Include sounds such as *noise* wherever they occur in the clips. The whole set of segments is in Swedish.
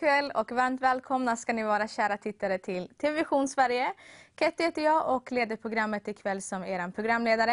god kväll och varmt välkomna ska ni vara kära tittare till TV Sverige. Ketty heter jag och leder programmet ikväll som er programledare.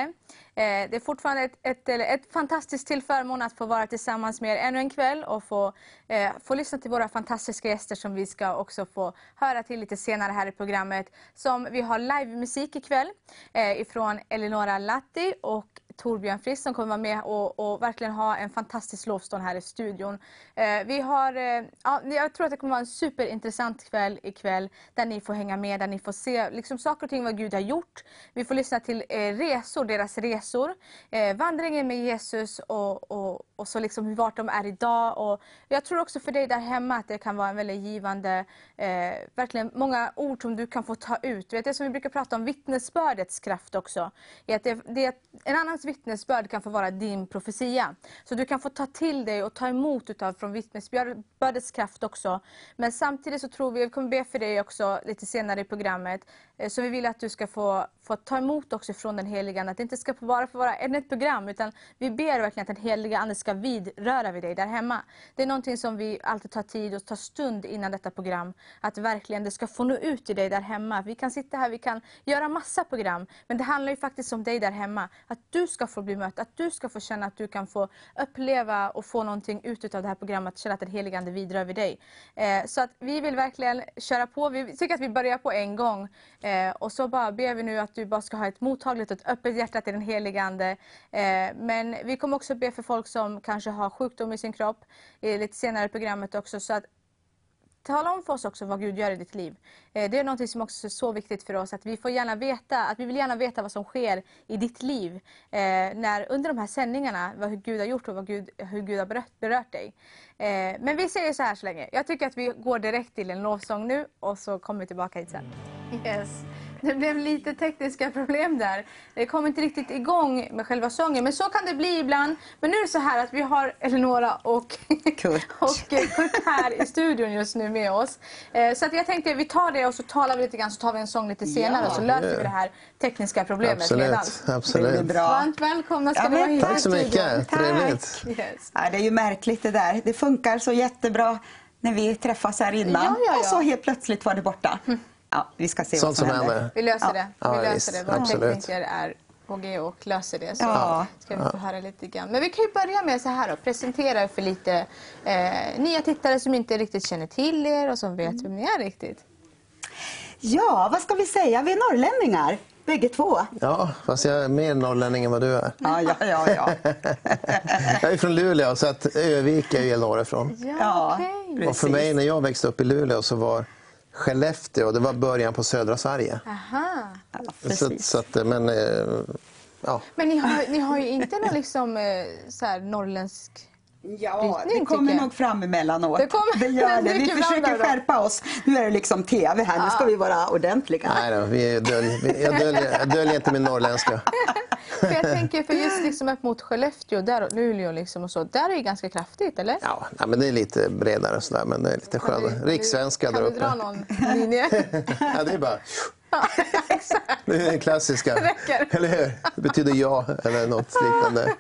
Eh, det är fortfarande ett, ett, ett fantastiskt tillförmån att få vara tillsammans med er ännu en kväll och få, eh, få lyssna till våra fantastiska gäster som vi ska också få höra till lite senare här i programmet. Som vi har livemusik ikväll eh, ifrån Eleonora Latti och Torbjörn Frisk som kommer vara med och, och verkligen ha en fantastisk lovstånd här i studion. Eh, vi har, eh, ja, jag tror att det kommer vara en superintressant kväll ikväll där ni får hänga med, där ni får se liksom, saker och ting vad Gud har gjort. Vi får lyssna till eh, resor, deras resor, eh, vandringen med Jesus och, och, och så liksom vart de är idag. Och jag tror också för dig där hemma att det kan vara en väldigt givande, eh, verkligen många ord som du kan få ta ut. Vet, det som vi brukar prata om vittnesbördets kraft också. är Att det, det, en annans vittnesbörd kan få vara din profetia. Så du kan få ta till dig och ta emot utav från vittnesbördets kraft också. Men samtidigt så tror vi, vi kommer be för dig också lite senare i programmet, eh, så vi vill att du ska få, få ta emot också från den heliga Ande. Att det inte ska bara få vara ett program, utan vi ber verkligen att den heliga Ande ska vidröra vid dig där hemma. Det är någonting som vi alltid tar tid och tar stund innan detta program. Att verkligen det ska få nå ut till dig där hemma. Vi kan sitta här, vi kan göra massa program, men det handlar ju faktiskt om dig där hemma. Att du ska få bli mött, att du ska få känna att du kan få uppleva och få någonting ut av det här programmet, känna att den helige Ande vidrör vid dig. Eh, så att vi vill verkligen köra på, vi tycker att vi börjar på en gång. Eh, och så bara ber vi nu att du bara ska ha ett mottagligt och ett öppet hjärta till den helige Ande. Eh, men vi kommer också be för folk som kanske har sjukdom i sin kropp, lite senare i programmet också. Så att Tala om för oss också vad Gud gör i ditt liv. Eh, det är något som också är så viktigt för oss att vi får gärna veta, att vi vill gärna veta vad som sker i ditt liv eh, när, under de här sändningarna, vad Gud har gjort och vad Gud, hur Gud har berört, berört dig. Eh, men vi säger så här så länge. Jag tycker att vi går direkt till en lovsång nu och så kommer vi tillbaka hit sen. Yes. Det blev lite tekniska problem där. Det kom inte riktigt igång med själva sången. Men så kan det bli ibland. Men nu är det så här att vi har Eleonora och *laughs* Kurt, och Kurt här i studion just nu med oss. Eh, så att jag tänkte vi tar det och så talar vi lite grann så tar vi en sång lite senare ja, och så löser vi det här tekniska problemet absolut, redan. Absolut. Det bra. Varmt välkomna ska ja, ni vara hit Tack så mycket. Trevligt. Yes. Ja, det är ju märkligt det där. Det funkar så jättebra när vi träffas här innan ja, ja, ja. och så helt plötsligt var det borta. Mm. Ja, vi ska se Sånt vad som händer. Vi löser det. Vi löser det. Våra tekniker är på G och löser det. Så ja. ska vi få höra lite grann. Men vi kan ju börja med så här då, presentera er för lite eh, nya tittare som inte riktigt känner till er och som vet mm. vem ni är riktigt. Ja, vad ska vi säga? Vi är norrlänningar. Bägge två? Ja, fast jag är mer norrlänning än vad du är. Ja, ja, ja, ja. *laughs* jag är från Luleå, så att Övik är jag norrifrån. Ja, okay. Och för mig, när jag växte upp i Luleå, så var Skellefteå, det var början på södra Sverige. Aha. Ja, så, så att, men, eh, ja. men ni har, ni har ju inte någon liksom, eh, så här, norrländsk Ja, det kommer nog fram emellanåt. Det, kommer, *laughs* det gör det. *laughs* Vi försöker skärpa oss. Nu är det liksom TV här, nu ska vi vara ordentliga. Nej då, vi dölj, jag, döljer, jag döljer inte min norrländska. *laughs* för jag tänker, för just liksom upp mot Skellefteå där, och Luleå liksom och så, där är det ganska kraftigt, eller? Ja, ja men det är lite bredare sådär, men det är lite skönare. Rikssvenska där uppe. Kan du dra någon linje? ja, det är bara... *laughs* Det är den klassiska. Eller hur? Det betyder ja eller något liknande.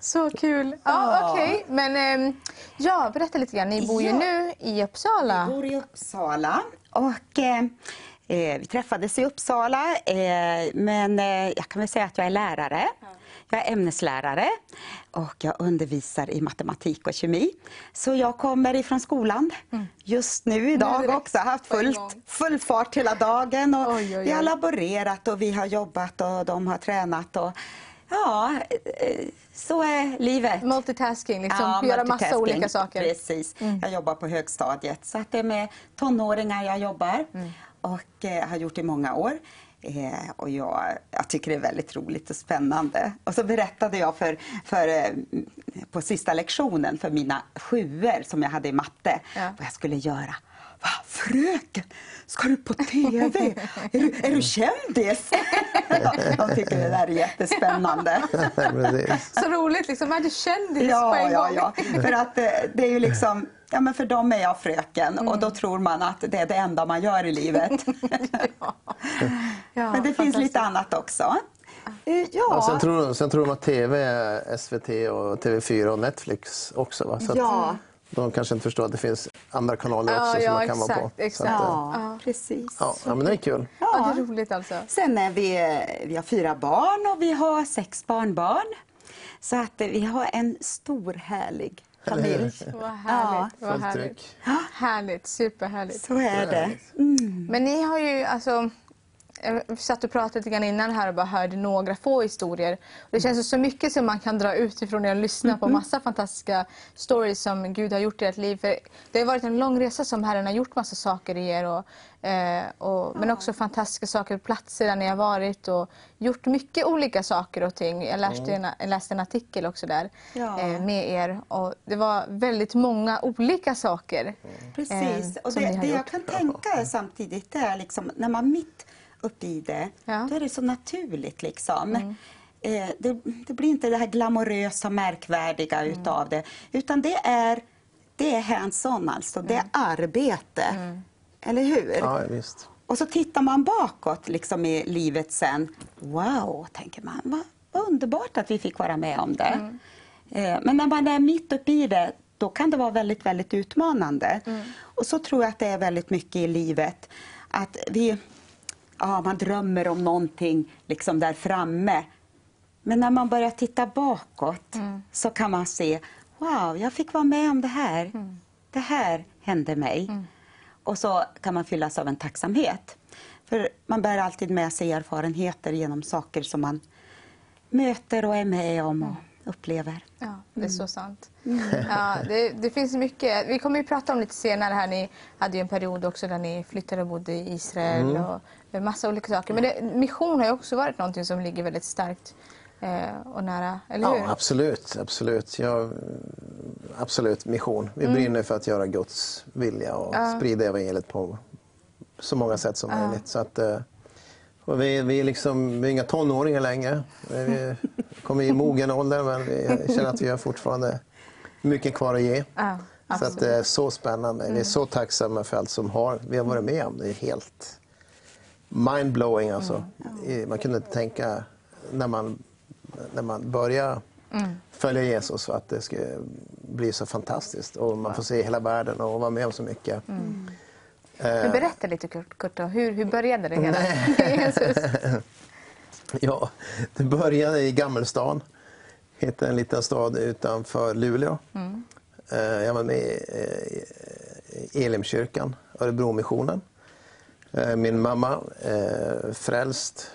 Så kul. Ja, Okej, okay. men ehm, ja, berätta lite grann. Ni bor ju ja. nu i Uppsala. Vi bor i Uppsala. Och, eh, eh, vi träffades i Uppsala, eh, men eh, jag kan väl säga att jag är lärare. Jag är ämneslärare och jag undervisar i matematik och kemi. Så jag kommer ifrån skolan mm. just nu idag nu också. haft fullt, full fart hela dagen. Och oj, oj, oj. Vi har laborerat och vi har jobbat och de har tränat. Och, ja, eh, så är livet. Multitasking, liksom, ja, göra massa olika saker. Precis. Mm. Jag jobbar på högstadiet så att det är med tonåringar jag jobbar. Mm. Och eh, har gjort i många år. Eh, och jag, jag, tycker det är väldigt roligt och spännande. Och så berättade jag för, för, eh, på sista lektionen för mina sjuor som jag hade i matte ja. vad jag skulle göra. Va, fröken, ska du på TV? *laughs* är, du, är du kändis? *laughs* De tycker det där är jättespännande. *laughs* Så roligt, liksom. är du kändis ja, på en gång? Ja, ja. För att eh, det är ju liksom Ja, men för dem är jag fröken mm. och då tror man att det är det enda man gör i livet. *laughs* ja. *laughs* Ja, men det finns lite annat också. Ja. ja sen, tror, sen tror de att TV är SVT och TV4 och Netflix också. Va? Så ja. De kanske inte förstår att det finns andra kanaler också ja, som man kan vara exakt, på. exakt. att, eh, Ja, precis. ja, men det är kul. Ja, det är roligt alltså. Sen är vi, vi har fyra barn och vi har sex barnbarn. Så att eh, vi har en stor härlig familj. Vad härligt. Vad Fullt härligt. Härligt, superhärligt. Så är det. Men ni har ju alltså jag satt och pratade lite grann innan här och bara hörde några få historier. Det känns så mycket som man kan dra ut ifrån när jag lyssnar på massa fantastiska stories som Gud har gjort i ert liv. För det har varit en lång resa som Herren har gjort massa saker i er. Och, eh, och, men också fantastiska saker på platser där ni har varit och gjort mycket olika saker och ting. Jag läste, en, jag läste en artikel också där Ja. eh, med er och det var väldigt många olika saker. Precis. eh, Och som det, det jag kan tänka samtidigt, är liksom, när man mitt uppe i det, Ja. Mm. då är det så naturligt. Liksom. Eh, det, det blir inte det här glamorösa, märkvärdiga Mm. utav det, utan det är, det är hands-on, alltså. Det är Mm. arbete. Eller hur? Ja, visst. Och så tittar man bakåt liksom i livet sen. Wow, tänker man. Vad, vad underbart att vi fick vara med om det. Eh, Men när man är mitt uppe i det, då kan det vara väldigt, väldigt utmanande. Och så tror jag att det är väldigt mycket i livet. Att vi, ja, man drömmer om någonting liksom där framme. Men när man börjar titta bakåt så kan man se, wow, jag fick vara med om det här. Det här hände mig. Och så kan man fyllas av en tacksamhet. För man bär alltid med sig erfarenheter genom saker som man möter och är med om och upplever. Ja, det är så sant. Ja, det, det finns mycket. Vi kommer ju prata om lite senare här. Ni hade ju en period också där ni flyttade och bodde i Israel och en massa olika saker. Men det, mission har ju också varit någonting som ligger väldigt starkt eh, och nära, eller hur? Ja, absolut. absolut. Jag, absolut, mission. Vi brinner för att göra Guds vilja och sprida evangeliet på så många sätt som möjligt. Så att, eh, vi, vi, är liksom, vi är inga tonåringar längre. Vi kommer i mogen ålder men vi känner att vi har fortfarande mycket kvar att ge. Ja, så att det är så spännande. Vi är så tacksamma för allt som har, vi har varit med om. Det är helt mindblowing alltså. I- Man kunde inte tänka när man, när man börjar följa Jesus att det ska bli så fantastiskt. Och man får se hela världen och vara med om så mycket. Men berätta lite Kurt då. hur, hur började det hela? *laughs* *laughs* Ja, det började i Gammelstan. Heter en liten stad utanför Luleå. Eh, Jag var med i eh, Elimkyrkan, Örebromissionen. Eh, Min mamma, eh, frälst,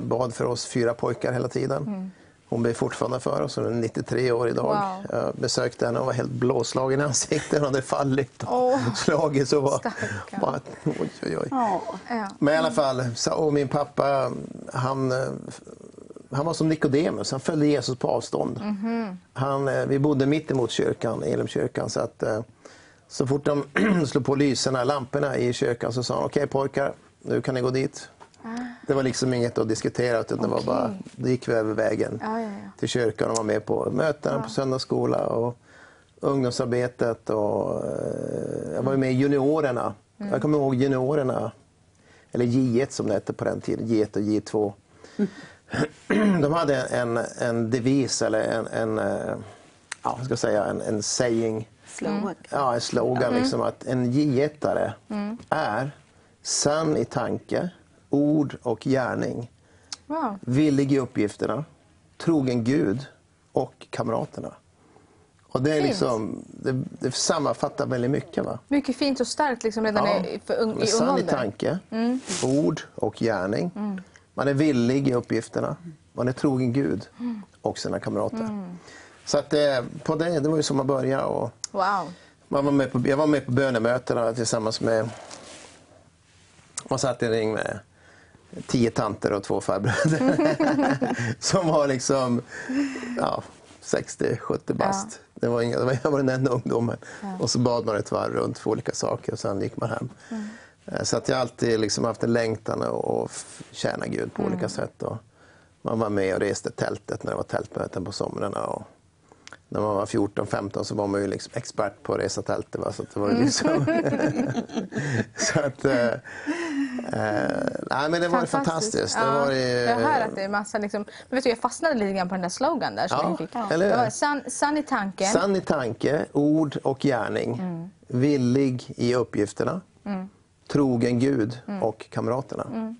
bad för oss fyra pojkar hela tiden. Hon ber fortfarande för oss, hon är 93 år idag. Wow. Jag besökte henne och var helt blåslagen i ansiktet. Hon hade fallit och Åh. slagit. Så var, bara, oj, oj, oj. Ja. Ja. Men i alla fall, och min pappa han, eh, han var som Nikodemus, han följde Jesus på avstånd. Han, eh, vi bodde mitt emot kyrkan, Elimkyrkan, så att eh, så fort de *clears throat* slog på lyserna, lamporna i kyrkan så sa han okej pojkar, nu kan ni gå dit. Det var liksom inget att diskutera utan det var bara, då gick vi över vägen Ja, ja, ja. till kyrkan och var med på möten på söndagsskola och ungdomsarbetet och eh, jag var med i juniorerna. Jag kommer ihåg juniorerna, eller J1 som det hette på den tiden, J1 och J2. *clears throat* De hade en, en devis eller en, en, eh, ja, ska säga, en, en saying, Slogan. ja, en slogan liksom att en J1-are är sann i tanke, ord och gärning Wow. villig i uppgifterna, trogen Gud och kamraterna. Och det, är liksom, det, det sammanfattar väldigt mycket. Va? Mycket fint och starkt liksom redan i, för ung, i ung sann i ålder. tanke, ord och gärning. Man är villig i uppgifterna. Man är trogen Gud och sina kamrater. Så att det, på det, det var ju så man började. Och Wow. man var med på, jag var med på bönemötena tillsammans med... Man satt i en ring med tio tanter och två farbröder. *laughs* som var liksom ja, 60-70 bast. Det var inga, det var, jag var den enda ungdomen. Och så bad man ett varv runt för olika saker och sen gick man hem. Eh, Så att jag alltid liksom haft en längtan att tjäna Gud på olika sätt. Och man var med och reste tältet när det var tältmöten på somrarna. Och när man var 14-15 så var man ju liksom expert på att resa tältet. Va? Så, att det var ju liksom... *laughs* så att, eh, Eh, nej, men det var fantastiskt. Det Ja. var, Jag hör att det är massa... Liksom, men vet du, jag fastnade lite grann på den där slogan där. Som Ja, jag fick. eller hur? Det var i tanken. Sann i tanke, ord och gärning. Mm. Villig i uppgifterna. Trogen Gud Mm. och kamraterna.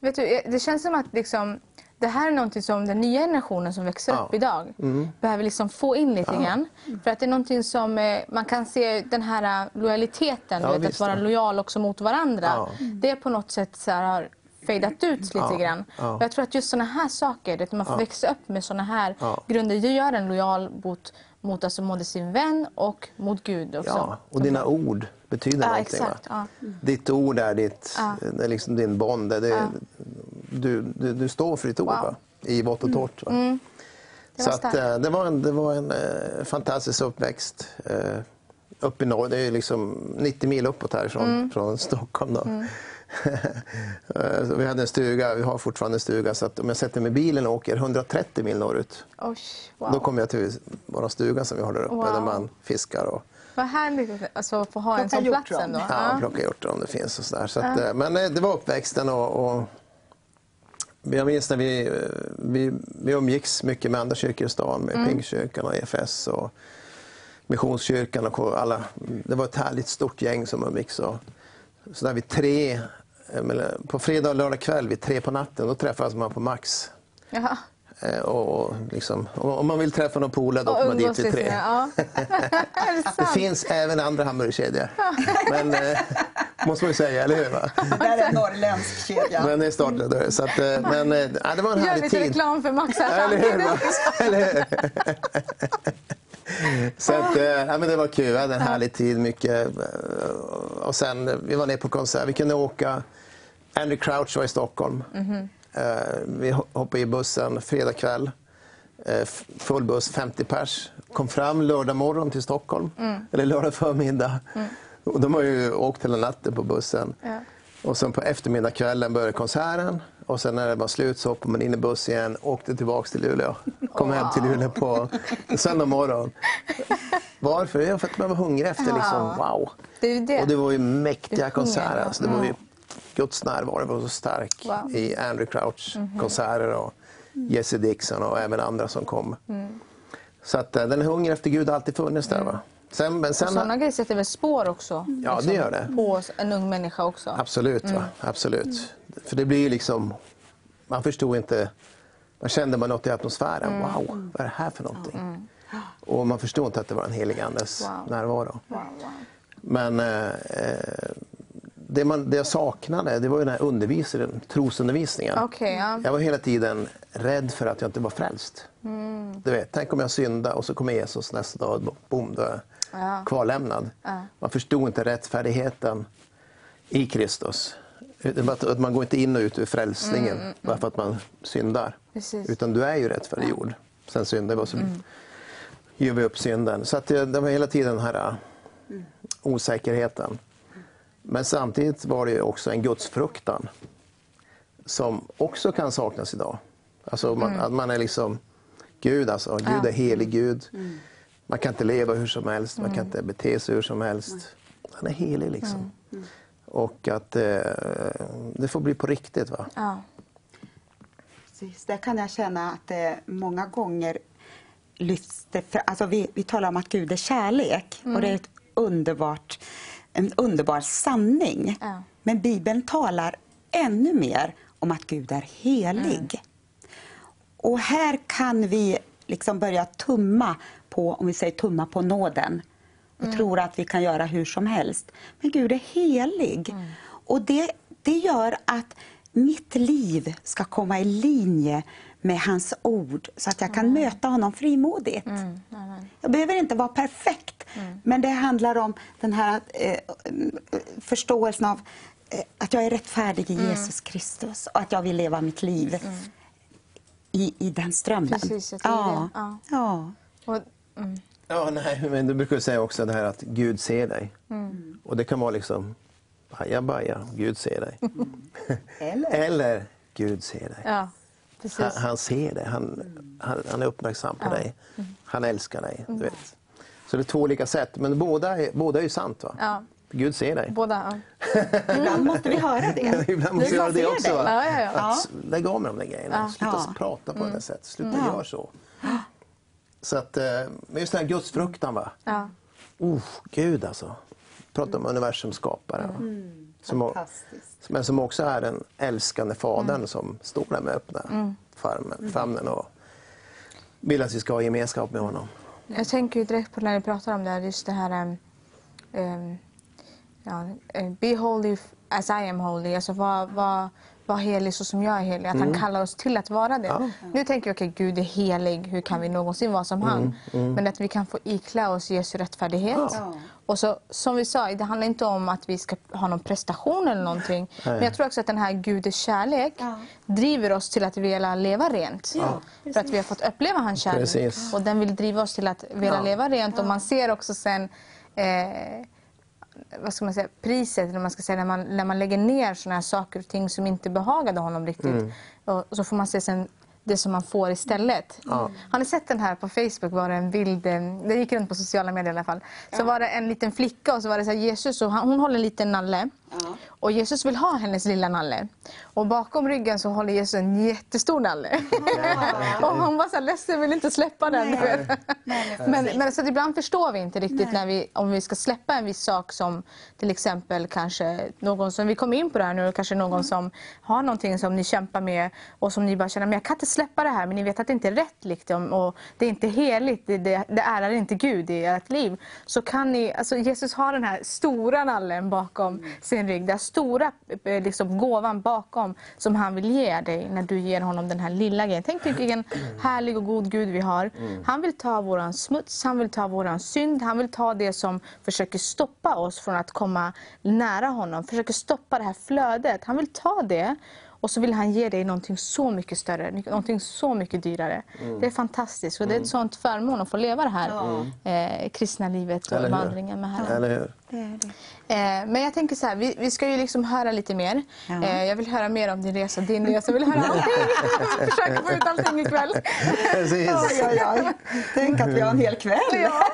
Vet du, det känns som att liksom, det här är någonting som den nya generationen som växer Ja. Mm. upp idag behöver liksom få in lite grann. För att det är någonting som eh, man kan se den här eh, lojaliteten, Ja, vet, att vara ja. lojal också mot varandra. Ja. Det på något sätt så här, har fejdat ut lite Ja, grann. ja. Jag tror att just såna här saker, att man får växa upp med såna här Ja. grunder, det gör en lojal mot, mot alltså både sin vän och mot Gud också. Ja, och dina ord betyder Ja, någonting. exakt. Ja. Ditt ord är, ditt, är liksom din bond. Det är, du, du, du står för ditt ord Wow. i vått och torrt. Va? Det Så att, eh, det var en, det var en eh, fantastisk uppväxt. Eh, uppe i norr, det är liksom 90 mil uppåt härifrån, Mm. från Stockholm. Då. *laughs* Så vi hade en stuga, vi har fortfarande en stuga, så att om jag sätter mig i bilen och åker 130 mil norrut, Oj, wow. då kommer jag till vår stuga som vi har där uppe, Wow. där man fiskar och Vad härligt alltså, att få ha en Plocka sån plats ändå. Ja, plocka hjortron om det finns. Och så där. Så att, eh, Men eh, det var uppväxten och, och jag minns när vi, eh, vi, vi umgicks mycket med andra kyrkor i stan, med Mm. Pingstkyrkan och EFS och Missionskyrkan. Och alla, det var ett härligt stort gäng som umgicks. Och, så där vid tre, på fredag och lördag kväll vid tre på natten, då träffades man på Max. Jaha. Eh, Och, liksom, om man vill träffa någon polare då kommer man dit vid lite tre. Ja. *laughs* är det finns även andra hamburgerkedjor. Men, eh, måste man ju säga, eller hur? Va? *laughs* Det där är en norrländsk kedja. Men det startade där. Så att, eh, men eh, ja, det var en Gör härlig lite tid. reklam för Max här Eller hur? va? *laughs* Eller hur? Så att, ja, men det var kul. Vi hade en härlig tid. Mycket, och sen, vi var nere på konsert. Vi kunde åka. Andy Crouch var i Stockholm. Mhm. Eh, Vi ho- hoppade i bussen fredag kväll. Eh, Full buss, 50 pers. Kom fram lördag morgon till Stockholm. Mm. Eller lördag förmiddag. Och de har ju åkt hela natten på bussen. Ja. Och sen på eftermiddagskvällen började konserten. Och sen när det var slut så hoppade man in i buss igen och åkte tillbaka till Luleå. Kom hem till Luleå på söndag morgon. Varför? Ja, för att man var hungrig efter liksom, wow. Det det. Och det var ju mäktiga konserter. Alltså, det var ju, Guds närvaro var så stark Wow. I Andrew Crouch konserter och Jesse Dixon och även andra som kom. Mm. Så att eh, den hunger efter Gud har alltid funnits där. Va? Sen, men sen, Sådana grejer sätter väl spår också? liksom, Ja, det gör det. På en ung människa också? Absolut. Mm. Absolut. För det blir ju liksom... Man förstod inte... Man kände bara något i atmosfären. Mm. Wow, vad är det här för någonting? Och man förstod inte att det var en helig andes Wow. närvaro. Wow, wow. Men eh, eh, det, man, det jag saknade det var ju den här undervisningen, trosundervisningen. Okej, ja. Jag var hela tiden rädd för att jag inte var frälst. Mm. Du vet, tänk om jag syndar och så kommer Jesus nästa dag och boom, då är jag Ja. kvarlämnad. Ja. Man förstod inte rättfärdigheten i Kristus. Att- Man går inte in och ut ur frälsningen bara för att man syndar. Mm, Precis. Utan du är ju rättfärdiggjord. Sen syndar vi och så ger vi upp synden. Så att det, det var hela tiden den här äh, osäkerheten. Men samtidigt var det också en gudsfruktan som också kan saknas idag. Alltså man, att man är liksom Gud, alltså. Gud är helig Gud. Man kan inte leva hur som helst, man kan inte bete sig hur som helst. Han är helig liksom. Och att eh, det får bli på riktigt. va? Ja. Precis, där kan jag känna att det många gånger lyfts det för, alltså vi, vi talar om att Gud är kärlek och det är ett underbart, en underbar sanning. Ja. Men Bibeln talar ännu mer om att Gud är helig. Och här kan vi liksom börja tumma på, om vi säger tumma på nåden och tror att vi kan göra hur som helst. Men Gud är helig. Och det, det gör att mitt liv ska komma i linje med hans ord så att jag kan möta honom frimodigt. Mm. Jag behöver inte vara perfekt, men det handlar om den här eh, förståelsen av eh, att jag är rättfärdig i Jesus Kristus och att jag vill leva mitt liv i, i den strömmen. Precis, ja. Ja. Ja. Och, mm. Ja, nej, men du brukar säga också det här att Gud ser dig. Och det kan vara liksom, baja baja, Gud ser dig. *laughs* Eller? Eller Gud ser dig. Ja, Han, han ser dig, han, han, han är uppmärksam på dig. Han älskar dig. Du vet. Så det är två olika sätt, men båda är, båda är ju sant. Va? Ja. Gud ser dig. Båda, ja. *laughs* Ibland måste vi höra det. *laughs* Ibland måste Du jag göra det också. Ja, ja, ja. Att lägga av med de där grejerna. Ja. Sluta Ja. prata på det där sättet. Sluta Ja. göra så. Så att, eh, men just den här gudsfruktan. Va? ja. Oh, Gud alltså. Prata om universums skapare. va? Som. Men som också är den älskande fadern som står där med öppna famnen, famnen och vill att vi ska ha gemenskap med honom. Jag tänker ju direkt på när ni pratar om det här, just det här um, um, ja, eh, Be holy as I am holy. Alltså var, var, var helig så som jag är helig. Att han kallar oss till att vara det. Ja. Nu tänker vi, okej Gud är helig, hur kan vi någonsin vara som han? Men att vi kan få iklä oss Jesu rättfärdighet. Ja. Och så, som vi sa, det handlar inte om att vi ska ha någon prestation eller någonting. Men jag tror också att den här Gudens kärlek Ja. driver oss till att vilja leva rent. Ja, För att vi har fått uppleva hans kärlek. Precis. Och den vill driva oss till att vilja Ja. leva rent. Och man ser också sen eh, vad ska man säga, priset, eller man ska säga, när, man, när man lägger ner såna här saker och ting som inte behagade honom riktigt. Mm. Och, och så får man se sen det som man får istället. Har ni sett den här på Facebook? var det en bild, eh, det gick runt på sociala medier i alla fall. Så var det en liten flicka och så var det så här, Jesus och han, hon håller en liten nalle. Ja. Och Jesus vill ha hennes lilla nalle. Och bakom ryggen så håller Jesus en jättestor nalle. *laughs* och hon var så ledsen, vill inte släppa den. vet. Nej, Men, men så ibland förstår vi inte riktigt när vi, om vi ska släppa en viss sak som till exempel kanske någon som, vi kommer in på det här nu, kanske någon som har någonting som ni kämpar med och som ni bara känner, men jag kan inte släppa det här, men ni vet att det inte är rätt liksom, och det är inte heligt, det, det, det ärar inte Gud i ert liv. Så kan ni, alltså Jesus har den här stora nallen bakom sin rygg, den stora eh, liksom, gåvan bakom som han vill ge dig när du ger honom den här lilla grejen. Tänk vilken härlig och god Gud vi har. Han vill ta våran smuts, han vill ta våran synd, han vill ta det som försöker stoppa oss från att komma nära honom, försöker stoppa det här flödet. Han vill ta det och så vill han ge dig någonting så mycket större, någonting så mycket dyrare. Det är fantastiskt och det är ett sånt förmån att få leva det här eh, kristna livet och vandringen med Herren. Eller hur? Det är det. Eh, men jag tänker så här, vi, vi ska ju liksom höra lite mer. Ja. Eh, jag vill höra mer om din resa, din resa. Jag vill höra allting. *laughs* Jag försöker få ut allting ikväll. Precis. Oj, oj, oj. Tänk att vi har en hel kväll. Ja,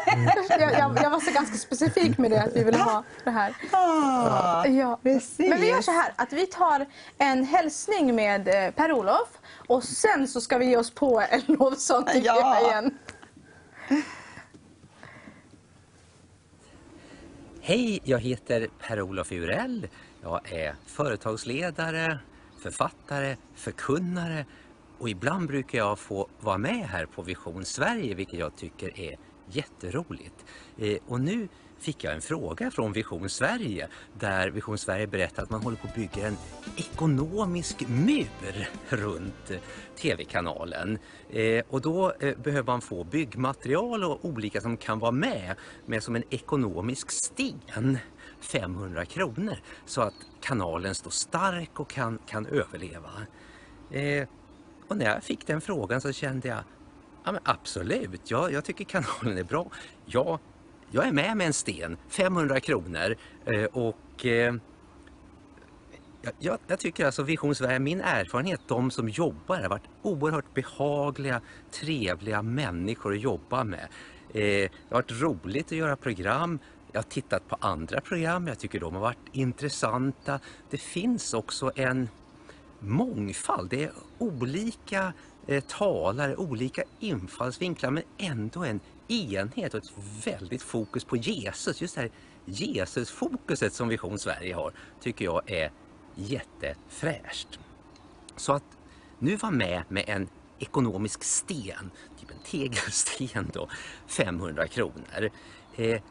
jag, jag, jag var så ganska specifik med det, att vi vill ha det här. Ah, Ja. precis. Men vi gör så här, att vi tar en hälsning med eh, Per-Olof och sen så ska vi ge oss på en lovsång Ja. igen. Hej, jag heter Per-Olof Urell. Jag är företagsledare, författare, förkunnare och ibland brukar jag få vara med här på Vision Sverige vilket jag tycker är jätteroligt. Eh, och nu fick jag en fråga från Vision Sverige där Vision Sverige berättar att man håller på att bygga en ekonomisk mur runt TV-kanalen. Eh, och då eh, behöver man få byggmaterial och olika som kan vara med, med som en ekonomisk sten. 500 kronor så att kanalen står stark och kan, kan överleva. Eh, och när jag fick den frågan så kände jag Ja, men absolut, ja, jag tycker kanalen är bra. Jag jag är med med en sten, 500 kronor. Eh, och eh, jag, jag, tycker alltså Vision Sverige, min erfarenhet, de som jobbar här har varit oerhört behagliga, trevliga människor att jobba med. Eh, det har varit roligt att göra program. Jag har tittat på andra program, jag tycker de har varit intressanta. Det finns också en mångfald. Det är olika eh, talare, olika infallsvinklar men ändå en enhet och ett väldigt fokus på Jesus. Just det här Jesus-fokuset som Vision Sverige har tycker jag är jättefräscht. Så att nu vara med med en ekonomisk sten, typ en tegelsten då, 500 kronor. Eh,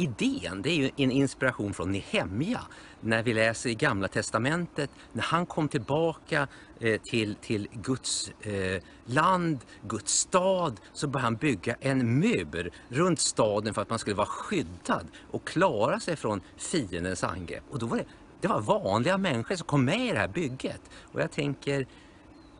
idén, det är ju en inspiration från Nehemja när vi läser i Gamla Testamentet när han kom tillbaka eh, till, till Guds eh, land, Guds stad, så började han bygga en mur runt staden för att man skulle vara skyddad och klara sig från fiendens angrepp. Och då var det, det var vanliga människor som kom med i det här bygget. Och jag tänker,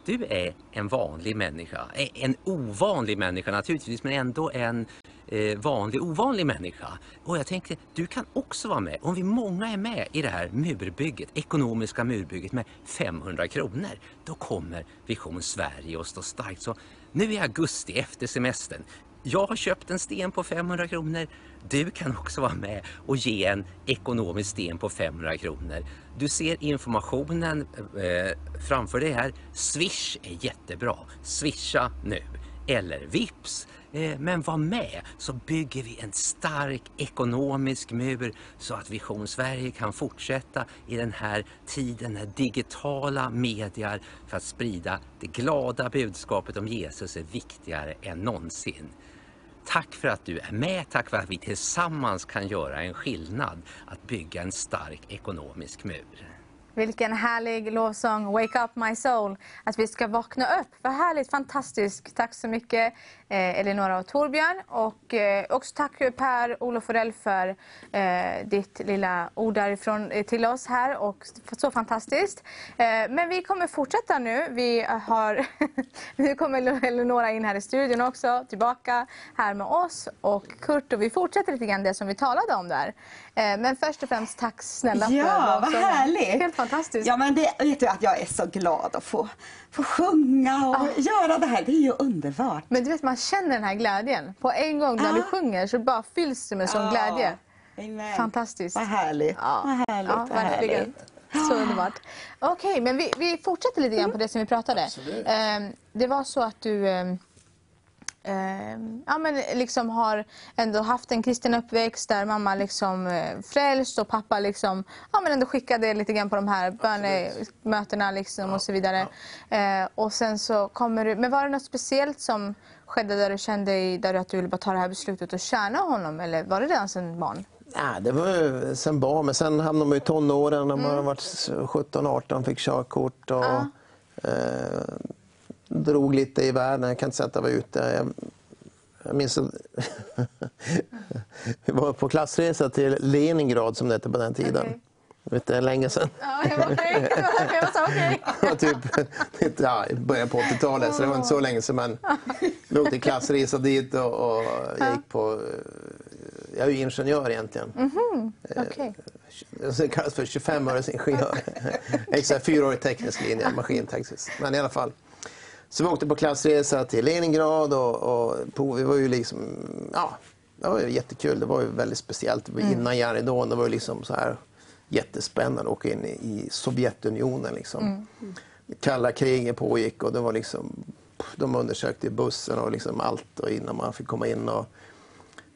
du är en vanlig människa, en ovanlig människa naturligtvis, men ändå en eh, vanlig ovanlig människa. Och jag tänkte, du kan också vara med. Om vi många är med i det här murbygget, ekonomiska murbygget med 500 kronor, då kommer Vision Sverige att stå starkt. Så nu i augusti efter semestern, jag har köpt en sten på 500 kronor. Du kan också vara med och ge en ekonomisk sten på 500 kronor. Du ser informationen eh, eh, framför dig här. Swish är jättebra. Swisha nu. Eller Vips. Eh, men var med så bygger vi en stark ekonomisk mur så att Vision Sverige kan fortsätta i den här tiden när digitala medier för att sprida det glada budskapet om Jesus är viktigare än någonsin. Tack för att du är med, tack för att vi tillsammans kan göra en skillnad att bygga en stark ekonomisk mur. Vilken härlig lovsång, Wake up my soul. Att vi ska vakna upp. Vad härligt, fantastiskt. Tack så mycket eh, Elinora och Torbjörn. Och eh, också tack Per Olof Forell för eh, ditt lilla ord därifrån eh, till oss här. Och så fantastiskt. Eh, men vi kommer fortsätta nu. Vi har *laughs* nu kommer Elinora in här i studion också, tillbaka här med oss och Kurt. Och vi fortsätter lite grann det som vi talade om där. Eh, men först och främst tack snälla Ja, för vad lovsången. härligt. Helt fantastiskt. Ja, men det, vet du att jag är så glad att få, få sjunga och göra det här. Det är ju underbart. Men du vet, man känner den här glädjen. På en gång när Ja. du sjunger så bara fylls det med sån Ja. glädje. Amen. Fantastiskt. Vad härligt. Ja, Vad härligt. ja vad verkligen. härligt. Så underbart. Okej, men vi, vi fortsätter lite grann på det som vi pratade. Absolut. Ehm, det var så att du ehm, ehm, ja, men liksom har ändå haft en kristen uppväxt där mamma liksom eh, frälst och pappa liksom, ja, men ändå skickade lite grann på de här bönemötena liksom och så vidare. Eh, och sen så kommer du, men var det något speciellt som skedde där du kände i, där du att du ville bara ta det här beslutet och tjäna honom eller var det redan sedan barn? Ja, det var sen barn, men sen hamnade man i tonåren när man varit 17-18, fick körkort och eh, drog lite i världen. Jag kan inte säga att jag var ute. Jag, jag minns att *laughs* vi var på klassresa till Leningrad som det hette på den tiden. Okej. Vet, är länge sedan. Ja, jag var *laughs* okej. *laughs* Det var typ ja, början på 80-talet, så det var inte så länge sedan. Men vi åkte klassresa dit och, och jag gick på... Jag är ju ingenjör egentligen. Okej. Det kallas för 25-öresingenjör. Exakt, fyraårig teknisk linje, maskinteknisk. Men i alla fall. Så vi åkte på klassresa till Leningrad och, och på, vi var ju liksom, ja, det var ju jättekul. Det var ju väldigt speciellt. Var innan järnridån, det var ju liksom så här jättespännande att åka in i, i Sovjetunionen liksom. Kalla kriget pågick och det var liksom, de undersökte bussen och liksom allt och innan man fick komma in. Och,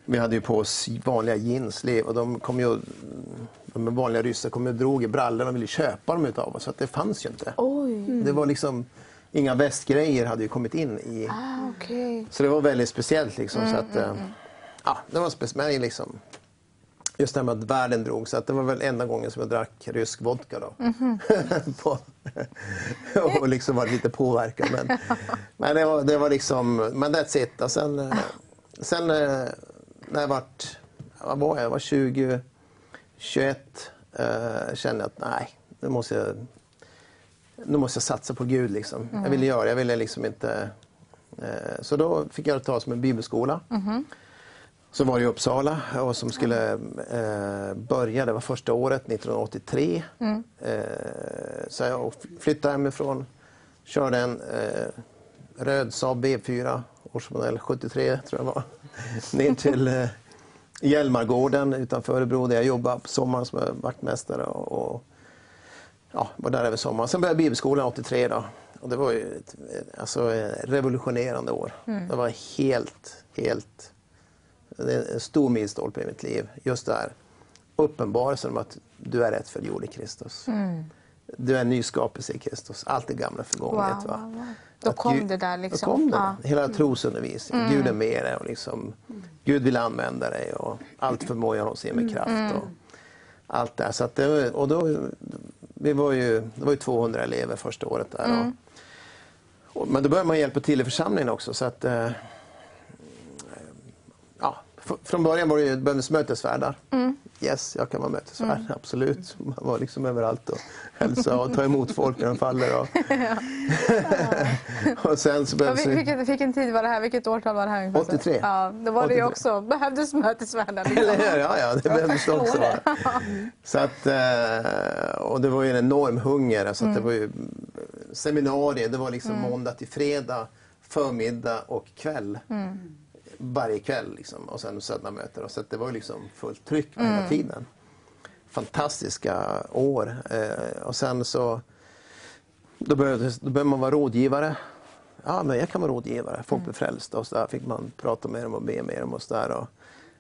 vi hade ju på oss vanliga jeans och de kom ju, de vanliga ryssar kom och drog i brallorna och ville köpa dem utav oss. Så att det fanns ju inte. Oj. Det var liksom, inga västgrejer hade ju kommit in i... Ah, okej. Så det var väldigt speciellt liksom. så att, eh, ja, det var speciellt liksom. Just det här med att världen drog, så att det var väl enda gången som jag drack rysk vodka då. *laughs* På, *laughs* och liksom var lite påverkad. Men, *laughs* men det, var, det var liksom, men that's it. Och sen, eh, sen eh, när jag vart, vad var jag, jag var 20, 21, eh, kände jag att nej, nu måste jag, nu måste jag satsa på Gud. Liksom. Jag ville göra jag ville liksom inte... Eh, så då fick jag ta som en bibelskola. Så var det i Uppsala och som skulle eh, börja, det var första året 1983. Eh, så jag flyttade hemifrån, körde en eh, röd Saab B4, årsmodell 73 tror jag var, *laughs* ner till eh, Hjälmargården utanför Örebro där jag jobbade på sommaren som vaktmästare. Och, och, ja, var där över sommaren. Sen började bibelskolan 83 då. Och det var ju ett alltså, revolutionerande år. Det var helt, helt... Det är en stor milstolpe i mitt liv. Just där. Uppenbarelsen om att du är rätt förgjord i Kristus. Du är en ny skapelse i Kristus. Allt det gamla förgånget. Wow, wow, wow. Då Att kom Gud- det där liksom. Då kom det. Ja. Hela trosundervisningen. Gud är med dig och liksom, Gud vill använda dig och allt förmår jag er med kraft. Och allt det. Så att det, och då, vi var ju, det var ju 200 elever första året där. Och, och, men då började man hjälpa till i församlingen också. Så att, eh, från början var det ju bönders mötesvärdar. Yes, jag kan vara mötesvärd, absolut. Man var liksom överallt och hälsa och ta emot folk när de faller. Och, *laughs* *laughs* och sen så Ja, behövs vil- vilken, vilken tid var det här? Vilket årtal var det här? ungefär? 83. Ja, då var det ju 83. också, behövdes mötesvärdar. *laughs* Eller hur? Ja, ja, det behövdes det också. Så att, eh, och det var ju en enorm hunger. Så att det var ju seminarier, det var liksom måndag till fredag, förmiddag och kväll. Varje kväll liksom, och sen söndagmöten. Så att det var ju liksom fullt tryck hela tiden. Fantastiska år. Eh, och sen så då började, då började man vara rådgivare. Ja, men jag kan vara rådgivare. Folk blev frälsta och så där fick man prata med dem och be med dem och så där. Och,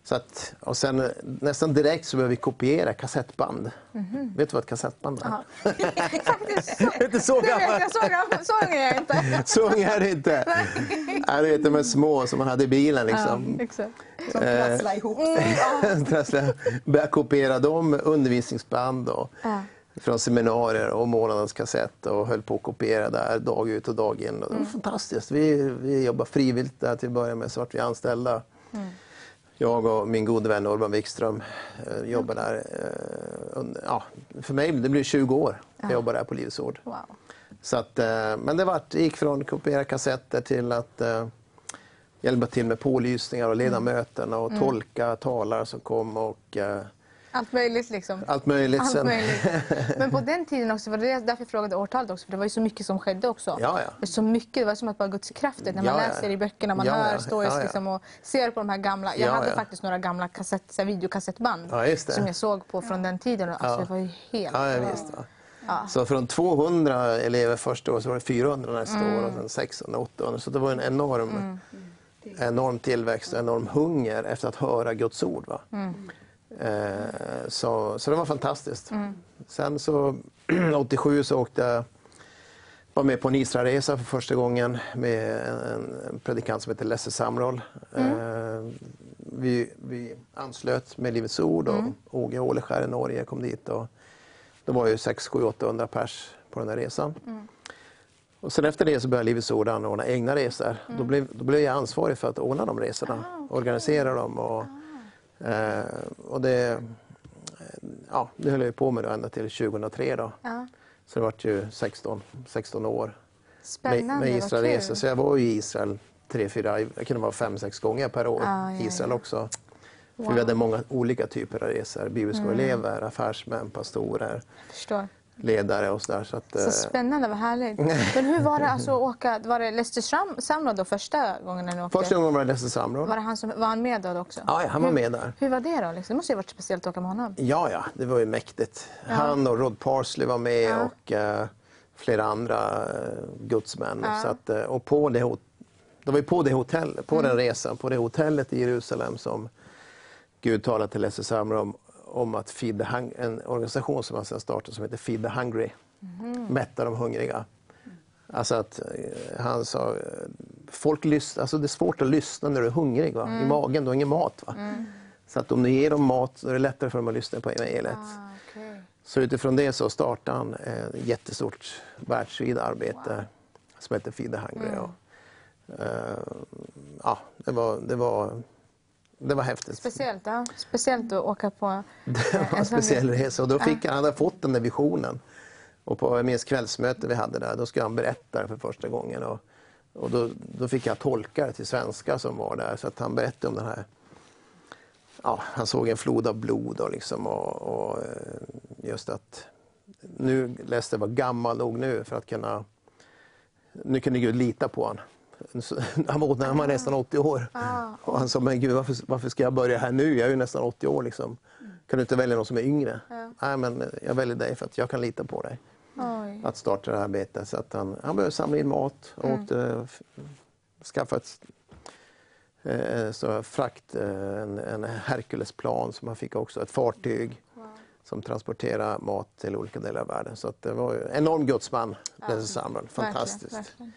så att, och sen eh, nästan direkt så började vi kopiera kassettband. Vet du vad ett kassettband är? Ja. *laughs* Faktiskt. Så, *laughs* Inte så gammal. så, ung är jag inte. *laughs* Så unga är det inte. Nej, du vet de här små som man hade i bilen. Liksom. Exakt. Som Eh, prasslar ihop Trassla- Började kopiera dem, undervisningsband och, Ja. från seminarier och månadens kassett och höll på att kopiera där dag ut och dag in. Och det var fantastiskt. Vi, vi jobbade frivilligt där till att börja med så vart vi anställda. Jag och min gode vän Urban Wikström eh, jobbade där. Eh, under, ja, för mig det blir 20 år jag jobbade där på Livets Ord. Wow. Så att, eh, men det, vart, det gick från kopiera kassetter till att eh, hjälpa till med pålysningar och leda möten och tolka talare som kom och eh, Allt möjligt liksom. allt möjligt. Allt sen. möjligt. *laughs* Men på den tiden också, var det därför jag frågade årtalet också, för det var ju så mycket som skedde också. Ja, ja. Så mycket, det var som att bara Guds krafter, när man Ja, läser i böckerna, man hör stories. Liksom, och ser på de här gamla. Jag Ja, hade faktiskt några gamla kassett, videokassettband som jag såg på från den tiden. Alltså. Det var ju helt... Ja, visst. Så från 200 elever första året så var det 400 nästa år och sen 600, 800. Så det var en enorm, enorm tillväxt och enorm hunger efter att höra Guds ord. Va? Eh, så, så det var fantastiskt. Sen så *clears throat* 87 så åkte jag var med på en Israelresa för första gången med en, predikant som heter Lesse Samroll. Eh, vi, vi anslöt med Livets Ord och Åge Åleskär i Norge kom dit. Och det var ju 6 7 800 pers på den här resan. Och sen efter det så började Livets Ord anordna egna resor. Då, blev, då blev jag ansvarig för att ordna de resorna, organisera dem. Och, eh, och det, ja, det höll jag på med då ända till 2003. Då. Ja. Så det var ju 16, 16 år Spännande, med Israelresor. Så jag var ju i Israel tre, fyra, jag kunde vara fem, sex gånger per år ja, i Israel ja. också. För Wow. vi hade många olika typer av resor. Bibliska elever, affärsmän, pastorer. Ledare och sådär. Så att, Så eh, spännande, vad härligt. *laughs* Men hur var det alltså att åka, var det Lester Sam- Samrad då första gången när ni åkte? Första gången var det Lesse Samråd. Var, det han som, var han med då också? Ja, ja, han var hur, med där. Hur var det då? Liksom? Det måste ju ha varit speciellt att åka med honom. Ja, ja, det var ju mäktigt. Han och Rod Parsley var med Ja. och eh, flera andra eh, gudsmän. Ja. Så att, eh, och på det, det var ju på det hotell, på Mm. den resan, på det hotellet i Jerusalem som Gud talade till Lesse Samra om, om att feed the hung- en organisation som han sen startade som heter Feed the Hungry. Mhm. Mätta de hungriga. Alltså att eh, han sa, eh, folk lyssnar, alltså det är svårt att lyssna när du är hungrig va? Mm. i magen, du har ingen mat. Va? Så att om du ger dem mat så är det lättare för dem att lyssna på evangeliet. Ah, okej. Så utifrån det så startade han ett jättestort världsvid arbete som heter Feed the Hungry. Mm. Och, eh, ja, det, var, det, var, det var häftigt. Speciellt, ja. Speciellt att åka på *laughs* Det eh, var en speciell resa. och då fick han, han hade fått den där visionen. Och på jag minns kvällsmöte vi hade där, då skulle han berätta det för första gången. Och, och då, då fick jag tolka det till svenska som var där. Så att han berättade om den här ja, han såg en flod av blod och, liksom, och, och eh, just att nu Lester var gammal nog nu för att kunna nu kunde Gud lita på honom. *laughs* Han var, han var nästan 80 år. Ah, Och han sa, men Gud varför, varför ska jag börja här nu? Jag är ju nästan 80 år. Liksom. Kan du inte välja någon som är yngre? Ja. Nej, men jag väljer dig för att jag kan lita på dig. Oj. Att starta det här arbetet. Så att han, han började samla in mat och åkte, f- skaffa ett eh, så frakt, eh, en, en Herculesplan som han fick också, ett fartyg som transporterar mat till olika delar av världen. Så det var en enorm gudsman, Lesse Samuel. Fantastiskt. Verkligen, verkligen.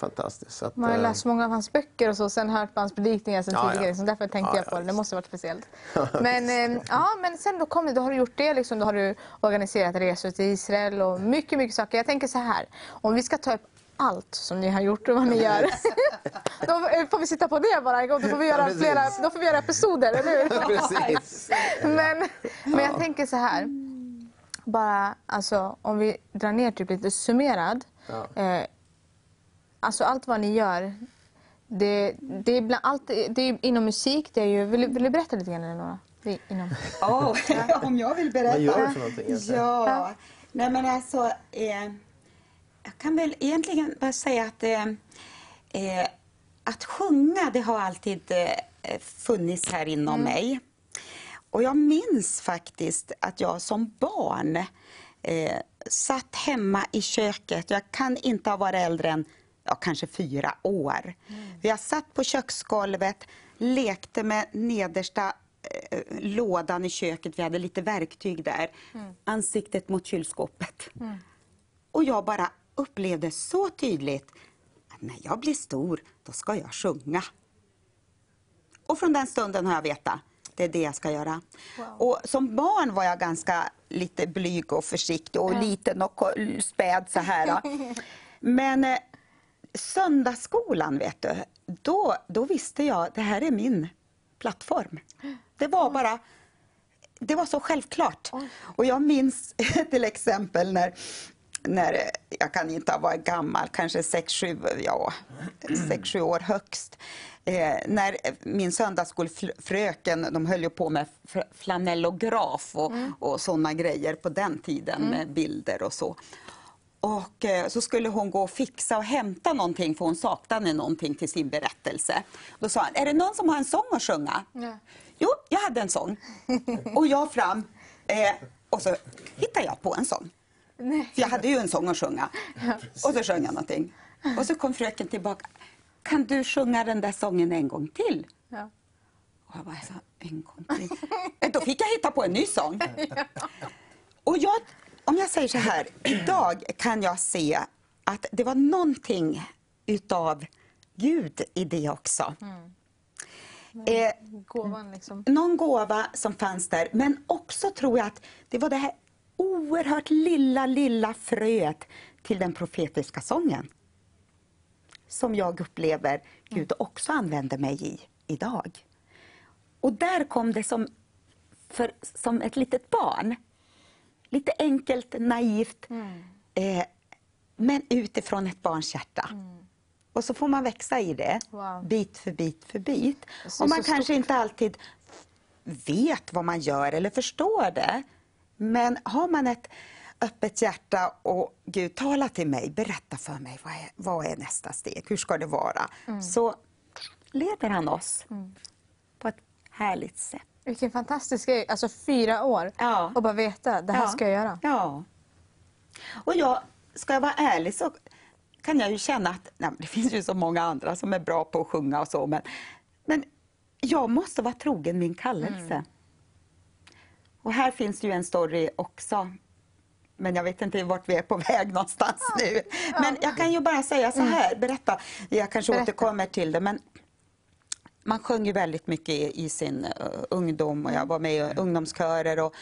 Fantastiskt. Att, Man har eh, läst många av hans böcker och så, sen hört på hans predikningar sen Ja, ja. tidigare. Så därför tänkte Ja, jag ja, på det. Det måste varit speciellt. *laughs* Men, eh, ja, men sen då, kom det, då har du gjort det. Liksom, då har du organiserat resor till Israel och mycket, mycket saker. Jag tänker så här. Om vi ska ta upp allt som ni har gjort och vad ni gör. *laughs* då eh, får vi sitta på det bara gång. Då får vi göra, precis. flera, då får vi göra episoder, eller hur? *laughs* Men, men jag tänker så här. Bara, alltså, om vi drar ner typ lite summerad. Ja. Eh, alltså allt vad ni gör. Det, det, är bland, allt, det är inom musik. Det är ju, vill, du- vill du berätta lite grann Eleonora? Inom, Åh, *laughs* om jag vill berätta? Vad gör du för någonting? egentligen? Ja, nej men alltså, eh, jag kan väl egentligen bara säga att eh, eh, att sjunga, det har alltid eh, funnits här inom Mm. mig. Och jag minns faktiskt att jag som barn eh, satt hemma i köket. Jag kan inte ha varit äldre än ja, kanske fyra år. Jag satt på köksgolvet, lekte med nedersta eh, lådan i köket. Vi hade lite verktyg där. Ansiktet mot kylskåpet. Och jag bara upplevde så tydligt att när jag blir stor, då ska jag sjunga. Och från den stunden har jag vetat, det är det jag ska göra. Och som barn var jag ganska lite blyg och försiktig och liten och späd så här. *laughs* Men eh, söndagsskolan, vet du, då, då visste jag det här är min plattform. Det var bara det var så självklart. Och jag minns *laughs* till exempel när, när jag kan inte ha varit gammal, kanske 6-7 ja, sex, sju år högst. Eh, när min söndagsskolfröken, de höll ju på med flanellograf och, och såna grejer på den tiden med bilder och så. Och eh, så skulle hon gå och fixa och hämta någonting för hon saknade någonting till sin berättelse. Då sa han, är det någon som har en sång att sjunga? Ja. Jo, jag hade en sång. *laughs* Och jag fram eh, och så hittade jag på en sång. Nej. För jag hade ju en sång att sjunga. Och så sjöng jag någonting. Och så kom fröken tillbaka. Kan du sjunga den där sången en gång till? Ja. Och jag bara, så, en gång till. Då fick jag hitta på en ny sång. *laughs* Och jag, om jag säger så här, idag kan jag se att det var någonting utav Gud i det också. Eh, Gåvan liksom. någon gåva som fanns där, men också tror jag att det var det här oerhört lilla, lilla fröet till den profetiska sången. Som jag upplever Gud också använder mig i idag. Och där kom det som, för, som ett litet barn. Lite enkelt, naivt, eh, men utifrån ett barns hjärta. Och så får man växa i det, Wow. bit för bit för bit. Och man kanske inte alltid vet vad man gör eller förstår det. Men har man ett öppet hjärta och Gud tala till mig, berätta för mig vad är, vad är nästa steg, hur ska det vara? Så leder han oss på ett härligt sätt. Vilken fantastisk grej. Alltså fyra år Ja. och bara veta, det här ska jag göra. Ja. Och jag, ska jag vara ärlig så kan jag ju känna att nej, det finns ju så många andra som är bra på att sjunga och så, men, men jag måste vara trogen min kallelse. Och här finns ju en story också. Men jag vet inte vart vi är på *laughs* väg någonstans nu. Men jag kan ju bara säga så här, berätta. Jag kanske Berätta. återkommer till det, men man sjöng ju väldigt mycket i, i sin eh, ungdom och jag var med i ungdomskörer och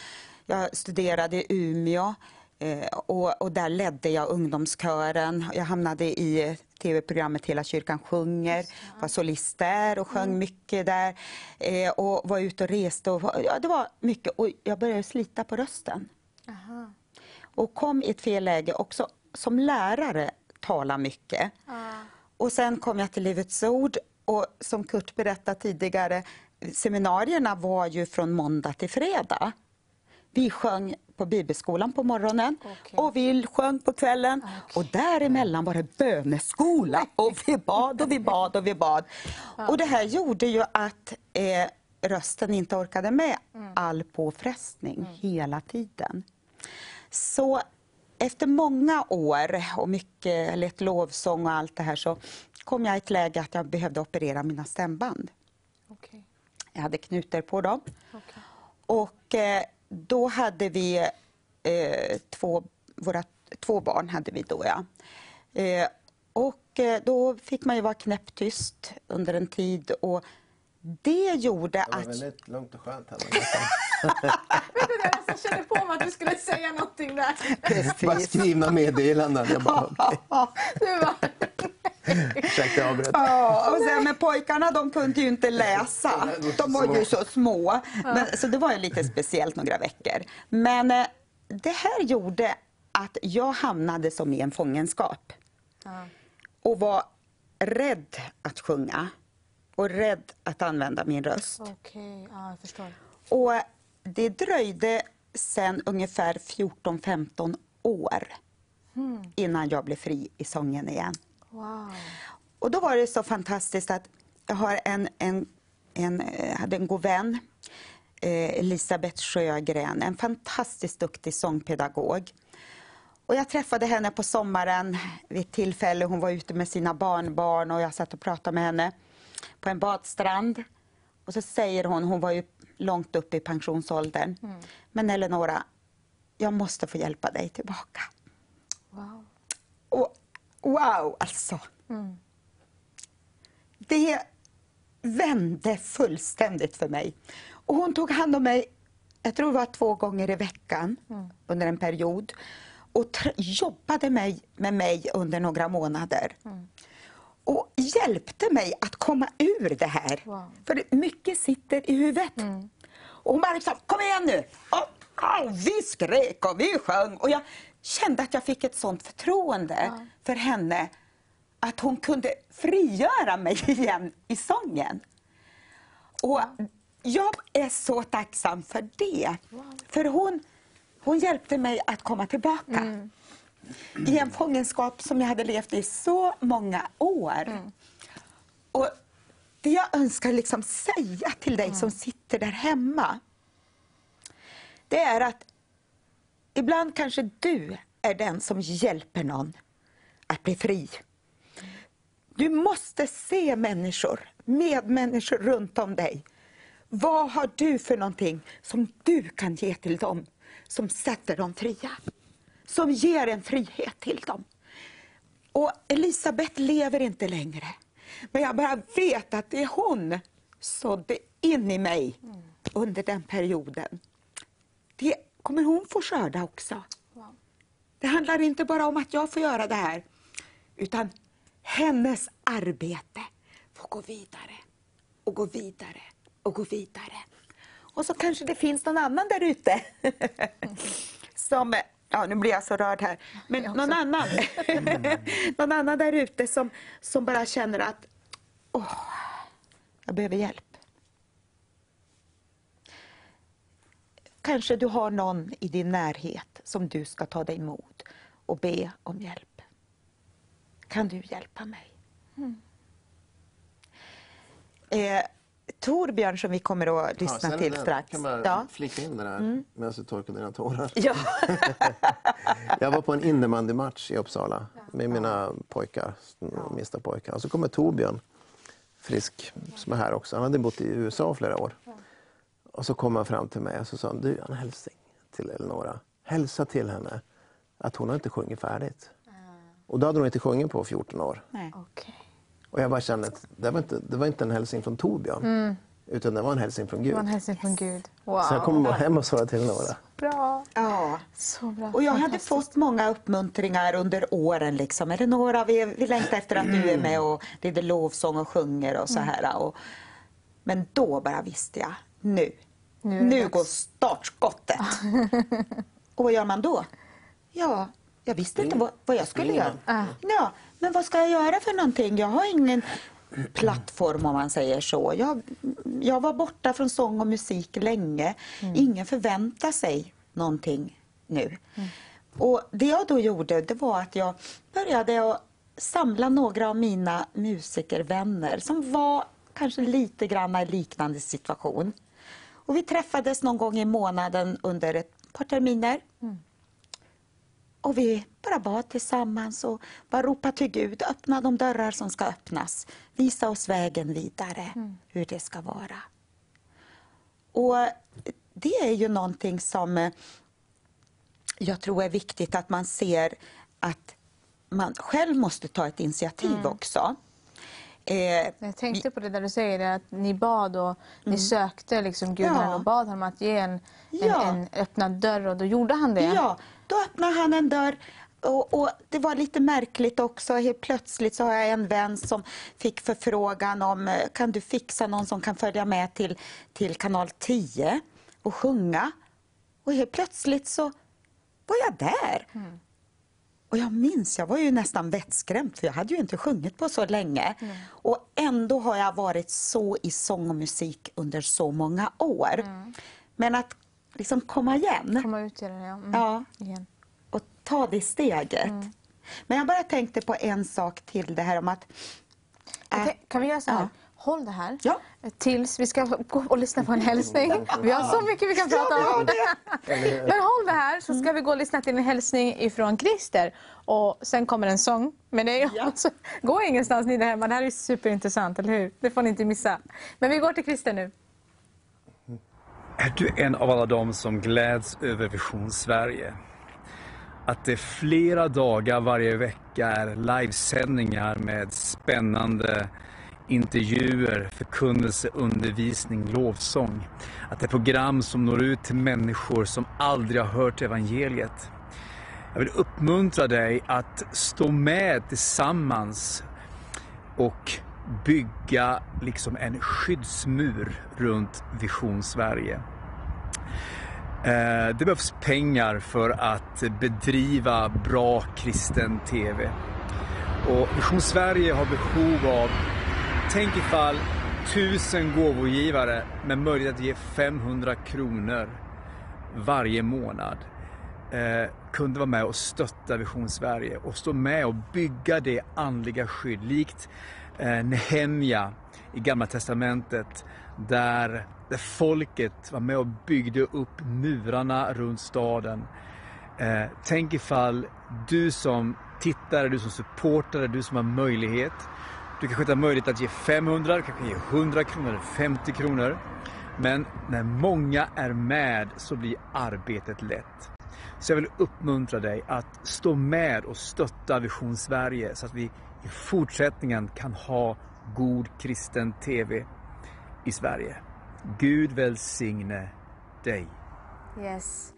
jag studerade i Umeå eh, och, och där ledde jag ungdomskören. Jag hamnade i tv-programmet Hela kyrkan sjunger, var solist där och sjöng mycket där eh, och var ute och reste. Och, ja, det var mycket och jag började slita på rösten Aha. och kom i ett fel läge också som lärare tala mycket. Ja. Och sen kom jag till Livets Ord och som Kurt berättade tidigare, seminarierna var ju från måndag till fredag. Vi sjöng på bibelskolan på morgonen Okej. och vi sjöng på kvällen. Och däremellan var det böneskola *laughs* och vi bad och vi bad och vi bad. Och det här gjorde ju att eh, rösten inte orkade med all påfrestning hela tiden. Så efter många år och mycket lätt lovsång och allt det här så kom jag i ett läge att jag behövde operera mina stämband. Okej. Jag hade knutor på dem. Okej. Och eh, då hade vi eh, två, våra två barn hade vi då ja. Eh, och då fick man ju vara knäpptyst under en tid och det gjorde Det var att... väldigt lugnt och skönt. Här. *laughs* Vet du, jag nästan kände på mig att du skulle säga någonting där. Bara skrivna meddelanden. Jag bara, okej. *laughs* Du bara, Ursäkta, jag avbröt. Ja, och sen, men pojkarna de kunde ju inte läsa. De var ju så små. Men, så det var ju lite speciellt några veckor. Men eh, det här gjorde att jag hamnade som i en fångenskap. Och var rädd att sjunga. Och rädd att använda min röst. Okej, ja, jag förstår. Och det dröjde sen ungefär 14-15 år innan jag blev fri i sången igen. Wow. Och då var det så fantastiskt att jag har en, en, en, eh, hade en god vän, eh, Elisabeth Sjögren, en fantastiskt duktig sångpedagog. Och jag träffade henne på sommaren vid ett tillfälle. Hon var ute med sina barnbarn och jag satt och pratade med henne på en badstrand. Och så säger hon, hon var ju långt upp i pensionsåldern, men Eleonora, jag måste få hjälpa dig tillbaka. Wow. Och wow, alltså. Det vände fullständigt för mig. Och hon tog hand om mig, jag tror det var två gånger i veckan under en period. Och jobbade mig, med mig under några månader. Och hjälpte mig att komma ur det här. Wow. För mycket sitter i huvudet. Och hon bara liksom, kom igen nu! Och, och vi skrek och vi sjöng. Och jag kände att jag fick ett sånt förtroende för henne att hon kunde frigöra mig *laughs* igen i sången. Och jag är så tacksam för det. För hon, hon hjälpte mig att komma tillbaka. I en fångenskap som jag hade levt i så många år. Och det jag önskar liksom säga till dig som sitter där hemma. Det är att ibland kanske du är den som hjälper någon att bli fri. Du måste se människor, medmänniskor runt om dig. Vad har du för någonting som du kan ge till dem som sätter dem fria? Som ger en frihet till dem. Och Elisabeth lever inte längre. Men jag bara vet att det är hon sådde in i mig under den perioden. Det kommer hon få skörda också. Wow. Det handlar inte bara om att jag får göra det här, utan hennes arbete får gå vidare och gå vidare och gå vidare. Och så kanske det finns någon annan där ute *laughs* som, ja nu blir jag så rörd här, men någon annan, *laughs* någon annan där ute som, som bara känner att åh, jag behöver hjälp. Kanske du har någon i din närhet som du ska ta dig emot och be om hjälp. Kan du hjälpa mig? Eh, Torbjörn som vi kommer att lyssna sen till den- strax. Kan man Ja. Mm. flika in det där medan du torkar dina tårar? Ja. *laughs* Jag var på en innebandymatch i Uppsala med mina pojkar, minsta pojkar. Och så kommer Torbjörn, frisk, som är här också. Han hade bott i USA flera år. Och så kom han fram till mig och så sa han, du, en hälsning till Eleonora. Hälsa till henne att hon har inte sjungit färdigt. Och då hade hon inte sjungit på 14 år. Nej. Okej. Och jag bara kände att det var inte, det var inte en hälsning från Torbjörn. Utan det var en hälsning från Det Gud. var en hälsning från Gud. Wow. Så jag kommer bara hem och det till Eleonora. Bra. Ja. Så bra. Och jag hade fått många uppmuntringar under åren. Liksom. Eleonora, vi, vi längtar efter att du är med och leder lovsång och sjunger och så här. Och, men då bara visste jag, nu, Nu är det nu går startskottet. *laughs* och vad gör man då? Ja, jag visste inte vad, vad jag skulle göra. Ja, men vad ska jag göra för någonting? Jag har ingen plattform om man säger så. Jag, jag var borta från sång och musik länge. Ingen förväntar sig någonting nu. Och Det jag då gjorde det var att jag började att samla några av mina musikervänner som var kanske lite grann i liknande situation. Och vi träffades någon gång i månaden under ett par terminer. Och vi bara bad tillsammans och bara ropade till Gud, öppna de dörrar som ska öppnas. Visa oss vägen vidare, hur det ska vara. Och det är ju någonting som eh, jag tror är viktigt att man ser att man själv måste ta ett initiativ också. Eh, Jag tänkte på det där du säger, det, att ni bad och ni sökte liksom Gud Mm. Ja. och bad honom att ge en, Ja. en, en öppnad dörr och då gjorde han det. Ja, då öppnade han en dörr. Och, och Det var lite märkligt också. Helt plötsligt så har jag en vän som fick förfrågan om eh, kan du fixa någon som kan följa med till, till kanal 10 och sjunga. Och helt plötsligt så var jag där. Och jag minns, jag var ju nästan vettskrämd för jag hade ju inte sjungit på så länge. Och ändå har jag varit så i sång och musik under så många år. Men att liksom komma igen. Komma ut i det, ja. Mm. Ja, Igen. och ta det steget. Men jag bara tänkte på en sak till, det här om att Okej, kan vi göra så här? Ja. Håll det här Ja. tills vi ska gå och lyssna på en hälsning. Vi har så mycket vi kan prata om. *laughs* Men håll det här så ska vi gå och lyssna till en hälsning ifrån Christer. Och sen kommer en sång. Men det är alltså, gå ingenstans ni där hemma. Det här är superintressant, eller hur? Det får ni inte missa. Men vi går till Christer nu. Är du en av alla dem som gläds över Vision Sverige? Att det flera dagar varje vecka är livesändningar med spännande intervjuer, förkunnelse, undervisning, lovsång. Att det är program som når ut till människor som aldrig har hört evangeliet. Jag vill uppmuntra dig att stå med tillsammans och bygga liksom en skyddsmur runt Vision Sverige. Eh, det behövs pengar för att bedriva bra kristen TV. Och Vision Sverige har behov av, tänk ifall tusen gåvogivare med möjlighet att ge 500 kronor varje månad eh, kunde vara med och stötta Vision Sverige och stå med och bygga det andliga skydd likt Eh, Nehemja i Gamla Testamentet där, där folket var med och byggde upp murarna runt staden. Eh, tänk ifall du som tittare, du som supportare, du som har möjlighet du kanske inte har möjlighet att ge 500, du kanske ge 100 kronor eller 50 kronor. Men när många är med så blir arbetet lätt. Så jag vill uppmuntra dig att stå med och stötta Vision Sverige så att vi i fortsättningen kan ha god kristen TV i Sverige. Gud välsigne dig. Yes.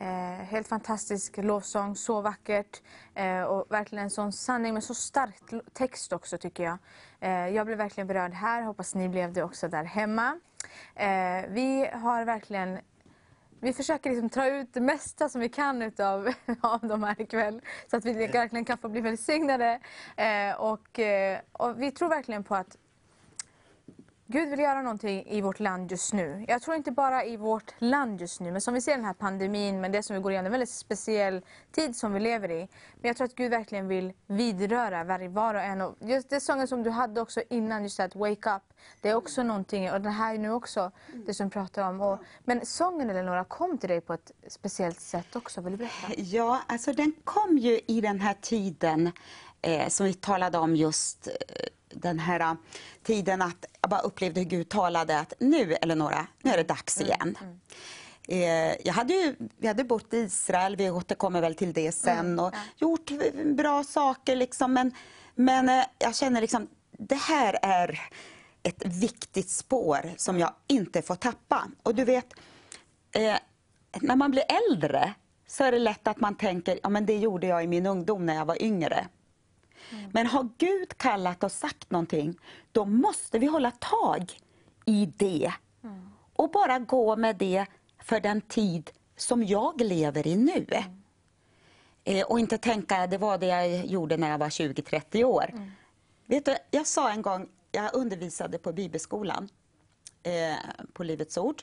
Eh, helt fantastisk lovsång, så vackert eh, och verkligen en sån sanning men så stark text också tycker jag. Eh, jag blev verkligen berörd här, hoppas ni blev det också där hemma. Eh, vi har verkligen vi försöker liksom ta ut det mesta som vi kan utav, *laughs* av dem här ikväll. Så att vi verkligen kan få bli välsignade. Eh, och, eh, och vi tror verkligen på att Gud vill göra någonting i vårt land just nu. Jag tror inte bara i vårt land just nu, men som vi ser den här pandemin, men det som vi går igenom, en väldigt speciell tid som vi lever i. Men jag tror att Gud verkligen vill vidröra varje var och en. Och just det sången som du hade också innan, just att Wake Up, det är också någonting, och den här nu också, det som du pratar om. Och, men sången Eleonora kom till dig på ett speciellt sätt också, vill du berätta? Ja, alltså den kom ju i den här tiden eh, som vi talade om just eh, den här eh, tiden att jag bara upplevde hur Gud talade att nu Eleonora, nu är det dags igen. Eh, jag hade ju, vi hade bott i Israel, vi återkommer väl till det sen och gjort bra saker liksom men, men eh, jag känner liksom det här är ett viktigt spår som jag inte får tappa. Och du vet, eh, när man blir äldre så är det lätt att man tänker, ja men det gjorde jag i min ungdom när jag var yngre. Men har Gud kallat och sagt någonting, då måste vi hålla tag i det. Och bara gå med det för den tid som jag lever i nu. Eh, och inte tänka, det var det jag gjorde när jag var 20-30 år. Vet du, jag sa en gång, jag undervisade på bibelskolan, eh, på Livets Ord,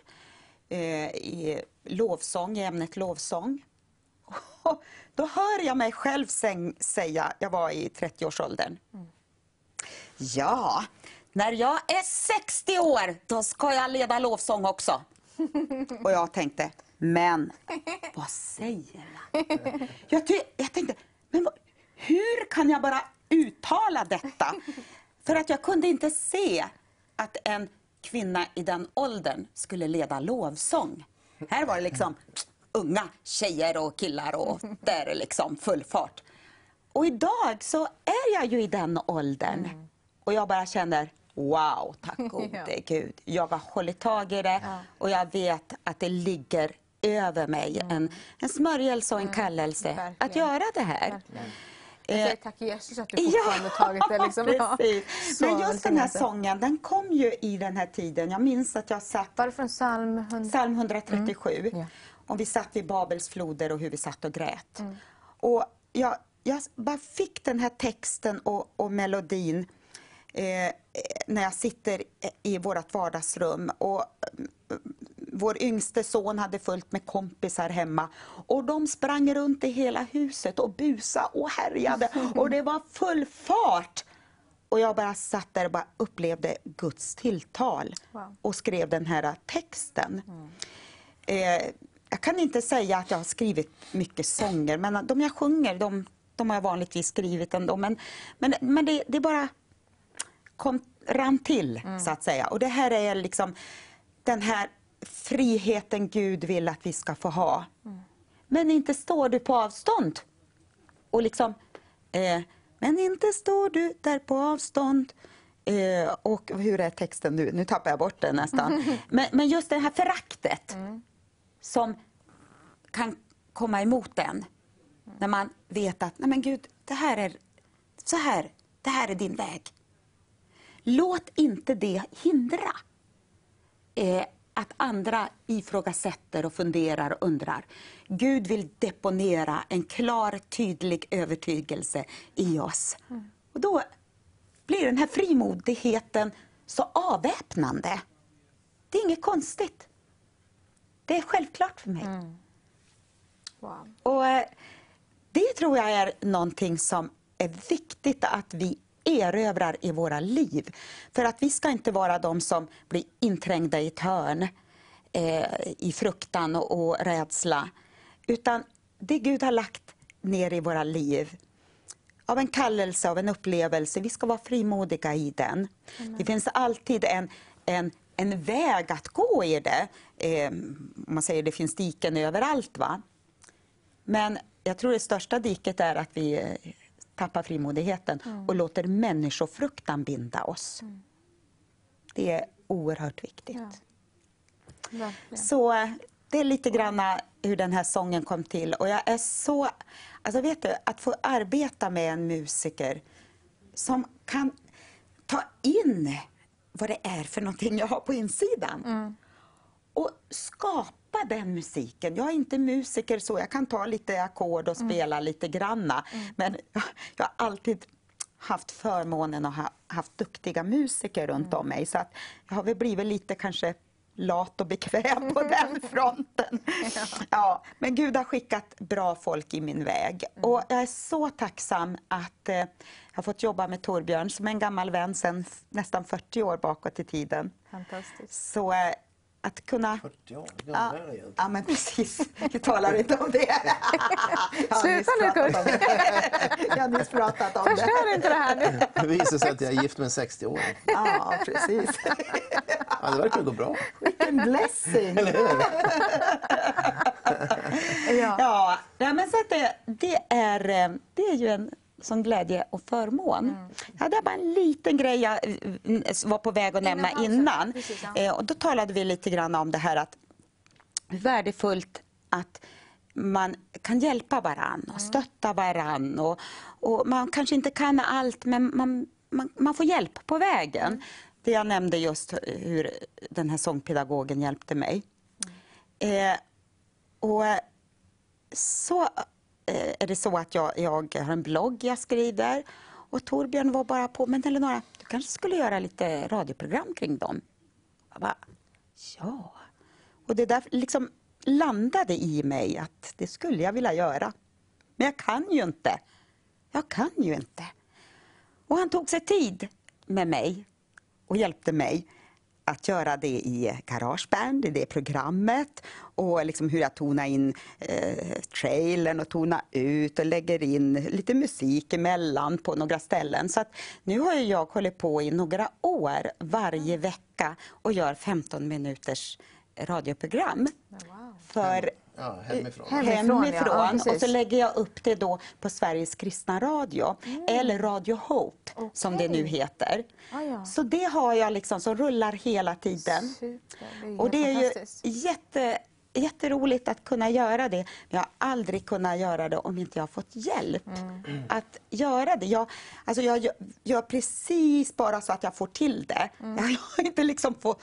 eh, i lovsång, i ämnet lovsång. *laughs* Då hör jag mig själv säng, säga, jag var i 30-årsåldern. Ja, när jag är 60 år, då ska jag leda lovsång också. *laughs* Och jag tänkte, men vad säger han? Jag, jag tänkte, men hur kan jag bara uttala detta? För att jag kunde inte se att en kvinna i den åldern skulle leda lovsång. Här var det liksom unga tjejer och killar och *laughs* där är liksom full fart. Och idag så är jag ju i den åldern. Och jag bara känner, wow, tack *laughs* gode Ja. Gud. Jag har hållit tag i det och jag vet att det ligger över mig en, en smörjelse och en kallelse att verkligen. göra det här. Verkligen. Jag Eh, säger tack Jesus att du fortfarande *laughs* tagit det. Liksom. Ja. Men just den här sången, den kom ju i den här tiden. Jag minns att jag satt Var det från psalm 100? Psalm 137. Mm. Och vi satt vid Babels floder och hur vi satt och grät. Mm. Och jag, jag bara fick den här texten och, och melodin eh, när jag sitter i vårt vardagsrum. Och, eh, vår yngste son hade fullt med kompisar hemma och de sprang runt i hela huset och busa och härjade *laughs* och det var full fart. och jag bara satt där och bara upplevde Guds tilltal Wow. och skrev den här texten. Eh, jag kan inte säga att jag har skrivit mycket sånger, men de jag sjunger de, de har jag vanligtvis skrivit ändå. Men, men, men det, det bara kom, rann till, så att säga. Och det här är liksom den här friheten Gud vill att vi ska få ha. Men inte står du på avstånd. Och liksom, eh, men inte står du där på avstånd. Eh, och hur är texten nu? Nu tappar jag bort den nästan. *laughs* men, men just det här föraktet som kan komma emot en. När man vet att, nej men Gud, det här är, så här, det här är din väg. Låt inte det hindra eh, att andra ifrågasätter och funderar och undrar. Gud vill deponera en klar, tydlig övertygelse i oss. Och då blir den här frimodigheten så avväpnande. Det är inget konstigt. Det är självklart för mig. Wow. Och eh, Det tror jag är någonting som är viktigt att vi erövrar i våra liv. För att vi ska inte vara de som blir inträngda i ett hörn eh, i fruktan och, och rädsla. Utan det Gud har lagt ner i våra liv av en kallelse, av en upplevelse. Vi ska vara frimodiga i den. Det finns alltid en, en, en väg att gå i det. Eh, man säger det finns diken överallt. va? Men jag tror det största diket är att vi eh, tappar frimodigheten och låter människofruktan binda oss. Det är oerhört viktigt. Ja. Så eh, det är lite grann hur den här sången kom till. Och jag är så... Alltså vet du, att få arbeta med en musiker som kan ta in vad det är för någonting jag har på insidan. Och skapa den musiken. Jag är inte musiker så, jag kan ta lite ackord och spela lite granna. Men jag, *laughs* jag har alltid haft förmånen att ha haft duktiga musiker runt om mig. Så att jag har väl blivit lite kanske lat och bekväm på *laughs* den fronten. Ja, men Gud har skickat bra folk i min väg. Och jag är så tacksam att eh, har fått jobba med Torbjörn som är en gammal vän sedan nästan 40 år bakåt i tiden. Fantastiskt. Så eh, att kunna... 40 år, hur Ja, gammal är jag egentligen? ja, men precis. Vi talar inte om det. *laughs* Jag Sluta nu, Kurt. Jag har nyss pratat om det. Förstör inte det här nu. Det visar sig att jag är gift med en 60-åring. Ja, precis. Ja, det verkar gå bra. Vilken blessing. Ja. Ja, nej, men så att det, det, är, eh, det är ju en sån glädje och förmån. Mm. Ja, det är bara en liten grej jag eh, mm, var på väg att nämna pausen. innan. Precis, ja. Eh, och då talade vi lite grann om det här att värdefullt att man kan hjälpa varann Mm. och stötta varann. Och, och man kanske inte kan allt, men man, man, man får hjälp på vägen. Mm. Det jag nämnde just hur den här sångpedagogen hjälpte mig. Eh, och så Eh, är det så att jag, jag har en blogg jag skriver och Torbjörn var bara på, men Eleonora, du kanske skulle göra lite radioprogram kring dem? Jag bara, ja. Och det där liksom landade i mig att det skulle jag vilja göra. Men jag kan ju inte. Jag kan ju inte. Och han tog sig tid med mig och hjälpte mig att göra det i Garageband, i det programmet och liksom hur jag tonar in eh, trailern och tonar ut och lägger in lite musik emellan på några ställen. Så att nu har jag hållit på i några år varje vecka och gör 15 minuters radioprogram. Wow. För Ja, hemifrån. Hemifrån, hemifrån. ja. Och så lägger jag upp det då på Sveriges kristna radio, eller Radio Hope som det nu heter. Ah, ja. Så det har jag liksom som rullar hela tiden. Super. Det är Och det är ju jätte, jätteroligt att kunna göra det. Men jag har aldrig kunnat göra det om inte jag har fått hjälp Mm. att göra det. Jag, alltså jag gör, gör precis bara så att jag får till det. Mm. Jag har inte liksom få,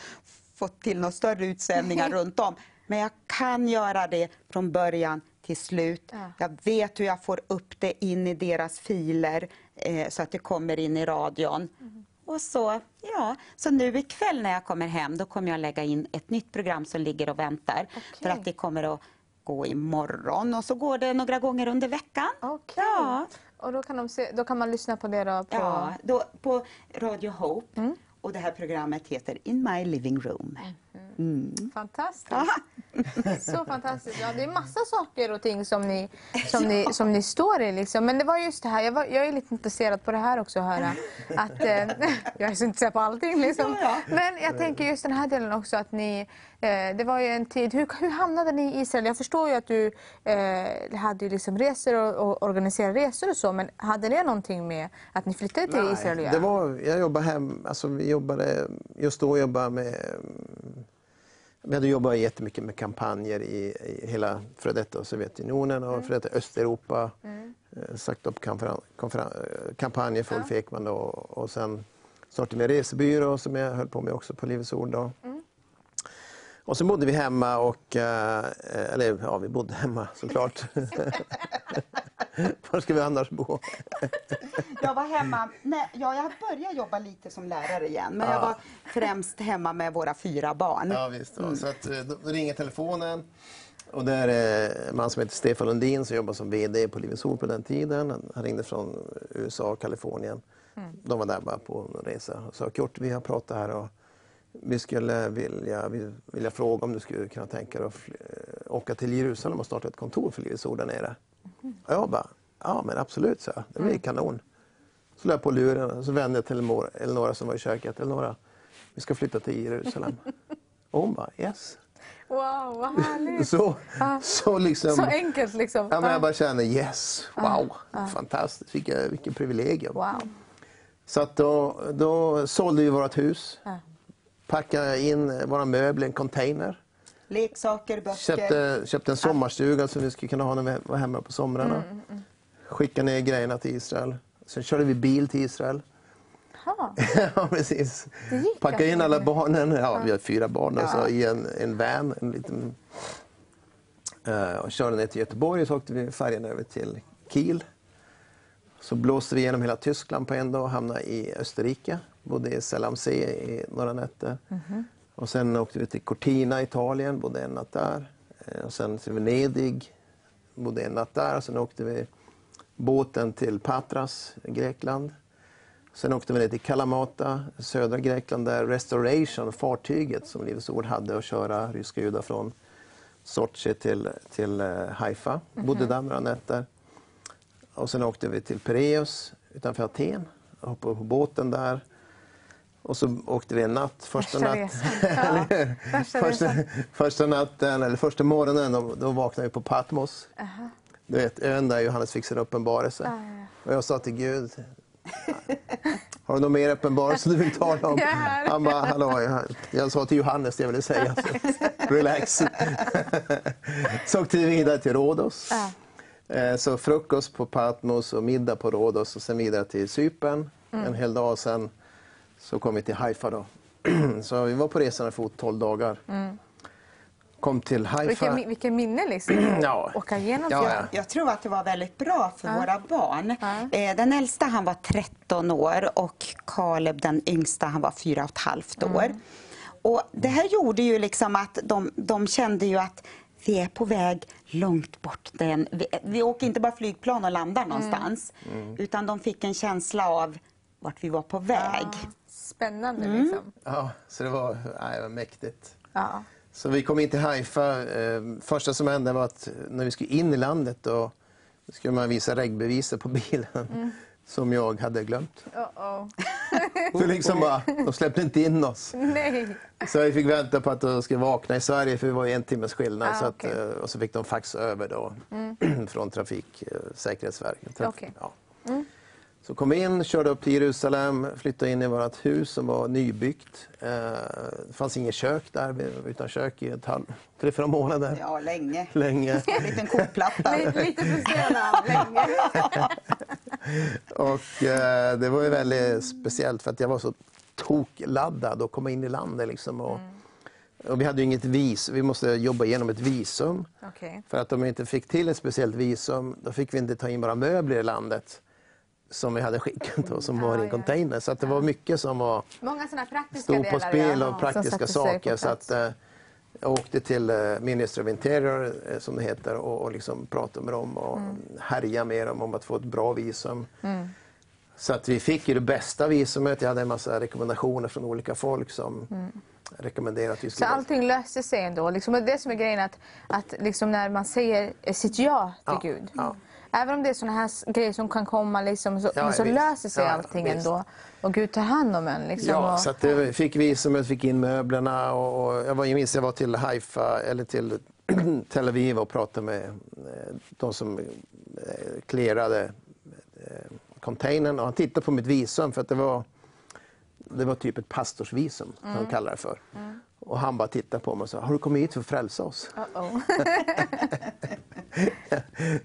fått till några större utsändningar *laughs* runt om. Men jag kan göra det från början till slut. Ja. Jag vet hur jag får upp det in i deras filer eh, så att det kommer in i radion. Mm. Och så, ja, så nu ikväll när jag kommer hem då kommer jag lägga in ett nytt program som ligger och väntar. För att det kommer att gå imorgon och så går det några gånger under veckan. Okej. Ja. Och då kan, se, då kan man lyssna på det då? På... Ja, då, på Radio Hope. Och det här programmet heter In My Living Room. Fantastiskt. *laughs* Så fantastiskt. Ja, det är massa saker och ting som ni, som *laughs* ni, som ni står i. Liksom. Men det var just det här, jag, var, jag är lite intresserad på det här också, att höra. Att, eh, *laughs* jag är så intresserad på allting. Liksom. Ja, Men jag tänker just den här delen också att ni, eh, det var ju en tid, hur, hur hamnade ni i Israel? Jag förstår ju att du eh, hade liksom resor och, och organiserade resor och så, men hade det någonting med att ni flyttade till Israel att göra? det var, jag jobbade hem, alltså vi jobbade, just då jobbade med vi hade jobbat jättemycket med kampanjer i, i hela före detta Sovjetunionen och före detta Östeuropa. Eh, Sagt upp eh, kampanjer för Ulf Ekman då, och sen startade vi en resebyrå som jag höll på med också på Livets Ord. Då. Och så bodde vi hemma och, eh, eller ja, vi bodde hemma såklart. *laughs* Var ska vi annars bo? *laughs* Jag var hemma, nej, ja, jag började jobba lite som lärare igen. Men jag var främst hemma med våra fyra barn. Ja, visst. Ja. Så att, eh, då ringer telefonen. Och där är en man som heter Stefan Lundin som jobbar som VD på Livets Ord på den tiden. Han- ringde från USA och Kalifornien. De var där bara på en resa och sa Kurt, vi har pratat här och vi skulle vilja, vi vilja fråga om du skulle kunna tänka dig att eh, åka till Jerusalem och starta ett kontor för Livets Ord där nere. Och jag bara, ja men absolut, så Det blir kanon. Så la jag på luren och så vände jag till Elnora som var i köket. Elnora, vi ska flytta till Jerusalem. *laughs* Och hon bara, yes. Wow, vad härligt! Så, så liksom... Så enkelt liksom. Ja, men jag bara känner yes, wow, fantastiskt, vilket, vilket privilegium. Wow. Så att då, då sålde vi vårt hus, Ja. Packade in våra möbler i en container. Leksaker, böcker. Köpte, köpte en sommarstuga som vi skulle kunna ha när vi var hemma på somrarna. Mm, Skickade ner grejerna till Israel. Sen körde vi bil till Israel. *laughs* Ja, precis. Packade in alla barnen, ja, vi har fyra barn, alltså, i en, en van. En liten, eh, och körde ner till Göteborg och så åkte vi färjan över till Kiel. Så blåste vi igenom hela Tyskland på en dag och hamnade i Österrike. Bodde i Selamsee i några nätter. Och sen åkte vi till Cortina, Italien, bodde en natt där. Eh, Och sen till Venedig, bodde en natt där. Sen åkte vi båten till Patras, Grekland. Sen åkte vi ner till Kalamata, södra Grekland, där Restoration, fartyget som Livets Ord hade att köra ryska judar från Sochi till, till eh, Haifa. Bodde där några nätter. Och sen åkte vi till Pireus utanför Aten. och Hoppade på båten där. Och så åkte vi en natt, första, natt, *laughs* eller? Värsta första, första natten, eller första morgonen, då, då vaknade vi på Patmos. Du vet, ön där Johannes fick sin uppenbarelse. Ja, ja, ja. Och jag sa till Gud, har du någon mer uppenbarelse du vill tala om? *laughs* Han bara, hallå, jag, jag sa till Johannes det jag ville säga. *laughs* Så, relax. så åkte vi vidare till Rhodos. Ja. Eh, Så frukost på Patmos och middag på Rhodos och sen vidare till Cypern Mm. en hel dag. Sen så kom vi till Haifa då. *clears throat* Så vi var på resan för 12 dagar. Kom till Haifa. Mm. Vilken, mi- vilken minne liksom. *clears throat* Ja. Åka igenom Ja, ja. Jag tror att det var väldigt bra för våra barn. Ja. Eh, Den äldsta han var 13 år och Caleb den yngsta han var 4,5 år. Och det här gjorde ju liksom att de, de kände ju att vi är på väg långt bort. Den, vi, vi åker inte bara flygplan och landar någonstans. Utan de fick en känsla av vart vi var på väg. Spännande Mm. liksom. Ja, så det var, nej, det var mäktigt. Ja. Så vi kom in till Haifa. Eh, första som hände var att när vi skulle in i landet då skulle man visa regbeviset på *laughs* bilen som jag hade glömt. Uh-oh. *laughs* Så liksom bara, de släppte inte in oss. Nej. Så vi fick vänta på att de skulle vakna i Sverige för det var ju en timmes skillnad. Ah, så att. Mm. eh, och så fick de fax över då *clears throat* från Trafiksäkerhetsverket. Okej. Mm. Ja. Så kom vi in, körde upp till Jerusalem, flyttade in i vårt hus som var nybyggt. Eh, Det fanns inget kök där, vi var utan kök i ett halv, tre, fyra månader. Ja, länge. Länge. *laughs* En liten kokplatta. Lite, lite av länge. *laughs* Och eh, det var ju väldigt speciellt för att jag var så tokladdad att komma in i landet. Liksom, och, och vi hade ju inget vis, vi måste jobba igenom ett visum. Okej. För att om vi inte fick till ett speciellt visum, då fick vi inte ta in våra möbler i landet som vi hade skickat och som Ja, var i en container. Så det var mycket som var, Många sådana praktiska stod på spel och praktiska saker. Så att, Jag åkte till eh, Ministry of Interior, eh, som det heter, och, och liksom pratade med dem och mm. härjade med dem om att få ett bra visum. Mm. Så att vi fick ju det bästa visumet. Jag hade en massa rekommendationer från olika folk som mm. rekommenderade att vi skulle... Så allting löste sig ändå? Liksom, det som är grejen att, att liksom när man säger sitt ja till ja, Gud. Ja. Även om det är såna här grejer som kan komma liksom, så, ja, så löser sig allting visst. ändå. Och Gud tar hand om en. Liksom, ja, och... så att det fick visumet, fick in möblerna. Och, och jag, var, jag minns jag var till Haifa, eller till *clears throat* Tel Aviv och pratade med eh, de som klerade eh, containern och han tittade på mitt visum för att det var, det var typ ett pastorsvisum, mm. som de kallar det för. Mm. Och han bara tittade på mig och sa, har du kommit hit för att frälsa oss? Uh -oh.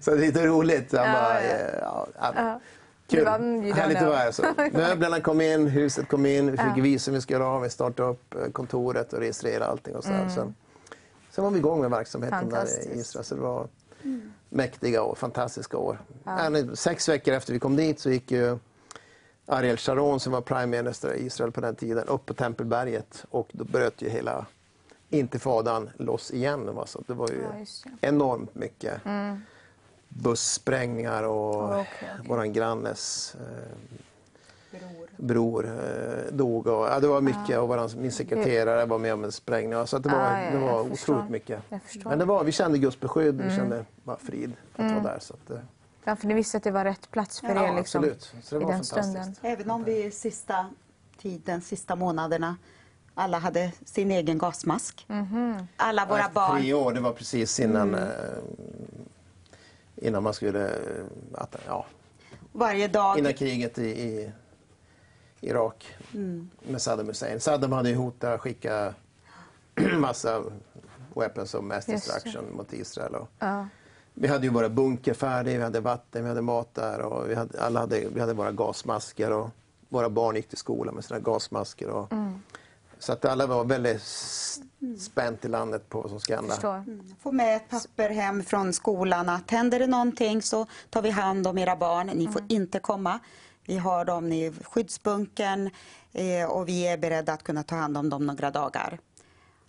*laughs* så det är lite roligt. Han bara, ja. Ja, ja, Kul. Härligt att vara här. Så. *laughs* Möblerna kom in, huset kom in, vi fick visum vi skulle ha, vi startade upp eh, kontoret och registrerade allting. Och så mm. sen, sen var vi igång med verksamheten där i Israel. Så det var mm. mäktiga och fantastiska år. Ja. Sex veckor efter vi kom dit så gick ju Ariel Sharon som var prime minister i Israel på den tiden upp på Tempelberget och då bröt ju hela intifadan loss igen. Så det var ju ja, enormt mycket. Mm bussprängningar och okay, okay. våran grannes eh, bror, bror eh, dog. Och, ja, det var mycket ah. och våran, min sekreterare var med om en sprängning. Så det var, ah, ja, det var otroligt mycket. Men det var, vi kände Guds beskydd, mm. vi kände bara frid att mm. vara där. Så att. Ja, för ni visste att det var rätt plats för ja, er liksom, absolut. Så det var i den stunden. Även om vi sista tiden, sista månaderna alla hade sin egen gasmask. Mm -hmm. Alla våra barn. Tre år, det var precis innan mm. eh, innan man skulle... Att, ja, Varje dag? Innan kriget i, i Irak mm. med Saddam Hussein. Saddam hade ju hotat att skicka *clears throat* massa weapons of mass destruction mot Israel. Och ja. Vi hade ju våra bunker färdiga, vi hade vatten, vi hade mat där och vi hade, alla hade, vi hade våra gasmasker och våra barn gick till skolan med sina gasmasker. Och, mm. Så att alla var väldigt spänt i landet på vad som ska hända. Mm. Få med ett papper hem från skolan att händer det någonting så tar vi hand om era barn. Ni får mm. inte komma. Vi har dem i skyddsbunkern eh, och vi är beredda att kunna ta hand om dem några dagar.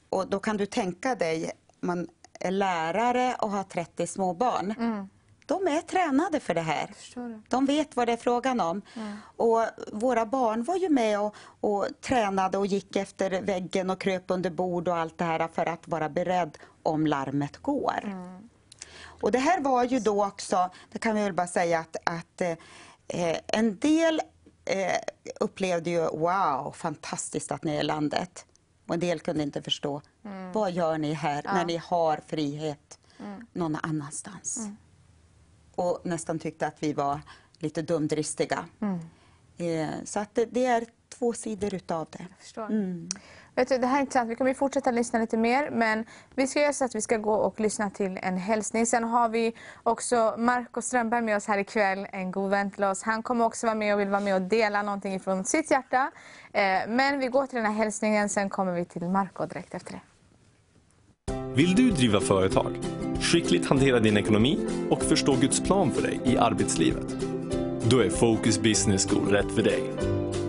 Och då kan du tänka dig, man är lärare och har 30 småbarn. Mm de är tränade för det här. De vet vad det är frågan om. Mm. Och våra barn var ju med och, och, tränade och gick efter väggen och kröp under bord och allt det här för att vara beredd om larmet går. Mm. Och det här var ju då också, det kan vi väl bara säga att, att eh, en del eh, upplevde ju wow, fantastiskt att ni är i landet. Och en del kunde inte förstå. Mm. Vad gör ni här ja. när ni har frihet mm. någon annanstans? Mm och nästan tyckte att vi var lite dumdristiga. Mm. Eh, så att det, det, är två sidor utav det. Jag förstår. Mm. Vet du, det här är intressant. Vi kommer fortsätta lyssna lite mer. Men vi ska göra så att vi ska gå och lyssna till en hälsning. Sen har vi också Marco Strömberg med oss här ikväll. En god vän till oss. Han kommer också vara med och vill vara med och dela någonting från sitt hjärta. Eh, men vi går till den här hälsningen. Sen kommer vi till Marco direkt efter det. Vill du driva företag? skickligt hantera din ekonomi och förstå Guds plan för dig i arbetslivet? Då är Focus Business School rätt för dig.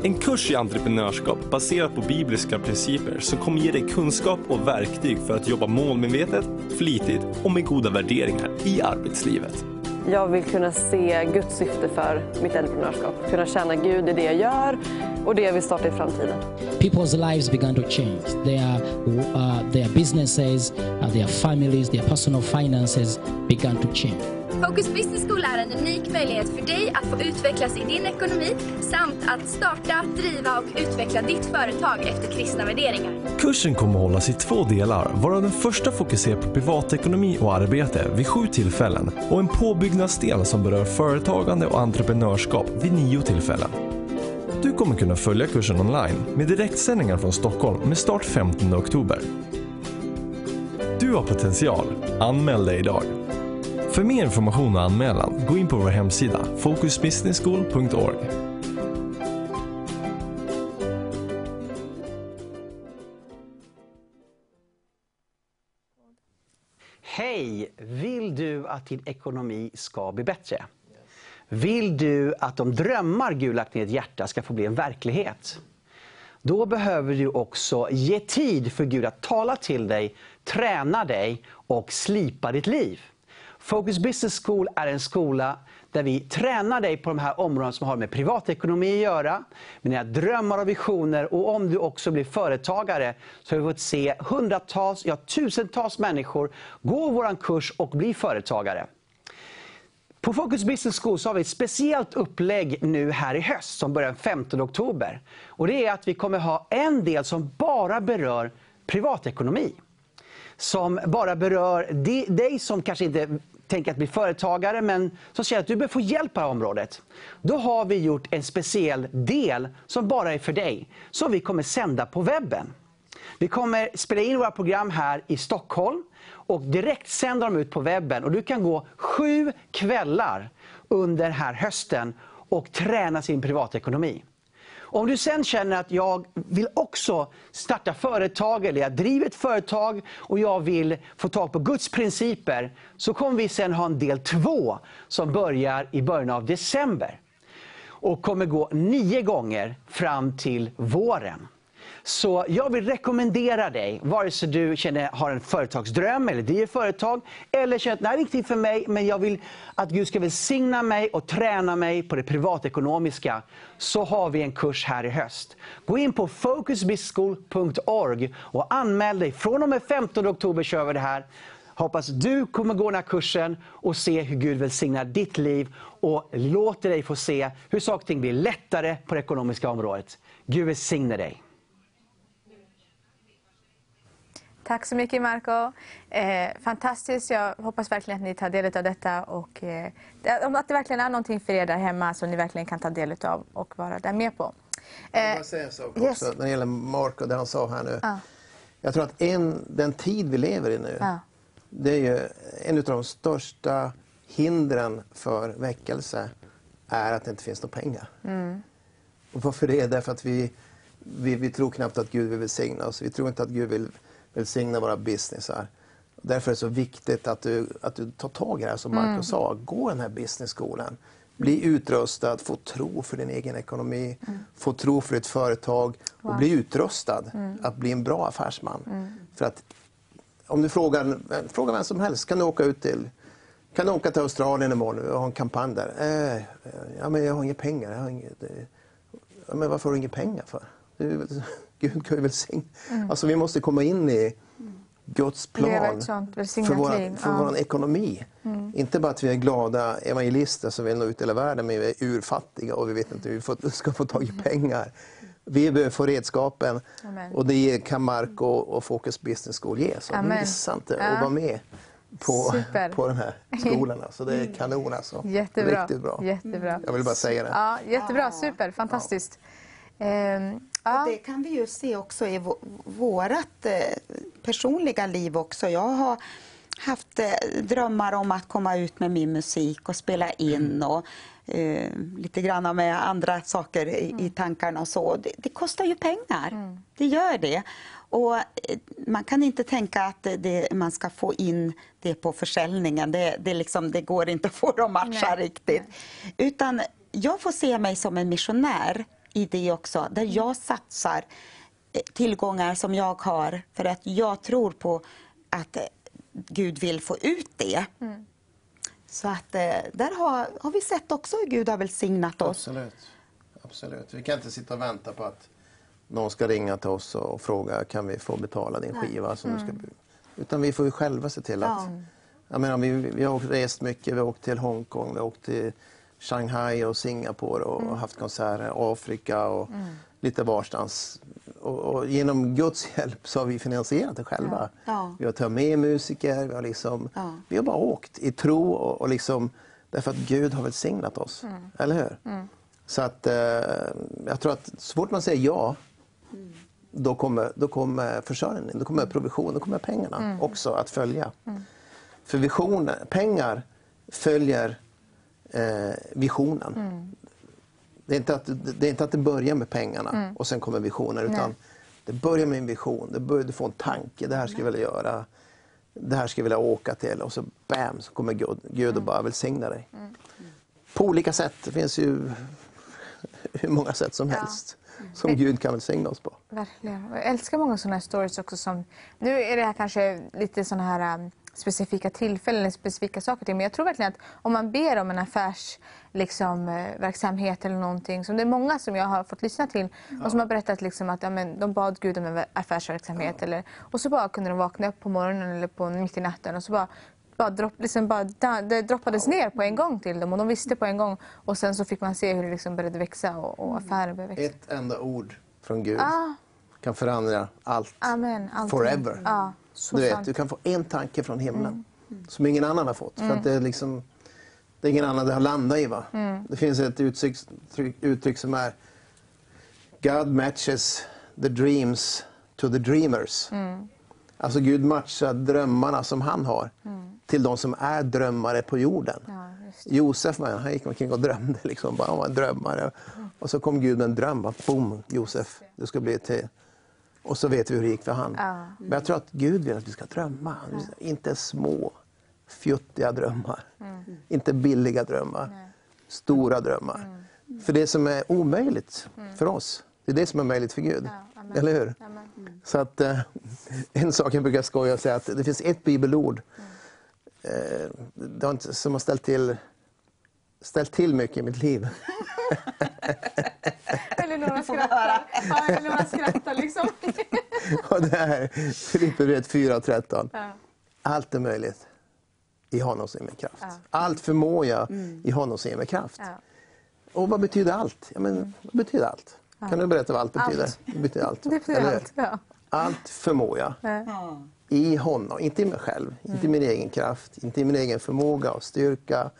En kurs i entreprenörskap baserat på bibliska principer som kommer ge dig kunskap och verktyg för att jobba målmedvetet, flitigt och med goda värderingar i arbetslivet. Jag vill kunna se Guds syfte för mitt entreprenörskap. Kunna tjäna Gud i det jag gör och det jag vill starta i framtiden. People's lives began to change. Their, uh, their businesses, uh, their families, their personal finances began to change. Focus Business School är en unik möjlighet för dig att få utvecklas i din ekonomi samt att starta, driva och utveckla ditt företag efter kristna värderingar. Kursen kommer att hållas i två delar, varav den första fokuserar på privatekonomi och arbete vid sju tillfällen och en påbyggnadsdel som berör företagande och entreprenörskap vid nio tillfällen. Du kommer kunna följa kursen online med direktsändningar från Stockholm med start 15 oktober. Du har potential. Anmäl dig idag. För mer information och anmälan, gå in på vår hemsida focusbusinessschool.org. Hej! Vill du att din ekonomi ska bli bättre? Vill du att de drömmar Gud lagt ner i ditt hjärta ska få bli en verklighet? då behöver du också ge tid för Gud att tala till dig, träna dig och slipa ditt liv. Focus Business School är en skola där vi tränar dig på de här områdena som har med privatekonomi att göra, med dina drömmar och visioner och om du också blir företagare så har vi fått se hundratals, ja tusentals människor gå vår kurs och bli företagare. På Focus Business School så har vi ett speciellt upplägg nu här i höst som börjar den 15 oktober. Och det är att vi kommer ha en del som bara berör privatekonomi. Som bara berör dig som kanske inte tänker att bli företagare men som känner att du behöver få hjälp på det här området. Då har vi gjort en speciell del som bara är för dig, som vi kommer sända på webben. Vi kommer spela in våra program här i Stockholm och direkt sända dem ut på webben. Och du kan gå sju kvällar under den här hösten och träna sin privatekonomi. Om du sen känner att jag vill också starta företag eller jag driver ett företag och jag vill få tag på Guds principer så kommer vi sen ha en del två som börjar i början av december och kommer gå nio gånger fram till våren. Så jag vill rekommendera dig, vare sig du känner, har en företagsdröm eller driver företag, eller känner att det här är viktigt för mig, men jag vill att Gud ska välsigna mig och träna mig på det privatekonomiska, så har vi en kurs här i höst. Gå in på focusbizschool.org och anmäl dig. Från och med 15 oktober kör vi det här. Hoppas du kommer gå den här kursen och se hur Gud välsignar ditt liv och låter dig få se hur saker och ting blir lättare på det ekonomiska området. Gud välsigne dig. Tack så mycket Marco. Eh, fantastiskt. Jag hoppas verkligen att ni tar del av detta och eh, att det verkligen är någonting för er där hemma som ni verkligen kan ta del av och vara där med på. Eh, jag vill säga en sak yes. också när det gäller Marco, det han sa här nu. Ah. Jag tror att en, den tid vi lever i nu, ah. det är ju en av de största hindren för väckelse är att det inte finns några pengar. Mm. Och varför det? Därför att vi, vi, vi tror knappt att Gud vill välsigna oss. Vi tror inte att Gud vill välsigna våra businessar. Därför är det så viktigt att du, att du tar tag i det här som Marco mm. sa. Gå den här businessskolan. Bli utrustad, få tro för din egen ekonomi, mm. få tro för ditt företag wow. och bli utrustad mm. att bli en bra affärsman. Mm. För att om du frågar, frågar vem som helst, kan du åka ut till kan du åka till Australien imorgon och ha en kampanj där? Eh, ja, men jag har inga pengar. Jag har inget, eh, men varför har du inga pengar för? Du, Gud kan ju välsigna. Mm. Alltså vi måste komma in i Guds plan för, våra, för ja. vår ekonomi. Mm. Inte bara att vi är glada evangelister som vill nå ut i hela världen, men vi är urfattiga och vi vet inte hur vi ska få tag i mm. pengar. Vi behöver få redskapen Amen. och det kan Mark och, och Focus Business School ge. Så missa inte ja. att vara med på, på den här *laughs* skolan. Alltså, det är kanon alltså. Jättebra. Riktigt bra. Jättebra. Jag vill bara säga det. Ja, jättebra, super, fantastiskt. Ja. Ja. det kan vi ju se också i vårt eh, personliga liv också. Jag har haft eh, drömmar om att komma ut med min musik och spela in mm. och eh, lite grann med andra saker i, mm. i tankarna och så. Det, det kostar ju pengar. Mm. Det gör det. Och eh, man kan inte tänka att det, man ska få in det på försäljningen. Det, det, liksom, det går inte att få dem att matcha Nej. riktigt. Utan jag får se mig som en missionär i det också, där jag satsar eh, tillgångar som jag har för att jag tror på att eh, Gud vill få ut det. Mm. Så att eh, där har, har vi sett också hur Gud har välsignat oss. Absolut. Absolut. Vi kan inte sitta och vänta på att någon ska ringa till oss och fråga kan vi få betala din skiva som mm. du ska Utan vi får ju själva se till att... Ja. Jag menar, vi, vi har rest mycket, vi har åkt till Hongkong, vi har åkt till Shanghai och Singapore och mm. haft konserter, Afrika och mm. lite varstans. Och, och, genom Guds hjälp så har vi finansierat det själva. Ja. Ja. Vi har tagit med musiker, vi har, liksom, ja. vi har bara åkt i tro och, och liksom, därför att Gud har välsignat oss. Mm. Eller hur? Mm. Så att eh, jag tror att så fort man säger ja mm. då kommer, då kommer försörjning, då kommer provision, då kommer pengarna mm. också att följa. För visioner, pengar följer visionen. Mm. Det, är inte att, det är inte att det börjar med pengarna mm. och sen kommer visionen. Utan Nej. det börjar med en vision. Det börjar, du får en tanke. Det här ska jag vilja göra. Det här ska jag vilja åka till. Och så bam, så kommer Gud, Gud och mm. bara välsigna dig. Mm. På olika sätt. Det finns ju *laughs* hur många sätt som helst som Gud kan välsigna oss på. Verkligen. Jag älskar många sådana här stories också. Som, nu är det här kanske lite sådana här um, specifika tillfällen, eller specifika saker till. Men jag tror verkligen att om man ber om en affärsverksamhet liksom, eh, verksamhet eller någonting. Som det är många som jag har fått lyssna till och som har berättat liksom att ja, men, de bad Gud om en affärsverksamhet. Eller, och så bara kunde de vakna upp på morgonen eller på mitt i natten och så bara bara dropp, liksom bara, det droppades ner på en gång till dem och de visste på en gång. Och sen så fick man se hur det liksom började växa och, och affären började växa. Ett enda ord från Gud Ah, kan förändra allt. amen. Forever. Ja, så Du, vet, sant. du kan få en tanke från himlen som ingen annan har fått. För att det, är liksom, det är ingen annan det har landat i. Va? Det finns ett uttryck, tryck- uttryck som är God matches the dreams to the dreamers. Alltså Gud matchar drömmarna som han har till de som är drömmare på jorden. Ja. Josef man, han gick omkring och drömde. Liksom, bara, han var en drömmare. Och så kom Gud med en dröm. Bara, boom, Josef, du ska bli till... Och så vet vi hur det gick för han. Ja. Men jag tror att Gud vill att vi ska drömma. Inte små, fjuttiga drömmar. Inte billiga drömmar. Stora drömmar. För det som är omöjligt för oss, det är det som är möjligt för Gud. amen. Eller hur? Amen. Så att, eh, en sak jag brukar skoja och säga att det finns ett bibelord eh, som har ställt till, ställt till mycket i mitt liv. *laughs* Skrattar. *laughs* Ja, Eleonora *laughs* skrattar liksom. *laughs* Och det är Filipperbrevet 4 och 13. Ja. Allt är möjligt i honom som ger mig kraft. Allt förmår jag i honom som ger mig kraft. Ja. Och vad betyder allt? Ja, men, vad betyder allt? Kan du berätta vad allt betyder? Allt. Det betyder allt. Det betyder allt. Ja. Allt förmår jag Ja. i honom, inte i mig själv, inte i min egen kraft, inte i min egen förmåga och styrka.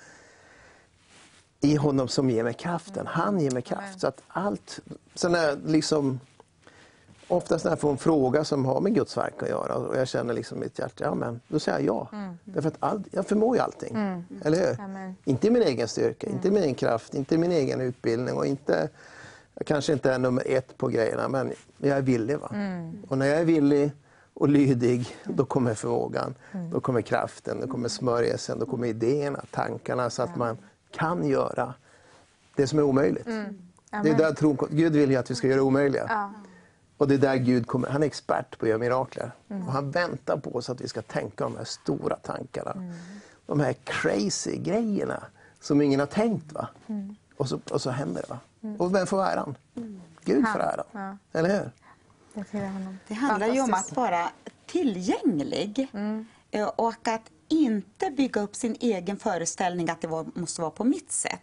I honom som ger mig kraften. Han ger mig kraft. Så att allt, jag liksom, oftast när jag får en fråga som har med Guds verk att göra och jag känner liksom i mitt hjärta, ja men då säger jag ja. Därför att all, jag förmår ju allting. Eller hur? Amen. Inte min egen styrka, inte i min egen kraft, inte min egen utbildning och inte jag kanske inte är nummer ett på grejerna, men jag är villig. Va? Och när jag är villig och lydig, då kommer förmågan, då kommer kraften, då kommer smörjelsen, då kommer idéerna, tankarna, så att man kan göra det som är omöjligt. Det är där tron, Gud vill ju att vi ska göra det omöjliga. Ja. Och det är där Gud kommer, han är expert på att göra mirakler. Och han väntar på oss att vi ska tänka de här stora tankarna. De här crazy grejerna som ingen har tänkt. va? Och, så, och så händer det. va? Och vem får äran? Gud får äran. Ja. Eller hur? Det handlar ju om att vara tillgänglig eh, och att inte bygga upp sin egen föreställning att det var, måste vara på mitt sätt.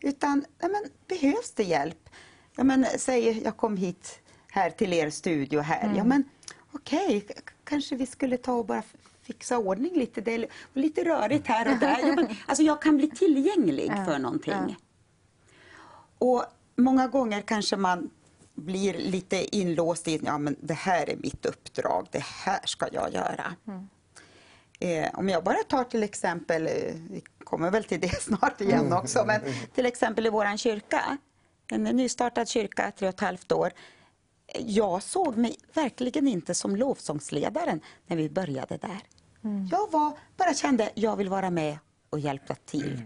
Utan, ja, men, behövs det hjälp? Ja, men, säg, jag kom hit här till er studio här. Ja, men okej, kanske vi skulle ta och bara fixa ordning lite. Det är li- lite rörigt här och där. Ja, men, *laughs* alltså, jag kan bli tillgänglig för någonting. Och många gånger kanske man blir lite inlåst i ja, men det här är mitt uppdrag, det här ska jag göra. Eh, om jag bara tar till exempel, eh, vi kommer väl till det *laughs* snart igen också, men till exempel i våran kyrka, en nystartad kyrka, tre och ett halvt år. Jag såg mig verkligen inte som lovsångsledaren när vi började där. Jag var, bara kände jag vill vara med och hjälpa till.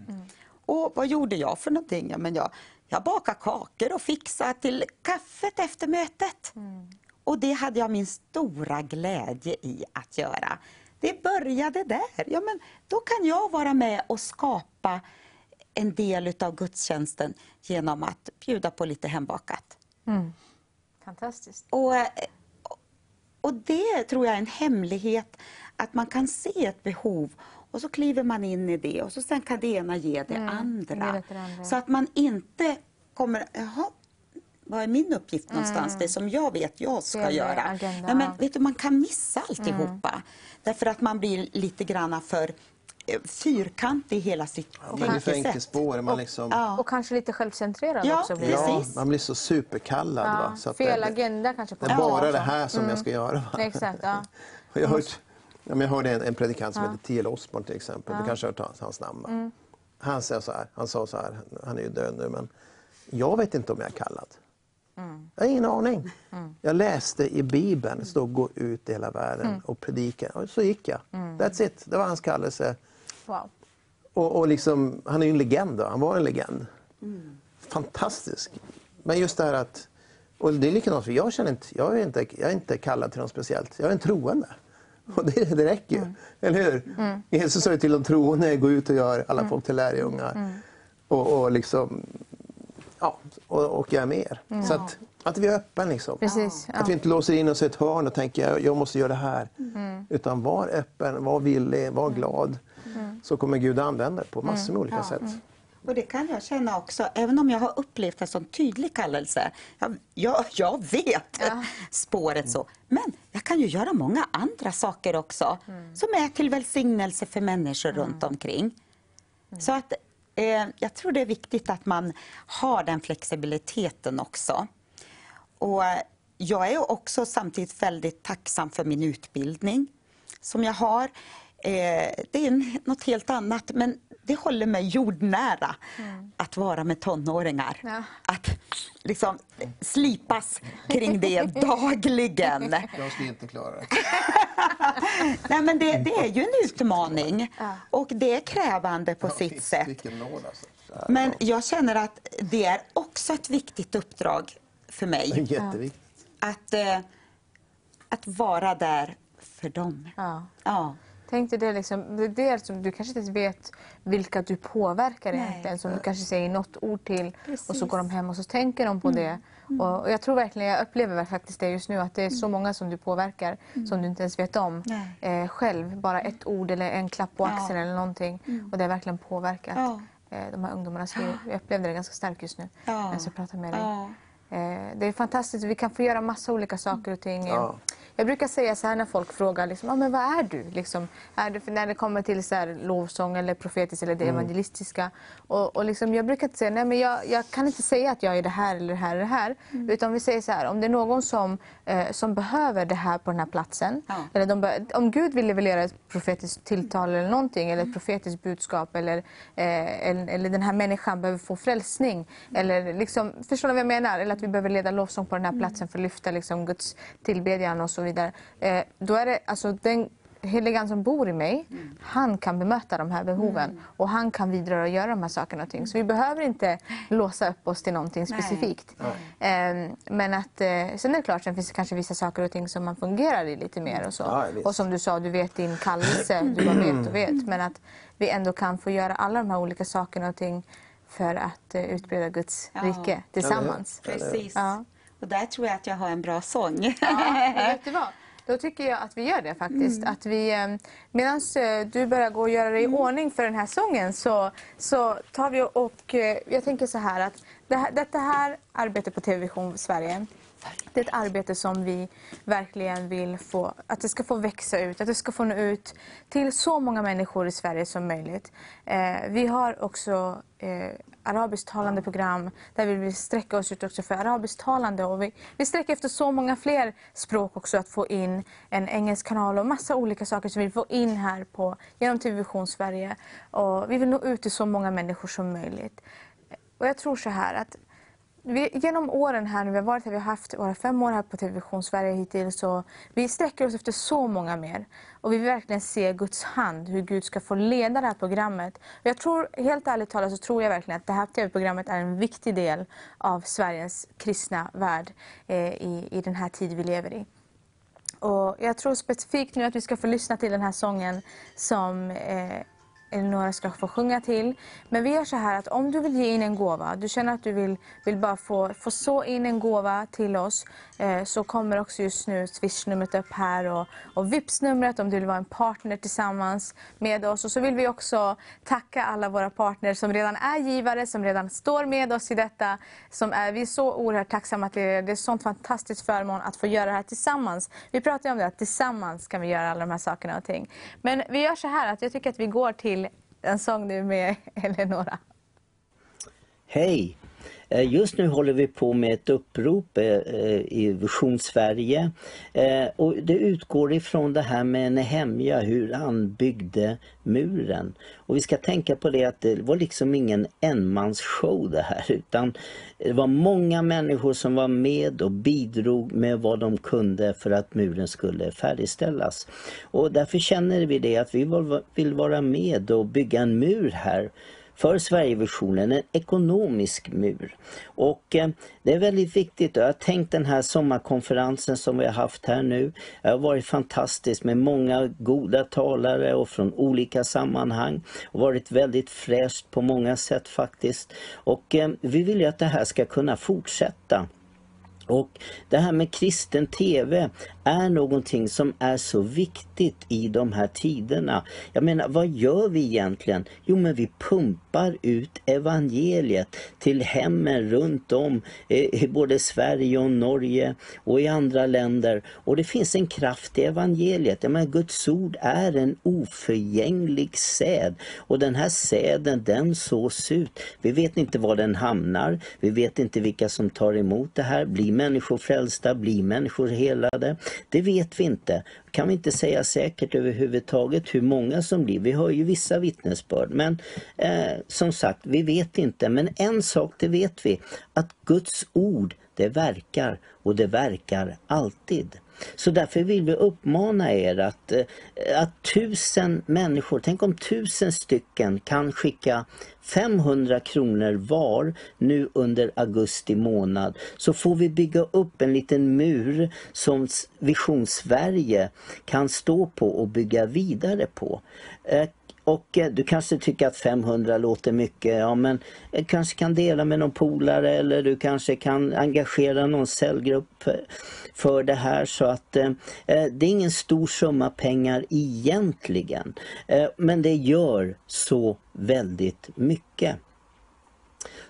Och vad gjorde jag för någonting? Ja, men jag, jag bakade kakor och fixade till kaffet efter mötet. Och det hade jag min stora glädje i att göra. Det började där. Ja, men då kan jag vara med och skapa en del av gudstjänsten genom att bjuda på lite hembakat. Fantastiskt. Och, och det tror jag är en hemlighet, att man kan se ett behov och så kliver man in i det och så sen kan det ena ge det Mm, andra. det andra. Så att man inte kommer, jaha, vad är min uppgift någonstans? Det som jag vet jag ska Mm. Göra. Nej, men, ja. vet du, man kan missa alltihopa. Därför att man blir lite granna för eh, fyrkantig i hela sitt tänkesätt. Man, liksom, Ja. Och kanske lite självcentrerad Ja, också. Blir ja, man blir så superkallad. Ja, Va? Så att fel det, agenda kanske. På det är bara det här som jag ska göra. Va? Exakt, ja. Och *laughs* Jag, har hört, ja, men jag hörde en, en predikant som heter T.L. Osborne till exempel. Du kanske har hört hans, namn? Va? Han, säger så här, han sa så här, han är ju död nu, men jag vet inte om jag är kallad. Jag har ingen aning. Jag läste i Bibeln, det stod gå ut i hela världen och predika. Och så gick jag. That's it. Det var hans kallelse. Wow. Och, och liksom, han är ju en legend, då. han var en legend. Fantastisk. Men just det här att, och det är likadant för jag känner inte, jag är inte, jag är inte kallad till något speciellt. Jag är en troende. Och det, det räcker ju, eller hur? Jesus sa ju till de troende, gå ut och gör alla folk till lärjungar. Och, och liksom, ja, och, och jag är med er. Så att, att vi är öppna liksom. Precis. Ja. Att vi inte låser in oss i ett hörn och tänker jag, jag måste göra det här. Mm. Utan var öppen, var villig, var glad. Så kommer Gud använda det på massor med olika sätt. Och det kan jag känna också, även om jag har upplevt en sån tydlig kallelse. Jag, jag, jag vet spåret så. Men jag kan ju göra många andra saker också som är till välsignelse för människor runt omkring. Så att Eh, jag tror det är viktigt att man har den flexibiliteten också. Och jag är också samtidigt väldigt tacksam för min utbildning som jag har. Eh, det är något helt annat, men det håller mig jordnära att vara med tonåringar. Ja. Att liksom slipas kring det *laughs* dagligen. Jag skulle inte klara det. Nej, men det, det är ju en utmaning och det är krävande på sitt sätt. Vilken nåd alltså. Men jag känner att det är också ett viktigt uppdrag för mig. Jätteviktigt. Att, eh, att vara där för dem. Ja. Ja. Tänk dig det, liksom, det är som du kanske inte vet vilka du påverkar Nej. egentligen. Som du kanske säger något ord till och så Precis. Mm. går de hem och så tänker de på det. Och, och jag tror verkligen, jag upplever faktiskt det just nu, att det är så många som du påverkar som du inte ens vet om Mm. Eh, själv. Bara ett ord eller en klapp på Ja. Mm. axeln eller någonting. Och det har verkligen påverkat Ja. eh, de här ungdomarnas liv. Jag upplevde det ganska starkt just nu Ja. när jag pratade med dig. Ja. Eh, Det är fantastiskt. Vi kan få göra massa olika saker och ting. Ja. Jag brukar säga så här när folk frågar liksom, ah, men vad är du? Liksom, är du när det kommer till så här, lovsång eller profetiskt eller det Mm. evangelistiska. Och, och liksom, jag brukar inte säga nej men jag, jag kan inte säga att jag är det här eller det här eller det här. Mm. Utan vi säger så här, om det är någon som, eh, som behöver det här på den här platsen. Ja. Eller de om Gud vill leverera ett profetiskt tilltal eller någonting eller Mm. ett profetiskt budskap eller, eh, eller, eller den här människan behöver få frälsning. Eller liksom, förstår ni vad jag menar? Eller att vi behöver leda lovsång på den här platsen för att lyfta liksom, Guds tillbedjan och så vidare. Eh, då är det alltså den heligan som bor i mig, han kan bemöta de här behoven och han kan vidröra och göra de här sakerna och ting. Så vi behöver inte låsa upp oss till någonting Nej. specifikt. Eh, men att, eh, sen är det klart, sen finns det kanske vissa saker och ting som man fungerar i lite mer och så. Ja, och som du sa, du vet din kallelse, du bara vet och vet. Men att vi ändå kan få göra alla de här olika sakerna och ting för att eh, utbreda Guds Ja. rike tillsammans. Precis. Ja. Och där tror jag att jag har en bra sång. Ja, vet du vad? Då tycker jag att vi gör det faktiskt. Att vi, medan du börjar gå och göra dig i ordning för den här sången så, så tar vi och, eh, jag tänker så här att det här, detta här arbetet på TV Vision Sverige det är ett arbete som vi verkligen vill få, att det ska få växa ut, att det ska få nå ut till så många människor i Sverige som möjligt. Eh, vi har också eh, arabisktalande program där vi vill sträcka oss ut också för arabisktalande och vi, vi sträcker efter så många fler språk också att få in en engelsk kanal och massa olika saker som vi vill få in här på, genom TV Vision Sverige. Och vi vill nå ut till så många människor som möjligt. Och jag tror så här att vi, genom åren här nu vi har varit här, vi har haft våra fem år här på Television Sverige hittills, så vi sträcker oss efter så många mer. Och vi vill verkligen se Guds hand, hur Gud ska få leda det här programmet. Och jag tror, helt ärligt talat så tror jag verkligen att det här tv-programmet är en viktig del av Sveriges kristna värld eh, i, i den här tid vi lever i. Och jag tror specifikt nu att vi ska få lyssna till den här sången som eh, Eh, Elinora ska få sjunga till. Men vi gör så här att om du vill ge in en gåva, du känner att du vill, vill bara få, få så in en gåva till oss, eh, så kommer också just nu swishnumret upp här och, och Vips-numret om du vill vara en partner tillsammans med oss. Och så vill vi också tacka alla våra partner som redan är givare, som redan står med oss i detta. Som är, vi är så oerhört tacksamma till er. Det är sånt fantastiskt förmån att få göra det här tillsammans. Vi pratar ju om det, att tillsammans kan vi göra alla de här sakerna och ting. Men vi gör så här att jag tycker att vi går till en sång nu med *laughs* Eleonora. Hej! Eh, just nu håller vi på med ett upprop eh, eh, i Vision Sverige. Och det utgår ifrån det här med Nehemja, hur han byggde muren. Och vi ska tänka på det att det var liksom ingen enmansshow det här utan det var många människor som var med och bidrog med vad de kunde för att muren skulle färdigställas. Och därför känner vi det att vi vill vara med och bygga en mur här för Sverigevisionen, en ekonomisk mur. Och eh, det är väldigt viktigt. Jag har tänkt den här sommarkonferensen som vi har haft här nu. Det har varit fantastiskt med många goda talare och från olika sammanhang. Och varit väldigt fräscht på många sätt faktiskt. Och eh, vi vill ju att det här ska kunna fortsätta. Och det här med kristen TV är någonting som är så viktigt i de här tiderna. Jag menar, vad gör vi egentligen? Jo, men vi pumpar ut evangeliet till hemmen runt om eh, i både Sverige och Norge och i andra länder. Och det finns en kraft i evangeliet. Jag menar, Guds ord är en oförgänglig säd. Och den här säden, den sås ut. Vi vet inte var den hamnar. Vi vet inte vilka som tar emot det här. Blir människor frälsta? Blir människor helade? Det vet vi inte. Kan vi inte säga säkert överhuvudtaget hur många som blir. Vi har ju vissa vittnesbörd. Men eh, som sagt, vi vet inte. Men en sak det vet vi. Att Guds ord, det verkar och det verkar alltid. Så därför vill vi uppmana er att, eh, att tusen människor, tänk om tusen stycken kan skicka 500 kronor var nu under augusti månad så får vi bygga upp en liten mur som Vision Sverige kan stå på och bygga vidare på. Eh, och eh, du kanske tycker att 500 låter mycket, ja men du kanske kan dela med någon polare eller du kanske kan engagera någon cellgrupp eh, för det här så att eh, det är ingen stor summa pengar egentligen. Eh, men det gör så väldigt mycket.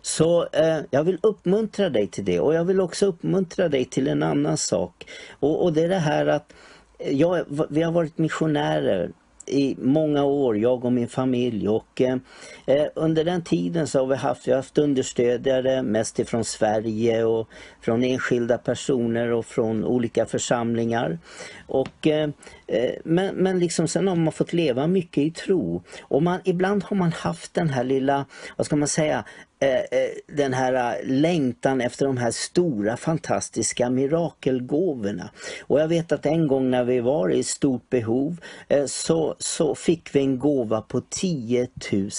Så eh, jag vill uppmuntra dig till det och jag vill också uppmuntra dig till en annan sak. Och, och det är det här att jag, vi har varit missionärer i många år, jag och min familj. Och, eh, eh, under den tiden så har vi haft, vi har haft understödjare, mest ifrån Sverige och från enskilda personer och från olika församlingar. Och, eh, eh men, men liksom sen har man fått leva mycket i tro. Och man, ibland har man haft den här lilla, vad ska man säga, Eh, eh, den här eh, längtan efter de här stora fantastiska mirakelgåvorna. Och jag vet att en gång när vi var i stort behov så, så fick vi en gåva på 10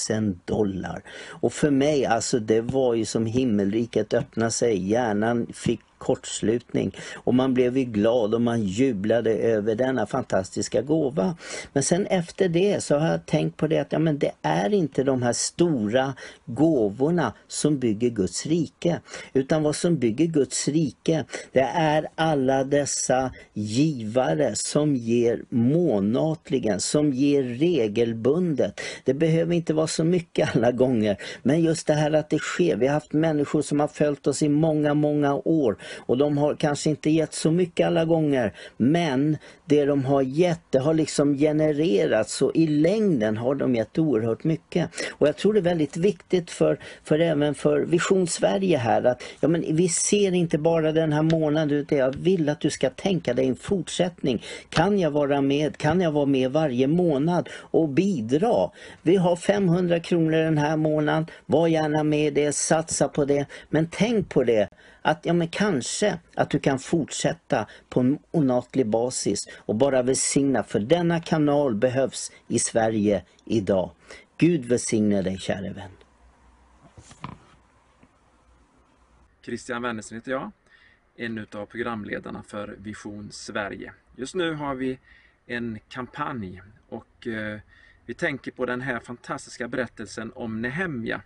000 dollar. Och för mig, alltså det var ju som himmelriket öppnade sig. Hjärnan fick kortslutning. Och man blev ju glad och man jublade över denna fantastiska gåva. Men sen efter det så har jag tänkt på det att ja, men det är inte de här stora gåvorna som bygger Guds rike. Utan vad som bygger Guds rike det är alla dessa givare som ger månatligen, som ger regelbundet. Det behöver inte vara så mycket *laughs* alla gånger. Men just det här att det sker. Vi har haft människor som har följt oss i många, många år och de har kanske inte gett så mycket alla gånger. Men det de har gett, det har liksom genererats och i längden har de gett oerhört mycket. Och jag tror det är väldigt viktigt för, för även för Vision Sverige här att ja, men vi ser inte bara den här månaden utan jag vill att du ska tänka dig en fortsättning. Kan jag vara med? Kan jag vara med varje månad och bidra? Vi har 500 kronor den här månaden. Var gärna med det, satsa på det. Men tänk på det att ja, men kanske att du kan fortsätta på en onatlig basis och bara välsigna för denna kanal behövs i Sverige idag. Gud välsigne dig käre vän. Christian Wennersen heter jag, en av programledarna för Vision Sverige. Just nu har vi en kampanj och eh, vi tänker på den här fantastiska berättelsen om Nehemja.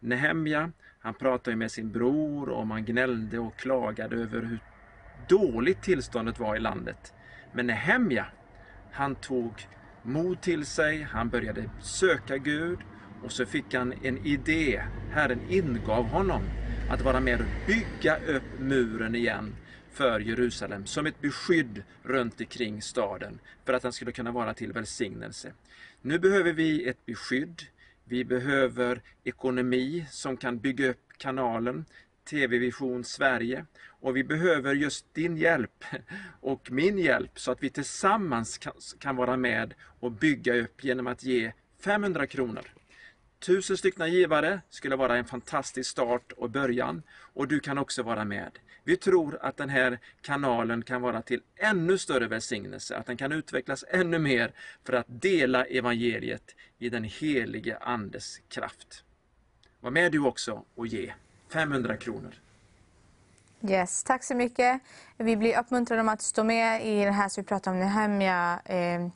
Nehemja han pratade med sin bror och man gnällde och klagade över hur dåligt tillståndet var i landet. Men Nehemja, han tog mod till sig, han började söka Gud och så fick han en idé. Herren ingav honom att vara med och bygga upp muren igen för Jerusalem som ett beskydd runt omkring staden för att den skulle kunna vara till välsignelse. Nu behöver vi ett beskydd vi behöver ekonomi som kan bygga upp kanalen TV Vision Sverige och vi behöver just din hjälp *laughs* och min hjälp så att vi tillsammans kan vara med och bygga upp genom att ge 500 kronor. Tusen stycken givare skulle vara en fantastisk start och början och du kan också vara med. Vi tror att den här kanalen kan vara till ännu större välsignelse, att den kan utvecklas ännu mer för att dela evangeliet i den helige Andes kraft. Var med du också och ge 500 kronor. Yes, tack så mycket. Vi blir uppmuntrade om att stå med i det här som vi pratar om, Nehemja eh,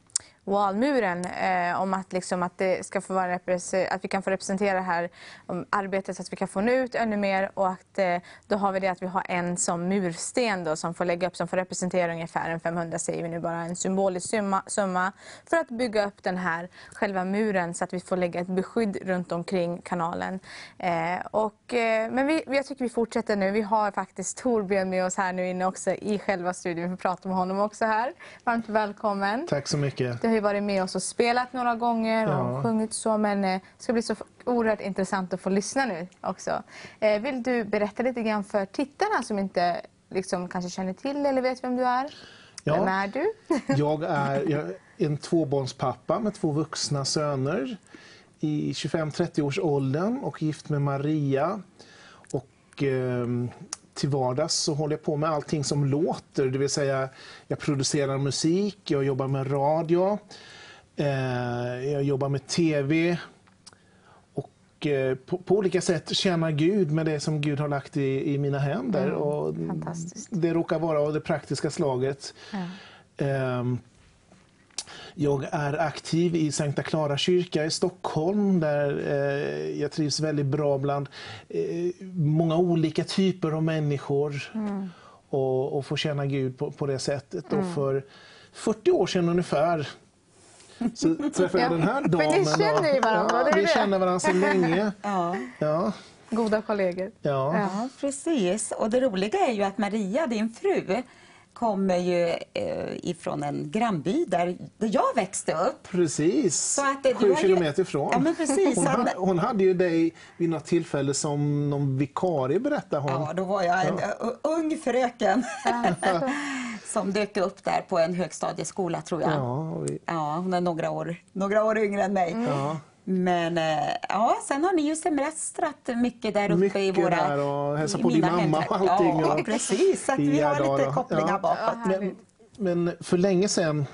valmuren eh, om att, liksom, att, det ska få vara att vi kan få representera det här om arbetet så att vi kan få nå ut ännu mer och att eh, då har vi det att vi har en som mursten då, som får lägga upp, som får representera ungefär en 500 säger vi nu bara, en symbolisk summa, summa för att bygga upp den här själva muren så att vi får lägga ett beskydd runt omkring kanalen. Eh, och, eh, men vi, jag tycker vi fortsätter nu. Vi har faktiskt Torbjörn med oss här nu inne också i själva studion. Vi får prata med honom också här. Varmt välkommen. Tack så mycket ju varit med oss och spelat några gånger och sjungit så men eh, det ska bli så oerhört intressant att få lyssna nu också. Eh, vill du berätta lite grann för tittarna som inte liksom, kanske känner till eller vet vem du är? Ja. Vem är du? *laughs* jag är jag är en tvåbarnspappa med två vuxna söner i 25-30 års åldern och gift med Maria. Och, eh, till vardags så håller jag på med allting som låter, det vill säga jag producerar musik, jag jobbar med radio, eh, jag jobbar med TV och eh, på, på, olika sätt tjänar Gud med det som Gud har lagt i, i mina händer. Mm, och det råkar vara av det praktiska slaget. Ja. Eh, jag är aktiv i Sankta Clara kyrka i Stockholm där eh, jag trivs väldigt bra bland eh, många olika typer av människor mm. och, och får känna Gud på, på det sättet. Mm. Och för 40 år sedan ungefär så *laughs* träffade jag den här damen. För ni känner ju varandra, ja, Vi känner varandra sedan länge. *laughs* ja. Ja. Goda kollegor. Ja. ja, precis. Och det roliga är ju att Maria, din fru, kommer ju eh, ifrån en grannby där, där jag växte upp. Precis, så att, sju kilometer ifrån. Ja, men precis. Hon, hade, hon hade ju dig vid något tillfälle som någon vikarie berättade hon. Ja, då var jag en ja. ung fröken *laughs* som dök upp där på en högstadieskola tror jag. Ja, vi... ja hon är några år, några år yngre än mig. Mm. Men eh, ja, sen har ni ju semestrat mycket där uppe mycket i våra där och hälsa på din mamma och allting. Ja, *laughs* precis. Så vi har lite kopplingar ja. bakåt. Men, men för länge sedan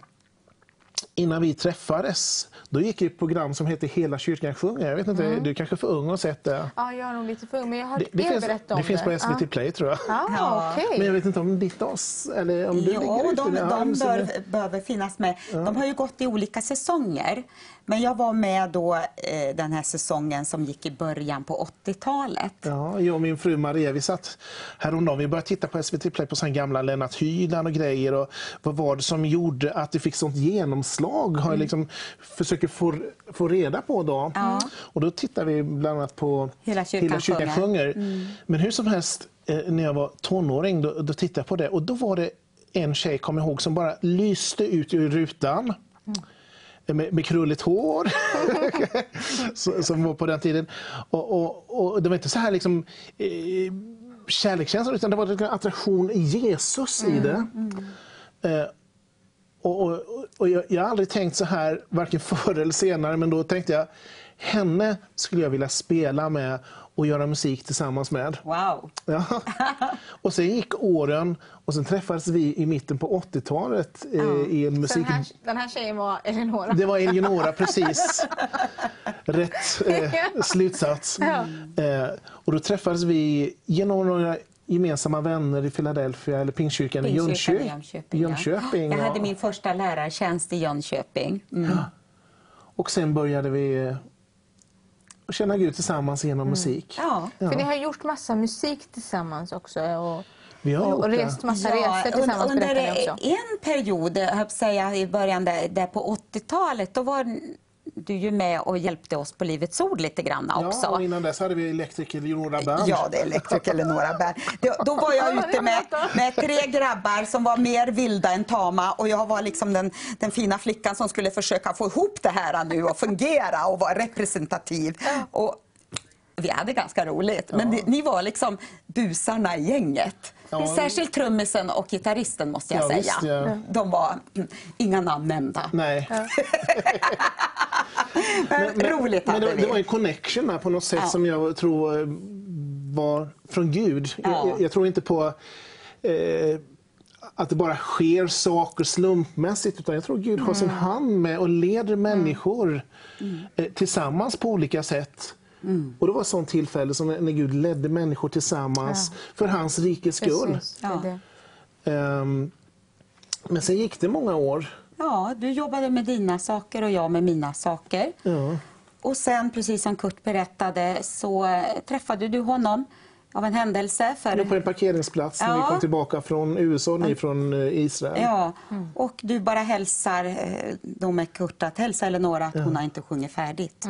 innan vi träffades, då gick det ett program som heter Hela kyrkan sjunger. Jag vet inte, mm. Du är kanske för ung och sett det? Ja, jag är nog lite för ung, men jag har hört det, er finns, berätta om det. finns på SVT Play tror jag. Ah, okay. Men jag vet inte om ditt oss, eller om du jo, ligger de, de, de bör, behöver finnas med. Ja. De har ju gått i olika säsonger. Men jag var med då eh, den här säsongen som gick i början på 80-talet. Ja, jag och min fru Maria, vi satt häromdagen, vi började titta på SVT Play på sån gamla Lennart Hyland och grejer. Och vad var det som gjorde att det fick sånt genomslag? Har jag liksom försöker få, få reda på då. Ja. Och då tittar vi bland annat på Hela kyrkan, Hela kyrkan sjunger. sjunger. Mm. Men hur som helst, eh, när jag var tonåring, då, då tittade jag på det och då var det en tjej, kom ihåg, som bara lyste ut ur rutan. Mm med, med krulligt hår, *laughs* som var på den tiden. Och, och, och, det var inte så här liksom, eh, kärlekskänsla, utan det var en attraktion i Jesus i det. Mm, mm. Eh, och, och, och jag, jag, har aldrig tänkt så här, varken *laughs* förr eller senare, men då tänkte jag, henne skulle jag vilja spela med och göra musik tillsammans med. Wow! Ja. *laughs* Och sen gick åren och sen träffades vi i mitten på 80-talet eh, ja. i en musik... Den här, den här tjejen var Eleonora? Det var Eleonora, precis. *laughs* Rätt eh, slutsats. Ja. Eh, och då träffades vi genom några gemensamma vänner i Philadelphia eller Pingstkyrkan i Jönköping. Jönköping, Jönköping ja. Jag hade min första lärartjänst i Jönköping. Mm. Och sen började vi och känna Gud tillsammans genom mm. musik. Ja. ja. För ni har gjort massa musik tillsammans också. Och... Vi har och rest massa ja, resor tillsammans under också. en period, jag säga, i början där, där på 80-talet, då var du ju med och hjälpte oss på Livets Ord lite grann också. Ja, och innan dess hade vi Elektriker Eleonora Band. Ja, det är Elektriker Eleonora Band. Då, då var jag ute med, med tre grabbar som var mer vilda än tama och jag var liksom den, den fina flickan som skulle försöka få ihop det här nu och fungera och vara representativ. Och vi hade ganska roligt, men ni, ni var liksom busarna i gänget. Ja. Särskilt trummisen och gitarristen måste jag ja, säga. Visst, ja. De var mm, inga namn nämnda. Nej. *laughs* *laughs* Ja. men, men, roligt men det, det var en connection där på något sätt som jag tror eh, var från Gud. Jag, jag, tror inte på eh, att det bara sker saker slumpmässigt utan jag tror Gud har sin mm. hand med och leder människor mm. eh, tillsammans på olika sätt Mm. Och det var ett sånt tillfälle som när Gud ledde människor tillsammans för hans rikes skull. Precis, det är det. Ehm, men sen gick det många år. Ja, du jobbade med dina saker och jag med mina saker. Ja. Och sen, precis som Kurt berättade, så eh, träffade du honom av en händelse. För... På en parkeringsplats när vi Ja. kom tillbaka från USA, ni från eh, Israel. Ja, och du bara hälsar eh, då med Kurt att hälsa Eleonora att hon har inte sjungit färdigt.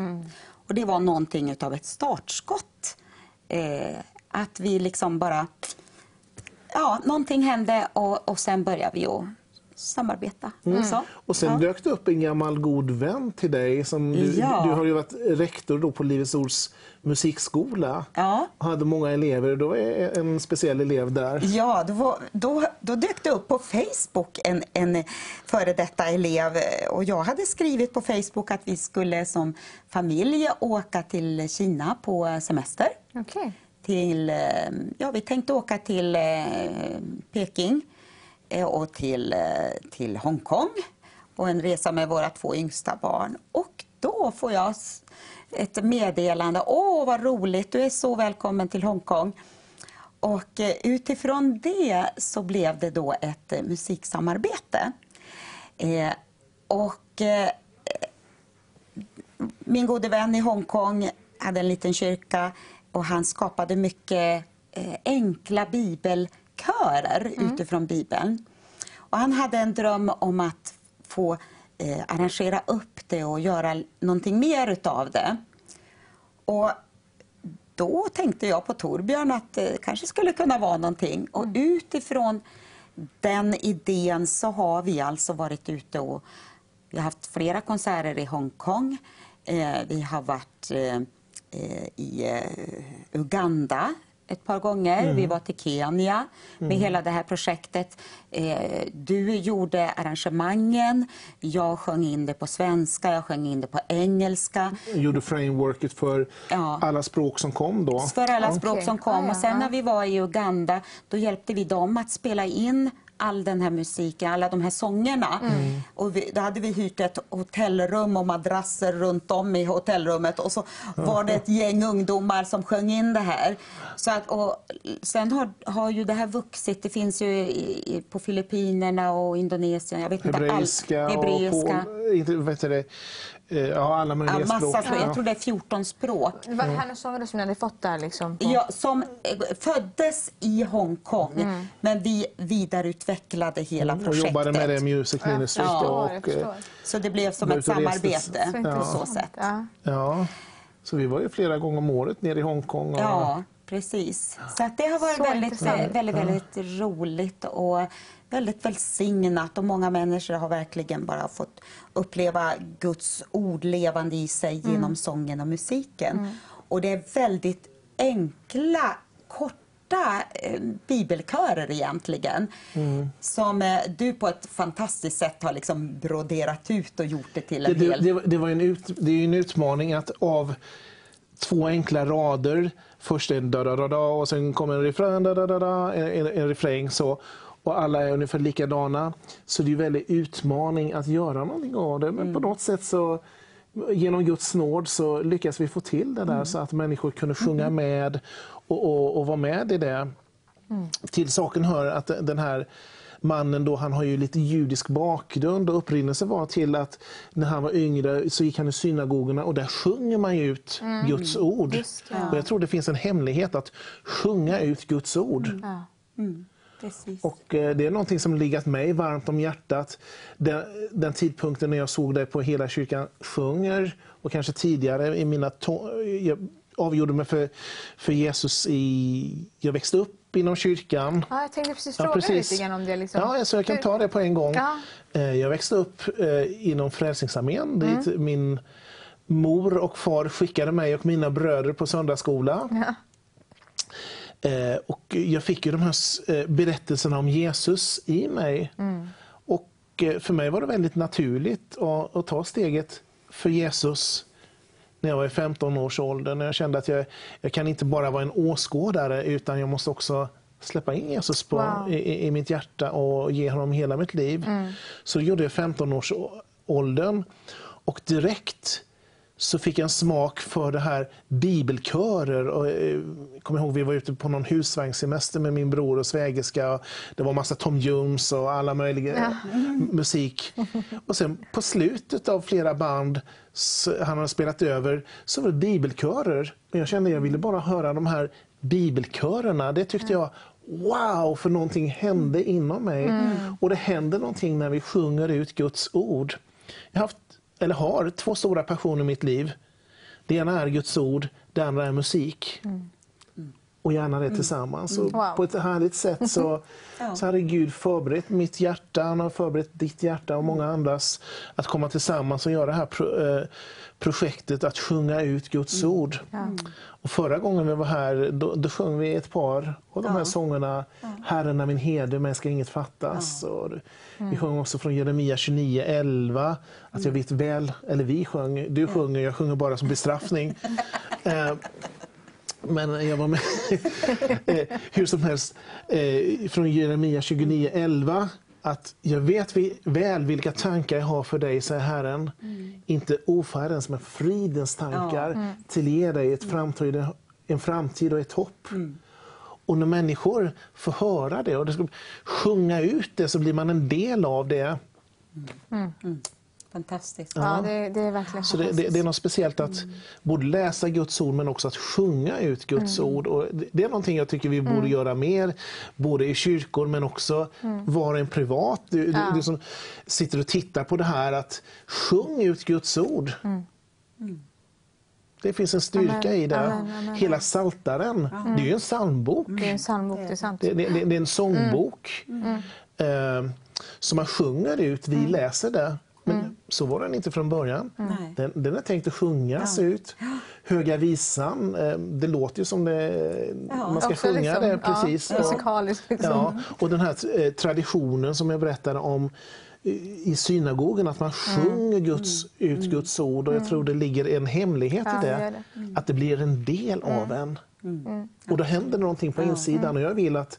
Och det var någonting utav ett startskott. Eh, att vi liksom bara... Ja, någonting hände och, och sen började vi att samarbeta. Mm. Så. Och sen ja. dök det upp en gammal god vän till dig. Som du, Ja. du har ju varit rektor då på Livets Ords musikskola. Ja. Och hade många elever. Då är en speciell elev där. Ja, då, var, då, då dök det upp på Facebook en, en före detta elev och jag hade skrivit på Facebook att vi skulle som familj åka till Kina på semester. Okej. Till, eh, ja, vi tänkte åka till eh, Peking och till, eh, till Hongkong och en resa med våra två yngsta barn. Och då får jag ett meddelande. Åh, vad roligt! Du är så välkommen till Hongkong. Och eh, utifrån det så blev det då ett eh, musiksamarbete. Eh, och eh, min gode vän i Hongkong hade en liten kyrka och han skapade mycket eh, enkla bibelkörer utifrån Bibeln. Och han hade en dröm om att få eh, arrangera upp det och göra någonting mer utav det. Och då tänkte jag på Torbjörn att det kanske skulle kunna vara någonting. Och utifrån den idén så har vi alltså varit ute och vi har haft flera konserter i Hongkong. Eh, vi har varit eh, eh, i eh, Uganda ett par gånger. Mm. Vi var till Kenya med Mm. hela det här projektet. Eh, du gjorde arrangemangen. Jag sjöng in det på svenska, jag sjöng in det på engelska. Gjorde frameworket för alla språk som kom då. För alla Ja. språk som kom. Och sen när vi var i Uganda, då hjälpte vi dem att spela in all den här musiken, alla de här sångerna. Mm. Och vi, då hade vi hyrt ett hotellrum och madrasser runt om i hotellrummet och så var det ett gäng ungdomar som sjöng in det här. Så att, och sen har, har ju det här vuxit. Det finns ju i, i, på Filippinerna och Indonesien. Jag vet inte Hebreiska allt. och Hebreiska. på, inte, vet du det, ja, alla möjliga Ja, massa språk. Jag tror det är 14 språk. Var det här några sångare som ni hade fått där? Liksom, på- Ja, som eh, föddes i Hongkong, Mm. men vi vidareutvecklade hela Mm, och projektet. jobbade med det Music Ministry Ja. och, eh, Så det blev som ett och samarbete Ja. på så sätt. Ja. Så vi var ju flera gånger om året nere i Hongkong. Och, Ja, precis. Så att det har varit Så väldigt, väldigt, Ja. väldigt roligt och väldigt välsignat och många människor har verkligen bara fått uppleva Guds ord levande i sig Mm. genom sången och musiken. Mm. Och det är väldigt enkla, korta eh, bibelkörer egentligen. Mm. Som eh, du på ett fantastiskt sätt har liksom broderat ut och gjort det till en det, hel... det, det, var en ut, det är en utmaning att av två enkla rader, först en da da da da och sen kommer en refräng, da da da da, en, en, en refräng så. Och alla är ungefär likadana. Så det är ju en väldig utmaning att göra någonting av det. Men på något sätt så genom Guds nåd så lyckas vi få till det där Mm. så att människor kunde sjunga med och, och, och vara med i det. Till saken hör att den här mannen då, han har ju lite judisk bakgrund och upprinnelsen var till att när han var yngre så gick han i synagogorna och där sjunger man ut Mm. Guds ord. Just det. Och jag tror det finns en hemlighet att sjunga ut Guds ord. Ja. Mm, precis. Och eh, det är någonting som legat mig varmt om hjärtat. Den, den tidpunkten när jag såg det på Hela kyrkan sjunger och kanske tidigare i mina jag avgjorde mig för, för Jesus i... Jag växte upp inom kyrkan. Ja, jag tänkte precis Ja, fråga precis. lite grann om det. Liksom. Ja, så jag kan ta det på en gång. Ja. Eh, Jag växte upp eh, inom Frälsningsarmén Mm. dit min mor och far skickade mig och mina bröder på söndagsskola. Ja. Eh, Och jag fick ju de här eh, berättelserna om Jesus i mig. Mm. Och eh, för mig var det väldigt naturligt att, att ta steget för Jesus när jag var i 15 års ålder. När jag kände att jag, jag kan inte bara vara en åskådare utan jag måste också släppa in Jesus på, Wow. i, i- mitt hjärta och ge honom hela mitt liv. Mm. Så gjorde jag i 15 års åldern och direkt så fick jag en smak för det här bibelkörer. Och, eh, kommer ihåg, vi var ute på någon husvagnssemester med min bror och svägerska. Det var massa Tom Jones och alla möjliga Ja. musik. Och sen på slutet av flera band han hade spelat över så var det bibelkörer. Och jag kände att jag ville bara höra de här bibelkörerna. Det tyckte jag Wow, för någonting hände inom mig. Mm. Och det händer någonting när vi sjunger ut Guds ord. Jag har, haft, eller har två stora passioner i mitt liv. Det ena är Guds ord, det andra är musik. Mm. Och gärna det tillsammans. Och Wow. På ett härligt sätt så, *laughs* Ja. så hade Gud förberett mitt hjärta, han har förberett ditt hjärta och många andras att komma tillsammans och göra det här pro, eh, projektet att sjunga ut Guds ord. Ja. Och förra gången vi var här då, då sjöng vi ett par av de här sångerna. Herren är min herde, mig ska inget fattas. Och det- Vi Mm. sjöng också från Jeremia 29.11 att jag vet väl, eller vi sjöng, du sjunger, jag sjunger bara som bestraffning. *laughs* Eh, men jag var med. *laughs* Eh, Hur som helst, eh, från Jeremia 29.11 att jag vet väl vilka tankar jag har för dig, säger Herren. Inte ofärdens, men fridens tankar. Ja. Mm. Till ge dig ett framtid, en framtid och ett hopp. Och när människor får höra det och det ska sjunga ut det så blir man en del av det. Fantastiskt. Ja, det, det är verkligen Så det, det, det är något speciellt att både läsa Guds ord men också att sjunga ut Guds Mm. ord. Och det- det är någonting jag tycker vi borde Mm. göra mer, både i kyrkor men också Mm. var och en privat. Du, du, Ja. du som sitter och tittar på det här, att sjung ut Guds ord. Mm. Det finns en styrka Amen, i det. amen, amen. Hela Saltaren, det är ju en psalmbok. Det är en psalmbok, det är sant. Det, är en sångbok Mm. eh, som man sjunger ut. Vi Mm. läser det. Men så var den inte från början. Nej. Den, den är tänkt att sjungas ut. Höga visan, eh, det låter ju som det, man ska sjunga liksom, det precis. Ja, musikaliskt liksom. Ja, och den här eh, traditionen som jag berättade om i synagogen, att man sjunger Guds, ut Guds ord. Och jag tror det ligger en hemlighet Ja, i det. Mm. Att det blir en del av en. Mm. Och då händer någonting på insidan. Och jag vill att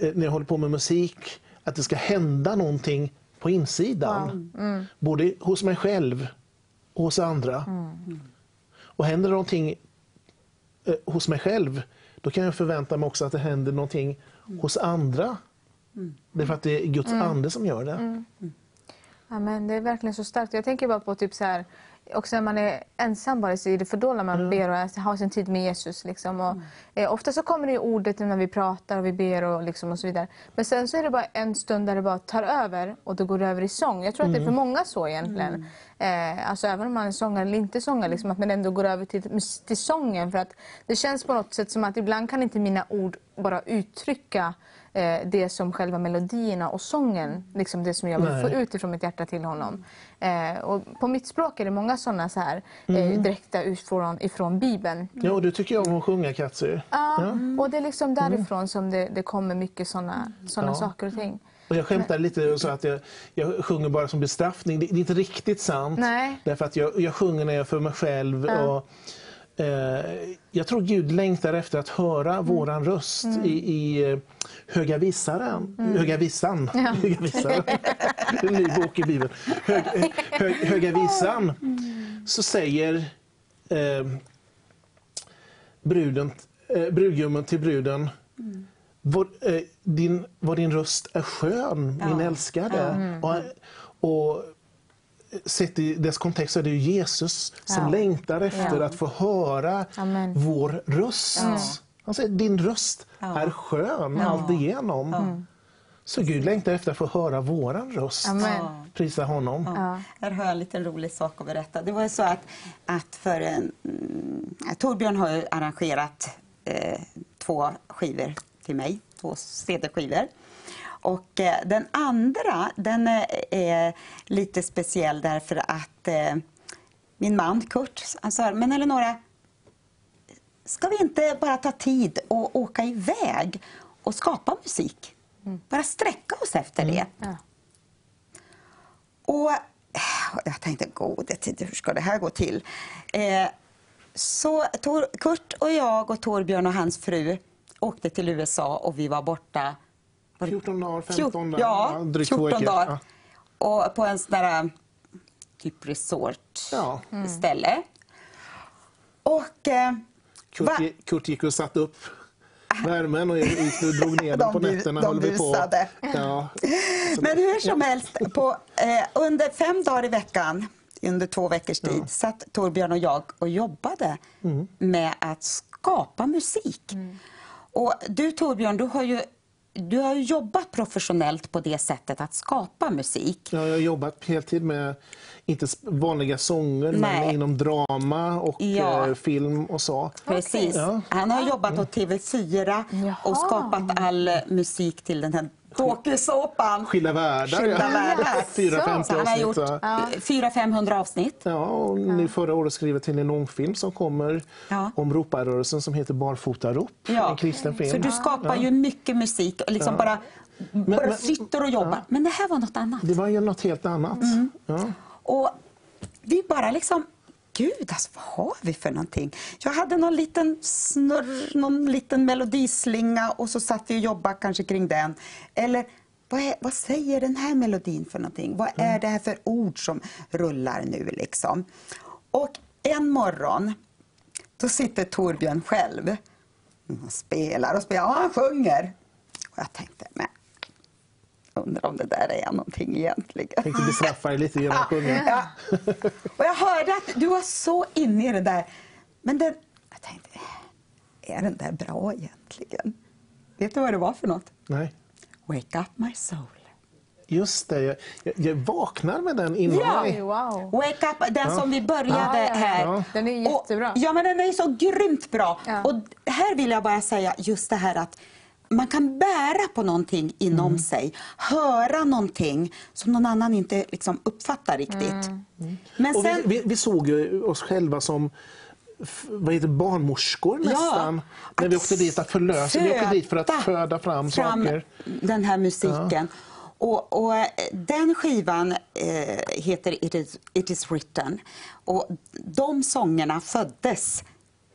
eh, när jag håller på med musik, att det ska hända någonting på insidan. Mm. Både hos mig själv och hos andra. Och händer någonting eh, hos mig själv, då kan jag förvänta mig också att det händer någonting hos andra. Det är för att det är Guds Mm. ande som gör det. Mm. Ja, men det är verkligen så starkt. Jag tänker bara på typ så här, också när man är ensam bara i det fördolda, man ber och har sin tid med Jesus. Liksom. Och, eh, ofta så kommer det ju ordet när vi pratar och vi ber och, liksom, och så vidare. Men sen så är det bara en stund där det bara tar över och då går det över i sång. Jag tror att det är för Mm. många så egentligen. Eh, alltså även om man är sångare eller inte sångare, liksom, att man ändå går över till, till sången. För att det känns på något sätt som att ibland kan inte mina ord bara uttrycka eh, det som själva melodierna och sången, liksom det som jag vill Nej. få ut ifrån mitt hjärta till honom. Eh, och på mitt språk är det många sådana så här, eh, Mm. direkta ifrån, ifrån Bibeln. Ja, och du tycker jag om att sjunga Katsu. Ja, och det är liksom därifrån som det, det kommer mycket sådana såna Ja. saker och ting. Och jag skämtade lite och sa att jag, jag sjunger bara som bestraffning. Det, det är inte riktigt sant. Nej. Därför att jag, jag sjunger när jag är för mig själv. Ja. Och, jag tror Gud längtar efter att höra våran röst Mm. i, i eh, Höga Visaren. Mm. Höga Visan. Ja. *laughs* Höga Visaren. en ny bok i Bibeln. Hög, hög, höga Visan. Så säger eh, bruden, eh, brudgummen till bruden vad, eh, din, vad din röst är skön, min älskade. Ja. Mm. Och, och sett i dess kontext så är det ju Jesus som Ja. längtar efter Ja. att få höra Amen. vår röst. Ja. Han säger din röst är skön Ja. allt igenom. Så Gud längtar efter att få höra våran röst. Amen. Prisa honom. Ja. Här har jag en liten rolig sak att berätta. Det var ju så att, att för en, mm, Torbjörn har ju arrangerat eh, två skivor till mig, två CD-skivor. Och eh, den andra, den är, är lite speciell därför att eh, min man Kurt, han sa, men Eleonora, ska vi inte bara ta tid och åka iväg och skapa musik? Bara sträcka oss efter det. Ja. Och jag tänkte, gode tid, hur ska det här gå till? Eh, så Tor, Kurt och jag och Torbjörn och hans fru åkte till USA och vi var borta... var det 14 dagar, Fjort- 15 dagar, Ja, drygt två 14 veckor. dagar. Och på en sån där typ resort Ja. ställe. Och eh, Kurt, Va? Kurt gick och satte upp värmen och drog *laughs* ner den på nätterna. de busade. Ja. *laughs* Men hur som helst, på, eh, under fem dagar i veckan, under två veckors tid, satt Torbjörn och jag och jobbade Mm. med att skapa musik. Och du Torbjörn, du har ju du har ju jobbat professionellt på det sättet att skapa musik. Ja, jag har jobbat heltid med, inte vanliga sånger, Nej. men inom drama och Ja. eh, film och så. Precis. Ja. Han har jobbat åt TV4 och skapat all musik till den här dokusåpan. Skilda världar. Skilda ja. världar. 450 Så han har gjort avsnitt. ja. 400-500 avsnitt. Ja, och nu förra året skrev jag till en långfilm som kommer Ja. om roparörelsen som heter Barfotarop. En kristen film. Så du skapar Ja. ju mycket musik och liksom Ja. bara, bara men- sitter och jobbar. Men det här var något annat. Det var ju något helt annat. Mm. Ja. Och vi bara liksom, gud alltså vad har vi för någonting? Jag hade någon liten snurr, någon liten melodislinga och så satt vi och jobbade kanske kring den. Eller vad, är, vad säger den här melodin för någonting? Vad är det här för ord som rullar nu liksom? Och en morgon, då sitter Torbjörn själv och spelar och spelar och han sjunger. Och jag tänkte, men undrar om det där är någonting egentligen. Tänkte bestraffa dig lite genom att sjunga. Ja. Och jag hörde att du var så inne i det där. Men den, jag tänkte, är den där bra egentligen? Vet du vad det var för något? Nej. Wake up my soul. Just det, jag, jag, jag vaknar med den inom Ja. mig. Wow. Wake up, den Ja. som vi började Ja, här. Den är jättebra. Och, ja, men den är så grymt bra. Ja. Och här vill jag bara säga just det här att man kan bära på någonting inom Mm. sig, höra någonting som någon annan inte liksom uppfattar riktigt. Mm. Men sen, vi, vi, vi såg ju oss själva som vad heter barnmorskor Ja, nästan. när vi åkte dit att förlösa. Vi åkte dit för att föda föda fram, saker. den här musiken. Och, och eh, den skivan eh, heter It is, It is written. Och de sångerna föddes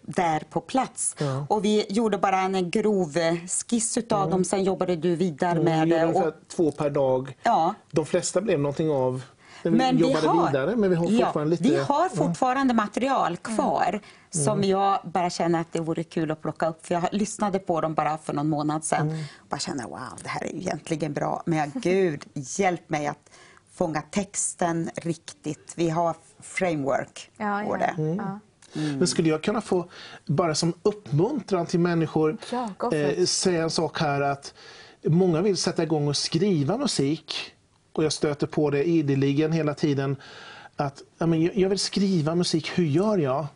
där på plats. Ja. Och vi gjorde bara en grov eh, skiss utav dem, sen jobbade du vidare Mm, med vi det. Och, två per dag. ja. De flesta blev någonting av vi Men vi jobbade har, vidare. Men vi har ja, fortfarande lite... vi har Ja. fortfarande material kvar som Mm. jag bara känner att det vore kul att plocka upp. För jag lyssnade på dem bara för någon månad sedan. Mm. Bara kände wow, det här är egentligen bra. Men gud, hjälp mig att fånga texten riktigt. Vi har framework Ja, på ja. det. Mm. Ja. Men skulle jag kunna få, bara som uppmuntran till människor, Ja, eh, säga en sak här att många vill sätta igång och skriva musik. Och jag stöter på det ideligen hela tiden. Att ja, men jag vill skriva musik, hur gör jag?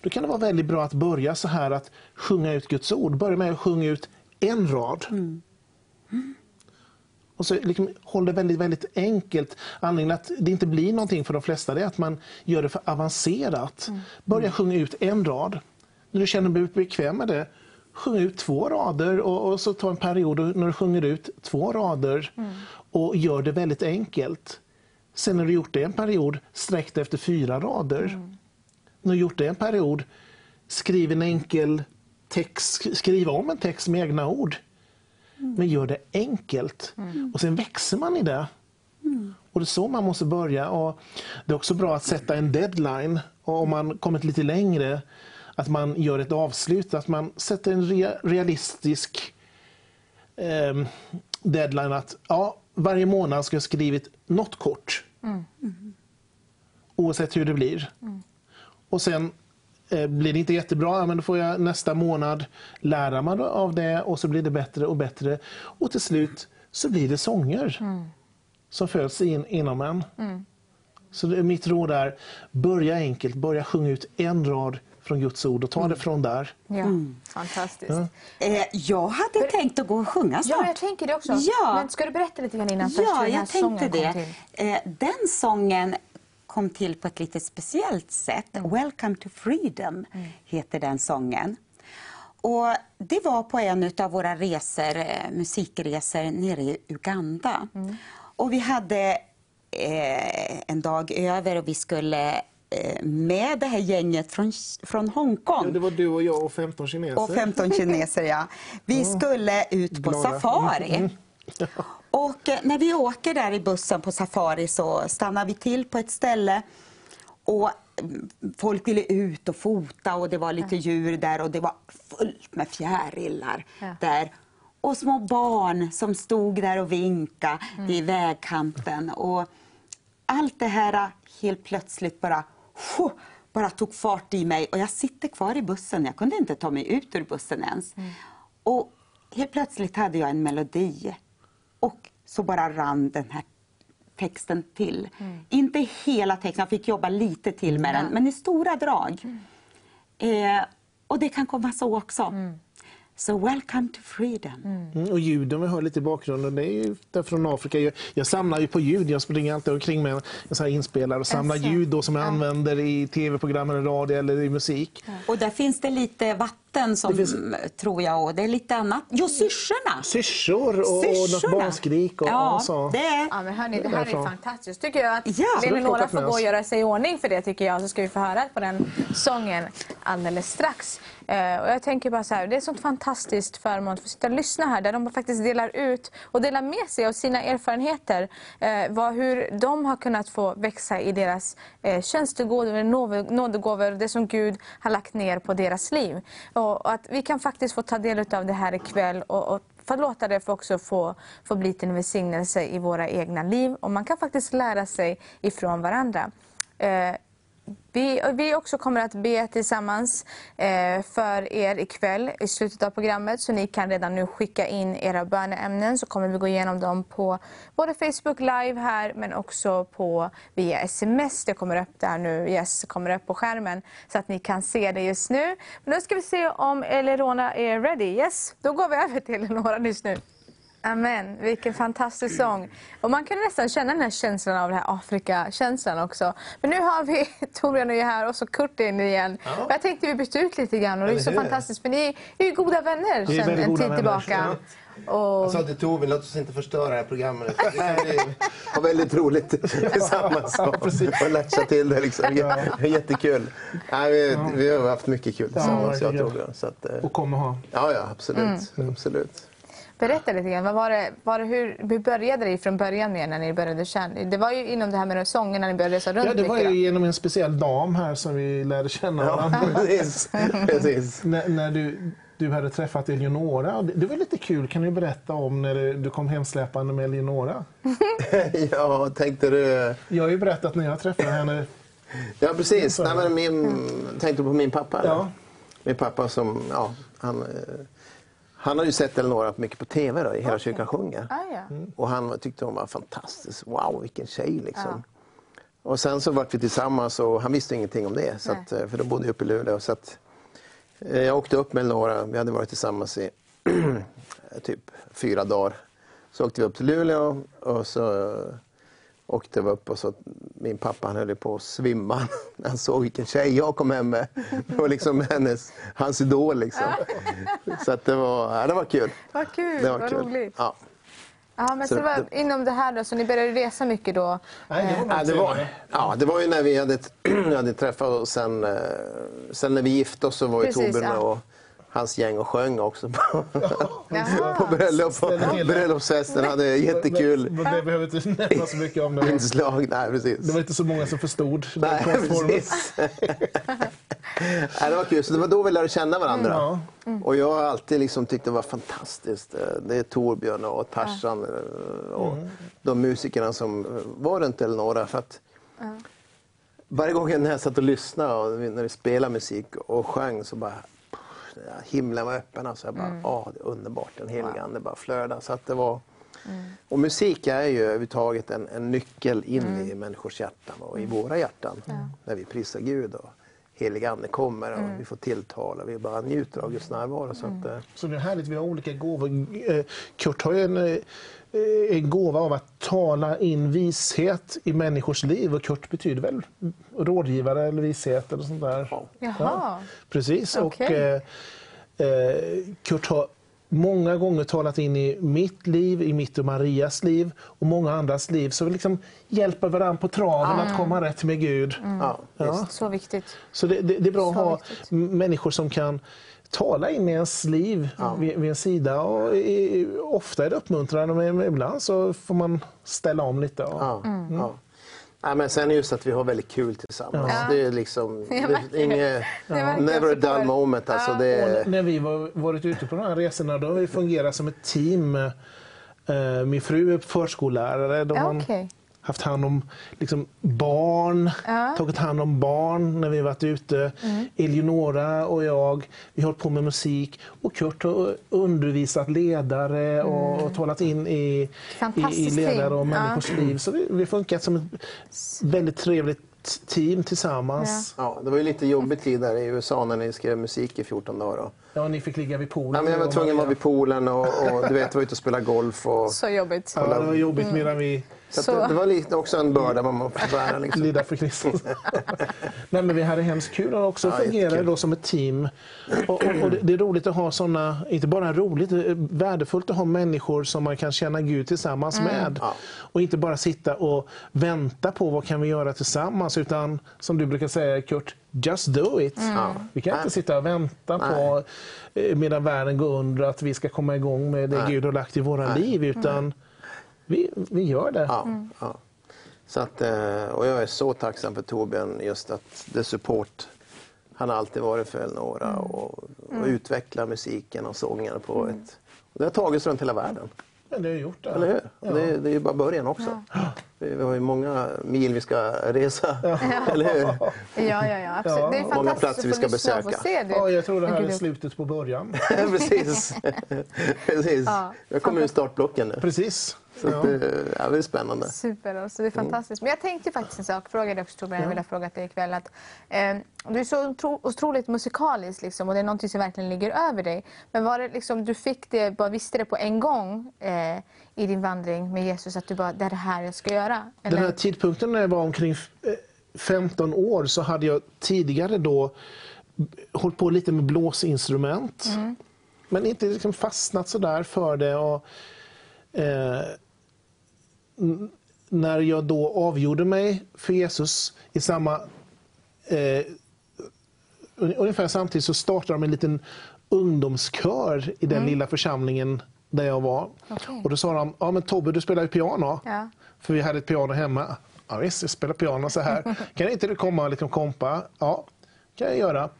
Då kan det vara väldigt bra att börja så här att sjunga ut Guds ord. Börja med att sjunga ut en rad. Och så liksom, håll det väldigt, väldigt enkelt. Anledningen att det inte blir någonting för de flesta är att man gör det för avancerat. Börja sjunga ut en rad. När du känner dig bekväm med det, sjung ut två rader och, och så ta en period när du sjunger ut två rader och gör det väldigt enkelt. Sen när du gjort det en period, sträck det efter fyra rader. När du gjort det en period, skriv en enkel text, skriv om en text med egna ord. Men gör det enkelt. Och sen växer man i det. Och det är så man måste börja. Och det är också bra att sätta en deadline. Och om man kommit lite längre, att man gör ett avslut. Att man sätter en rea- realistisk ehm, deadline. Att ja, varje månad ska jag skrivit något kort. Oavsett hur det blir. Och sen eh, blir det inte jättebra, ja, men då får jag nästa månad lära mig av det och så blir det bättre och bättre. Och till slut så blir det sånger som föds in, inom en. Så det, mitt råd är, börja enkelt, börja sjunga ut en rad från Guds ord och ta det från där. Ja. Fantastiskt. Ja. Eh, jag hade tänkt att gå och sjunga snart. Ja, jag tänker det också. Ja. Men ska du berätta lite grann innan Ja, jag tänkte det. Eh, den sången kom till på ett lite speciellt sätt. Mm. Welcome to freedom heter den sången. Och det var på en av våra resor, eh, musikresor nere i Uganda. Mm. Och vi hade eh, en dag över och vi skulle eh, med det här gänget från, från Hongkong. Ja, det var du och jag och 15 kineser. Och 15 kineser, ja. Vi skulle ut på Glada. safari. Mm. *laughs* Och eh, när vi åker där i bussen på safari så stannar vi till på ett ställe och mm, folk ville ut och fota och det var lite djur där och det var fullt med fjärilar Ja. där. Och små barn som stod där och vinkade vid vägkanten. Och allt det här eh, helt plötsligt bara, bara tog fart i mig och jag sitter kvar i bussen. Jag kunde inte ta mig ut ur bussen ens. Och helt plötsligt hade jag en melodi och så bara rann den här texten till. Inte hela texten, jag fick jobba lite till med den, men i stora drag. Eh, och det kan komma så också. So welcome to freedom. Mm, och ljuden vi hör lite i bakgrunden, det är ju där från Afrika. Jag, jag samlar ju på ljud, jag springer alltid omkring med en, sån här inspelare och samlar ljud då, som jag använder i tv-program eller radio eller i musik. Och där finns det lite vatten som, finns- tror jag, och det är lite annat. Jo, syrsorna! Syrsor och, och något barnskrik. Och, Ja, och så. det är... Ja, men hörni, det här är fantastiskt. Tycker jag att Ja. Så plockat får gå och göra sig i ordning för det tycker jag. Så ska vi få höra på den sången alldeles strax. Eh, och jag tänker bara så här, det är sånt fantastiskt förmån att få sitta och lyssna här där de faktiskt delar ut och delar med sig av sina erfarenheter. Eh, vad, hur de har kunnat få växa i deras eh, tjänstegåvor, nådegåvor, det som Gud har lagt ner på deras liv. Och, och att vi kan faktiskt få ta del av det här ikväll och, och få låta det få också få, få bli till en välsignelse i våra egna liv. Och man kan faktiskt lära sig ifrån varandra. Eh, vi, vi också kommer att be tillsammans eh, för er ikväll i slutet av programmet. Så ni kan redan nu skicka in era böneämnen så kommer vi gå igenom dem på både Facebook live här men också på via sms. Det kommer upp där nu. Yes, det kommer upp på skärmen så att ni kan se det just nu. Men då ska vi se om Elerona är ready. Yes, då går vi över till Eleonora just nu. Amen, vilken fantastisk sång. Och man kan nästan känna den här känslan av den här Afrika-känslan också. Men nu har vi *laughs* Torbjörn är här och så Kurt är inne igen. Ja. Och Jag tänkte vi bytte ut lite grann och det är så fantastiskt för ni är ju goda vänner sedan väldigt en tid vänner. tillbaka. Och... Jag sa till Tove, låt oss inte förstöra det här programmet. Vi kan bli, *laughs* ha väldigt roligt *laughs* tillsammans och, och latcha till det. Liksom. Det är Jättekul. Nej, vi, vi har haft mycket kul tillsammans, jag och. Torbjörn. Så att, eh, Och kommer ha. ja, ja, absolut. Mm. absolut. Berätta lite grann, vad var det, var det, hur, hur började det från början med när ni började känna? Det var ju inom det här med sången när ni började resa runt Ja, det var ju genom en speciell dam här som vi lärde känna Ja, varandra. *laughs* precis. precis. när, när du, du hade träffat Eleonora. Det, det var lite kul. Kan du berätta om när du, du kom hemsläpande med Eleonora? *laughs* ja, tänkte du... Jag har ju berättat när jag träffade henne. Ja, precis. Nej, men min, tänkte du på min pappa? eller? Ja. Min pappa som, ja, han, eh, han har ju sett Eleonora mycket på TV då, i Hela kyrkan sjunger. Ah, ja. Och han tyckte hon var fantastisk. Wow, vilken tjej liksom. Och sen så vart vi tillsammans och han visste ingenting om det. Så att, eh, för de bodde ju uppe i Luleå. Så att, eh, jag åkte upp med Eleonora. Vi hade varit tillsammans i *clears throat* typ fyra dagar. Så åkte vi upp till Luleå och så åkte vi upp och så min pappa han höll på att svimma när *laughs* han såg vilken tjej jag kom hem med. Det var liksom hennes, hans idol liksom. *laughs* Så att det var, ja, det var kul. Vad kul, Det var vad kul. roligt. Ja. Ja, men så, Så det var inom det här då, så ni började resa mycket då? Nej, det var Ja, det, var, ja, det var ju när vi hade, *clears throat* hade träffat och sen, eh, sen när vi gifte oss så var ju Torbjörn ja. och hans gäng och sjöng också på, *laughs* på bröllopsfesten. hade jättekul Men det behöver inte nämna så mycket om det. *laughs* inslag. Nej, precis. Det var inte så många som förstod den Nej, *laughs* konstformen. precis. Nej, det var kul. Så det var då vi lärde känna varandra. Ja. Och jag har alltid liksom tyckt det var fantastiskt. Det är Torbjörn och Tarzan eh, och de musikerna som var runt Eleonora. För att varje gång jag satt och lyssnade och när vi spelade musik och sjöng så bara ja, himlen var öppen. Alltså. Jag bara, åh, det är underbart. Den helige ande bara flödade. Så att det var... Och musik är ju överhuvudtaget en, en nyckel in i människors hjärtan och i våra hjärtan. När vi prisar Gud och helig ande kommer och vi får tilltala. Vi bara njuter av Guds närvaro. Så att, eh, Så det är härligt, vi har olika gåvor. Eh, Kurt har ju en, eh, en gåva av att tala in vishet i människors liv. Och Kurt betyder väl rådgivare eller vishet eller sånt där. Jaha. Precis. Och, Okej. eh, eh, Kurt har många gånger talat in i mitt liv, i mitt och Marias liv och många andras liv. Så vi liksom hjälper varandra på traven att komma rätt med Gud. ja, Ja. Så viktigt. Så det, det, det är bra att Så ha viktigt. människor som kan tala in i ens liv vid, vid en sida. Och i, ofta är det uppmuntrande men ibland så får man ställa om lite. Och, Ja, Mm. ja. Nej, men sen just att vi har väldigt kul tillsammans. Ja. Det är liksom Ja, det inget, verkar never a så dull kul. moment. Alltså, Och det är, när vi var, varit ute på de här resorna då har vi fungerat som ett team. Eh, Min fru är förskollärare. De Ja, har okej. Haft hand om liksom, barn, Ja. tagit hand om barn när vi varit ute. Mm. Eleonora och jag, vi har hållit på med musik. Och Kurt har undervisat ledare och, och talat in i, i, i ledare och människors Ja. liv. Så vi, vi har funkat som ett väldigt trevligt team tillsammans. ja, det var ju lite jobbig tid där i USA när ni skrev musik i 14 dagar. Då. Ja, ni fick ligga vid poolen. Ja, men jag var tvungen att vara vid poolen och, och du vet, var ute och spela golf. Och, Så jobbigt. Ja, det var jobbigt medan vi... så att det, det var lite också en börda man måste bära. *laughs* Liksom. Lida för Kristus. *laughs* Nej, men vi hade hemskt kul och också Ja, fungerade då som ett team. Och, och, och det, det är roligt att ha såna, inte bara roligt, är värdefullt att ha människor som man kan känna Gud tillsammans Mm. med. Ja. Och inte bara sitta och vänta på vad kan vi göra tillsammans utan som du brukar säga Kurt, just do it. Mm. Vi kan inte Nej. sitta och vänta på eh, medan världen går under att vi ska komma igång med det Nej. Gud har lagt i våra Nej. liv utan vi, vi gör det. Ja, ja. Så att, eh, och jag är så tacksam för Torbjörn, just att det support han har alltid varit för Elnora och, och Mm. utveckla musiken och sången på ett... Och det har tagits runt hela världen. Men det har gjort det. Eller hur? Ja. Det, är- det är ju bara början också. Vi, vi har ju många mil vi ska resa. *laughs* Eller hur? Ja, ja, ja. Absolut. Ja. Det är Många platser vi ska besöka. se det. Ja, jag tror det här är slutet på början. *laughs* Precis. *laughs* Precis. Ja. Jag kommer ur startblocken nu. Precis. Så att, eh, ja, det är spännande. Super, alltså, det är fantastiskt. Men jag tänkte faktiskt en sak, frågade också Torbjörn, jag vill ha frågat dig ikväll. Att, eh, du är så otro, otroligt musikalisk liksom, och det är någonting som verkligen ligger över dig. Men var det liksom, du fick det, bara visste det på en gång eh, i din vandring med Jesus att du bara, det är det här jag ska göra? Den här tidpunkten när jag var omkring eh, 15 år så hade jag tidigare då hållit på lite med blåsinstrument. Mm. Men inte liksom fastnat sådär för det. Och, eh, när jag då avgjorde mig för Jesus i samma... Eh, un- ungefär samtidigt så startade de en liten ungdomskör i den Mm. lilla församlingen där jag var. Okej. Och då sa de, ja men Tobbe du spelar ju piano. Ja. För vi hade ett piano hemma. Ja, visst, jag spelar piano så här. *laughs* Kan inte du komma och liksom kompa? Ja, kan jag göra.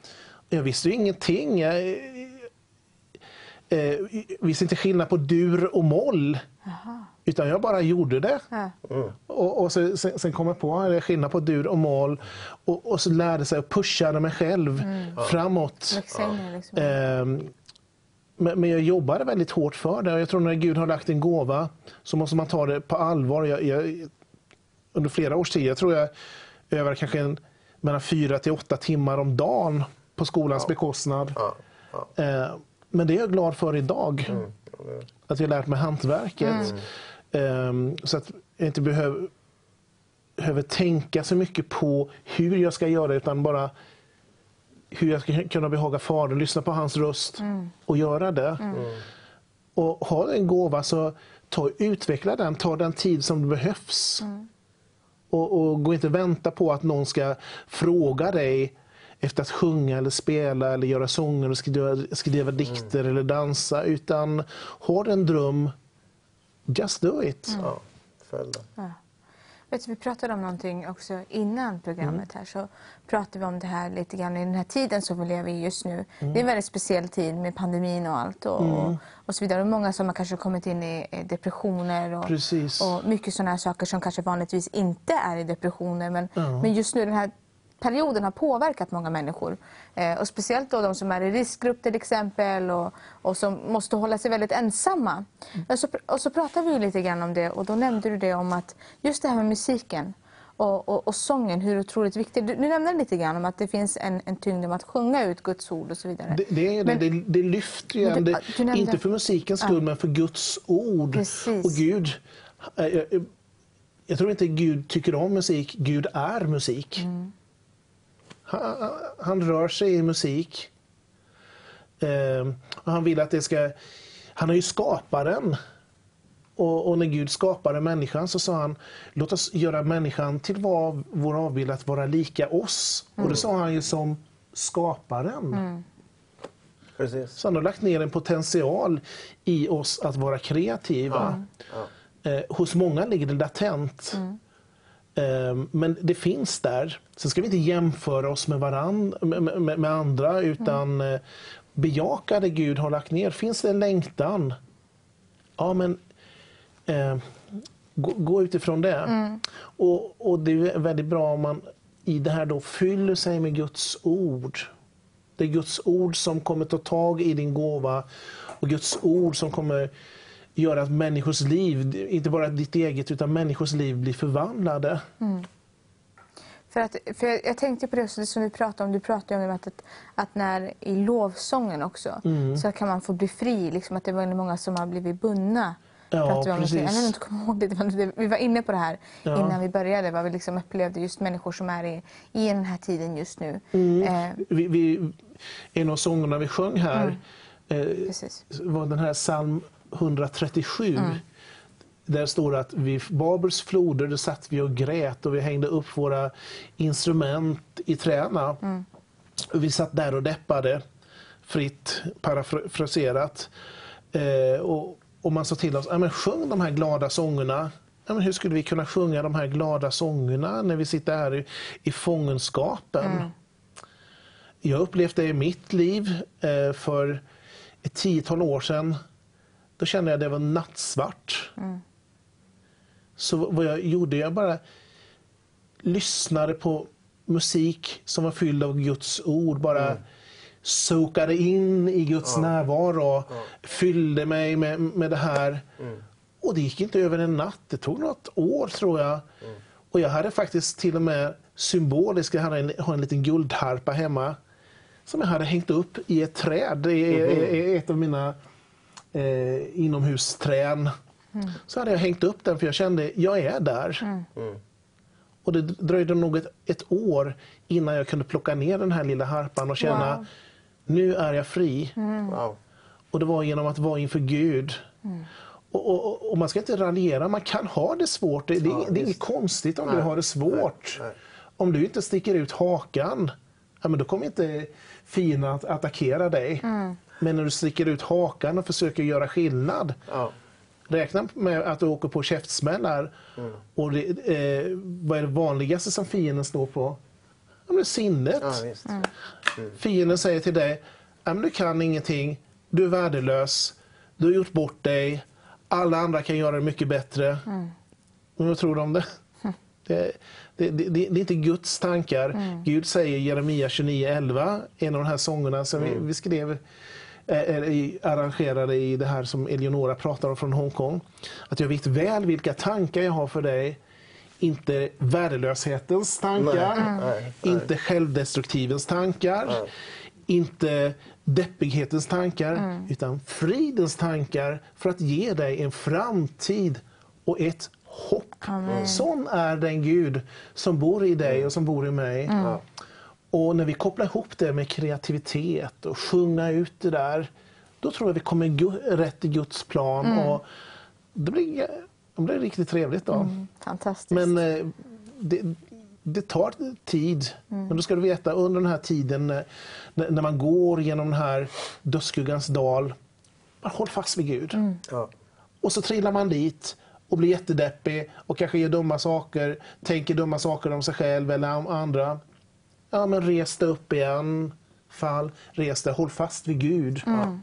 Jag visste ju ingenting. Jag eh, visste inte skillnad på dur och moll. Utan jag bara gjorde det. Ja. Och, och så, sen, sen kom jag på att det är skillnad på dur och moll. Och, och så lärde sig att pusha mig själv Mm. framåt. Ehm, men, men jag jobbade väldigt hårt för det. Och jag tror när Gud har lagt en gåva så måste man ta det på allvar. Jag, jag, under flera års tid, jag tror jag över kanske en, mellan fyra till åtta timmar om dagen på skolans bekostnad. Eh, men det är jag glad för idag. Att jag lärt mig hantverket. Ehm, så att jag inte behöver, behöver tänka så mycket på hur jag ska göra utan bara hur jag ska kunna behaga Fadern, lyssna på hans röst Mm. och göra det. Och ha en gåva så ta utveckla den, ta den tid som behövs. Och, och gå inte och vänta på att någon ska fråga dig efter att sjunga eller spela eller göra sånger och skriva, skriva dikter eller dansa. Utan ha en dröm, just do it. Mm. Ja, följ det. Ja. Vet du, vi pratade om någonting också innan programmet här. Så pratade vi om det här lite grann i den här tiden som vi lever i just nu. Mm. Det är en väldigt speciell tid med pandemin och allt och, Mm. och så vidare. Och många som har kanske kommit in i depressioner och, Precis. och mycket sådana här saker som kanske vanligtvis inte är i depressioner. Men, Ja. men just nu den här perioden har påverkat många människor. Eh, och speciellt då de som är i riskgrupp till exempel och, och som måste hålla sig väldigt ensamma. Och, så, och så pratade vi lite grann om det och då nämnde du det om att just det här med musiken och, och, och sången, hur otroligt viktigt. Du, du nämnde lite grann om att det finns en, en tyngd om att sjunga ut Guds ord och så vidare. Det, det, är det, Men- det, det lyfter ju Det, nämnde- Inte för musikens skull, Ja. men för Guds ord. Precis. Och Gud, eh, eh, jag tror inte Gud tycker om musik, Gud är musik. Mm. Han, han rör sig i musik. Eh, och han vill att det ska... Han är ju skaparen. Och, och när Gud skapade människan så sa han låt oss göra människan till vad vår avbild att vara lika oss. Och Mm. det sa han ju som skaparen. Mm. Precis. Så han har lagt ner en potential i oss att vara kreativa. Eh, hos många ligger det latent. Eh, men det finns där. Sen ska vi inte jämföra oss med, varann, med, med, andra utan eh, bejaka det Gud har lagt ner. Finns det en längtan? Ja, men eh, gå, gå utifrån det. Och, och det är väldigt bra om man i det här då fyller sig med Guds ord. Det är Guds ord som kommer ta tag i din gåva och Guds ord som kommer göra att människors liv, inte bara ditt eget, utan människors liv blir förvandlade. För, att, för jag, jag tänkte på det, som vi pratade om, du pratade om att, att när i lovsången också Mm. så kan man få bli fri, liksom att det var många som har blivit bundna. Ja, vi om precis. Jag inte ihåg det, vi var inne på det här Ja. innan vi började, vad vi liksom upplevde just människor som är i, i den här tiden just nu. Mm. Eh, Vi, vi, en av sångerna vi sjöng här Mm. eh, var den här psalm 137. Mm. Där står det att vid Babels floder där satt vi och grät och vi hängde upp våra instrument i träna. Mm. Vi satt där och deppade, fritt parafraserat. Eh, och, och man sa till oss, ja, men sjung de här glada sångerna. Ja, men hur skulle vi kunna sjunga de här glada sångerna när vi sitter här i, i fångenskapen? Mm. Jag har upplevt det i mitt liv eh, för ett tiotal år sedan. Då kände jag att det var nattsvart. Mm. Så vad jag gjorde, jag bara lyssnade på musik som var fylld av Guds ord. Bara sokade in i Guds Ja. närvaro. Fyllde mig med, med det här. Och det gick inte över en natt. Det tog något år tror jag. Och jag hade faktiskt till och med symboliskt, jag hade en, har en liten guldharpa hemma. Som jag hade hängt upp i ett träd. I, i, i ett av mina eh, inomhusträn. Mm. Så hade jag hängt upp den för jag kände, jag är där. Mm. Och det dröjde nog ett, ett år innan jag kunde plocka ner den här lilla harpan och känna, Wow. nu är jag fri. Mm. Och det var genom att vara inför Gud. Mm. Och, och, och- man ska inte raljera, man kan ha det svårt. Det, det, är- Ja, det är inget konstigt om du Nej, har det svårt. nej, nej. Om du inte sticker ut hakan, ja, men då kommer inte fienden att attackera dig. Mm. Men när du sticker ut hakan och försöker göra skillnad, räkna med att du åker på käftsmällar. Mm. Och det, eh, vad är det vanligaste som fienden står på? Ja, men sinnet. Ja, visst. Mm. Fienden säger till dig, ja, men du kan ingenting, du är värdelös, du har gjort bort dig, alla andra kan göra det mycket bättre. Mm. Men vad tror du om det? Det, det, det, det är inte Guds tankar. Mm. Gud säger i Jeremia 29.11, en av de här sångerna som vi, vi skrev i- arrangerade i det här som Eleonora pratar om från Hongkong. Att jag vet väl vilka tankar jag har för dig. Inte värdelöshetens tankar, Nej, nej, nej. inte självdestruktivens tankar, inte deppighetens tankar, Mm. utan fridens tankar för att ge dig en framtid och ett hopp. Amen. Sån är den Gud som bor i dig och som bor i mig. Mm. Ja. Och när vi kopplar ihop det med kreativitet och sjunga ut det där, då tror jag vi kommer rätt i Guds plan. Mm. Och det, blir, det blir riktigt trevligt då. Mm, fantastiskt. Men eh, det, det tar tid. Mm. Men då ska du veta under den här tiden eh, när, när man går genom den här dödsskuggans dal, bara håll fast vid Gud. Mm. Och så trillar man dit och blir jättedeppig och kanske gör dumma saker, tänker dumma saker om sig själv eller om andra. Ja, men res dig upp igen. Fall, res dig, håll fast vid Gud. Mm.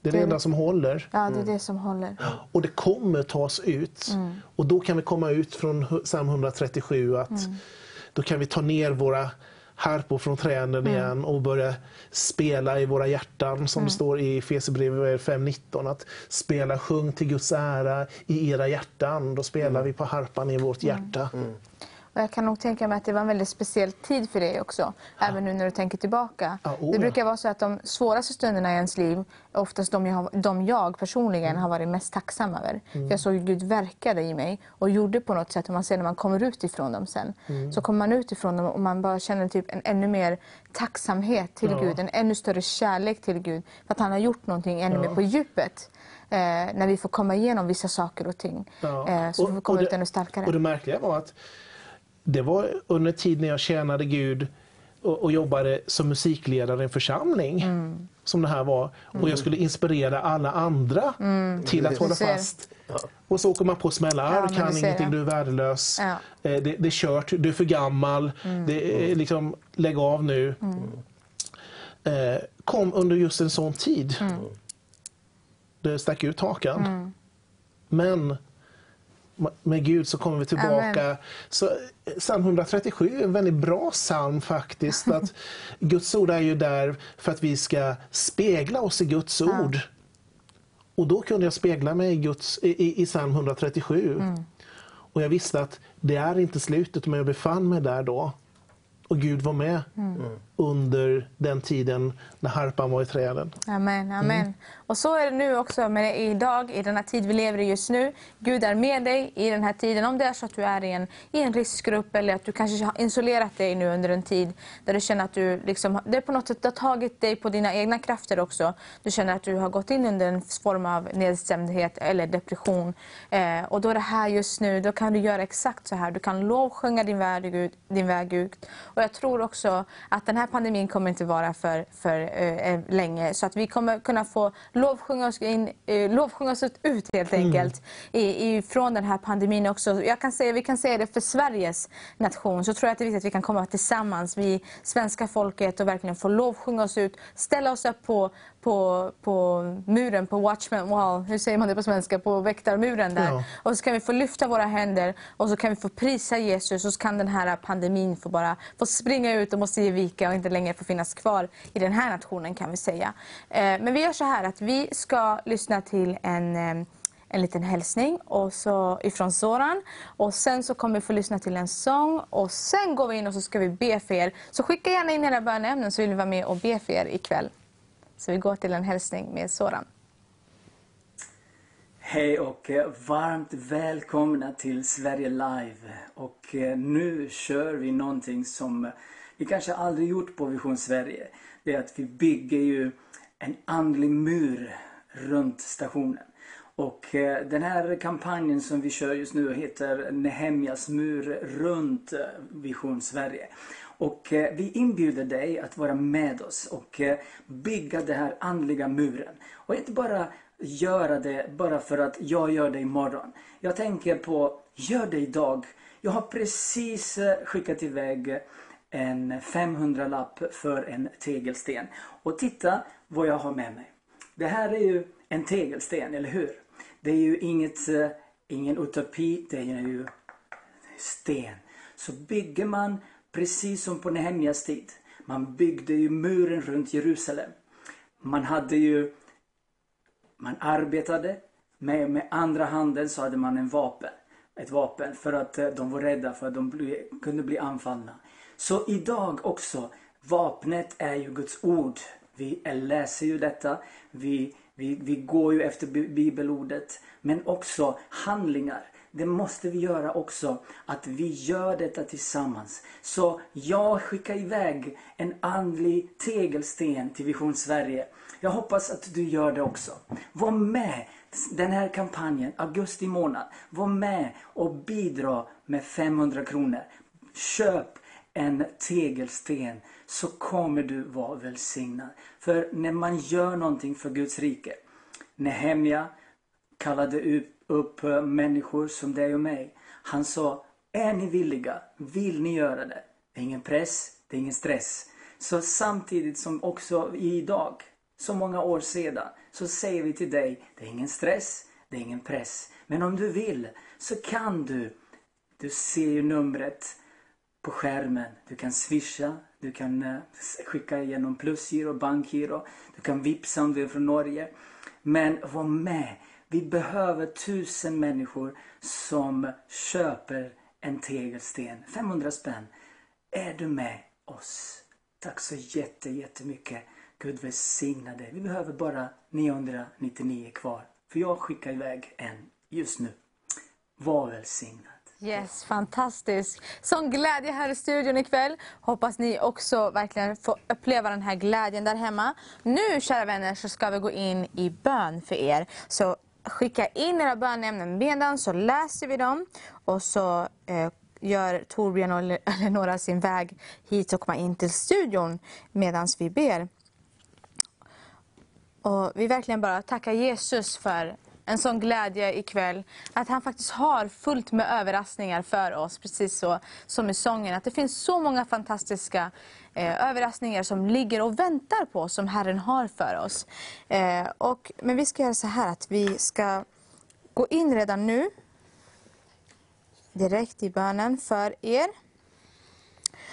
Det är det enda som håller. Ja, det är det som håller. Och det kommer tas ut. Mm. Och då kan vi komma ut från psalm 137 att Mm. då kan vi ta ner våra harpor från träden Mm. igen och börja spela i våra hjärtan som Mm. det står i Efesierbrevet 5.19 att spela sjung till Guds ära i era hjärtan. Då spelar Mm. vi på harpan i vårt hjärta. Och jag kan nog tänka mig att det var en väldigt speciell tid för dig också. Även nu när du tänker tillbaka. Ja, oh det ja. brukar vara så att de svåraste stunderna i ens liv är oftast de jag, de jag personligen har varit mest tacksam över. Mm. Jag såg hur Gud verkade i mig och gjorde på något sätt. Och man ser när man kommer ut ifrån dem sen. Mm. Så kommer man ut ifrån dem och man bara känner typ en ännu mer tacksamhet till Ja. Gud. En ännu större kärlek till Gud. För att han har gjort någonting ännu Ja. mer på djupet. Eh, när vi får komma igenom vissa saker och ting. Ja. Eh, så Och- får vi komma och ut det- ännu starkare. Och det märkliga var att det var under tid när jag tjänade Gud och, och jobbade som musikledare i en församling. som det här var. Och Mm. jag skulle inspirera alla andra till att Du hålla fast. Och så åker man på smällar, Ja, men kan du ingenting, du är värdelös. Ja. Eh, Det, det är kört, du är för gammal. Mm. Det är liksom, lägg av nu. Eh, kom under just en sån tid. Det stack ut hakan. Mm. Men med Gud så kommer vi tillbaka. Amen. Så, eh, psalm 137 är en väldigt bra psalm faktiskt. Att *laughs* Guds ord är ju där för att vi ska spegla oss i Guds ord. Och då kunde jag spegla mig i, Guds, i, i, i psalm 137. Och jag visste att det är inte slutet, men jag befann mig där då. Och Gud var med Mm. under den tiden när harpan var i träden. Amen, amen. Mm. Och så är det nu också med idag, i den här tid vi lever i just nu. Gud är med dig i den här tiden. Om det är så att du är i en, i en riskgrupp eller att du kanske har isolerat dig nu under en tid där du känner att du liksom, det på något sätt har tagit dig på dina egna krafter också. Du känner att du har gått in under en form av nedstämdhet eller depression. Eh, och då är det här just nu, då kan du göra exakt så här. Du kan lovsjunga din väg, ut. din väg ut. Och jag tror också att den här pandemin kommer inte vara för, för eh, eh länge. Så att vi kommer kunna få lovsjunga oss, in, eh, lovsjunga oss ut helt Mm. enkelt i, i, från den här pandemin också. Jag kan säga, vi kan säga det för Sveriges nation. Så tror jag att det är viktigt att vi kan komma tillsammans, vi svenska folket och verkligen få lovsjunga oss ut. Ställa oss upp på, på, på muren, på Watchman Wall, hur säger man det på svenska, på väktarmuren där. Ja. Och så kan vi få lyfta våra händer och så kan vi få prisa Jesus och så kan den här pandemin få bara få springa ut och måste ge vika och inte längre få finnas kvar i den här nationen kan vi säga. Eh, Men vi gör så här att vi ska lyssna till en eh, en liten hälsning och så ifrån Soran. Och sen så kommer vi få lyssna till en sång och sen går vi in och så ska vi be för er. Så skicka gärna in era böneämnen så vill vi vara med och be för er ikväll. Så vi går till en hälsning med Soran. Hej och eh, varmt välkomna till Sverige Live. Och eh, nu kör vi någonting som eh, vi kanske aldrig gjort på Vision Sverige. Det är att vi bygger ju en andlig mur runt stationen. Och den här kampanjen som vi kör just nu heter Nehemjas mur runt Vision Sverige. Och eh, vi inbjuder dig att vara med oss och eh, bygga den här andliga muren. Och inte bara göra det bara för att jag gör det imorgon. Jag tänker på, gör det idag. Jag har precis eh, skickat iväg en 500-lapp för en tegelsten. Och titta vad jag har med mig. Det här är ju en tegelsten, eller hur? Det är ju inget, ingen utopi, det är ju sten. Så bygger man precis som på Nehemjas tid. Man byggde ju muren runt Jerusalem. Man hade ju man arbetade med, med andra handen så hade man en vapen. Ett vapen för att eh, de var rädda för att de bli, kunde bli anfallna. Så idag också, vapnet är ju Guds ord. Vi läser ju detta, vi, vi, vi går ju efter bibelordet. Men också handlingar. Det måste vi göra också, att vi gör detta tillsammans. Så jag skickar iväg en andlig tegelsten till Vision Sverige. Jag hoppas att du gör det också. Var med den här kampanjen, augusti månad. Var med och bidra med 500 kronor. Köp en tegelsten så kommer du vara välsignad. För när man gör någonting för Guds rike. Nehemja kallade upp, upp eh, människor som dig och mig. Han sa, är ni villiga? Vill ni göra det? Det är ingen press, det är ingen stress. Så samtidigt som också idag, så många år sedan, så säger vi till dig, det är ingen stress, det är ingen press. Men om du vill så kan du, du ser ju numret på skärmen. Du kan swisha, du kan eh, skicka igenom plusgiro, bankgiro, du kan vipsa om du är från Norge. Men var med. Vi behöver tusen människor som köper en tegelsten. 500 spänn. Är du med oss? Tack så jätte, jättemycket. Gud välsigna dig. Vi behöver bara 999 kvar. För jag skickar iväg en just nu. Var välsignad. Yes, fantastiskt. Sån glädje här i studion ikväll. Hoppas ni också verkligen får uppleva den här glädjen där hemma. Nu, kära vänner, så ska vi gå in i bön för er. Så skicka in era bönämnen medan så läser vi dem och så eh, gör Torbjörn och *laughs* Eleonora sin väg hit och komma in till studion medan vi ber. Och vi verkligen bara tackar Jesus för en sån glädje ikväll. Att han faktiskt har fullt med överraskningar för oss, precis så som i sången. Att det finns så många fantastiska eh, överraskningar som ligger och väntar på oss, som Herren har för oss. Eh, och, men vi ska göra så här att vi ska gå in redan nu, direkt i bönen för er.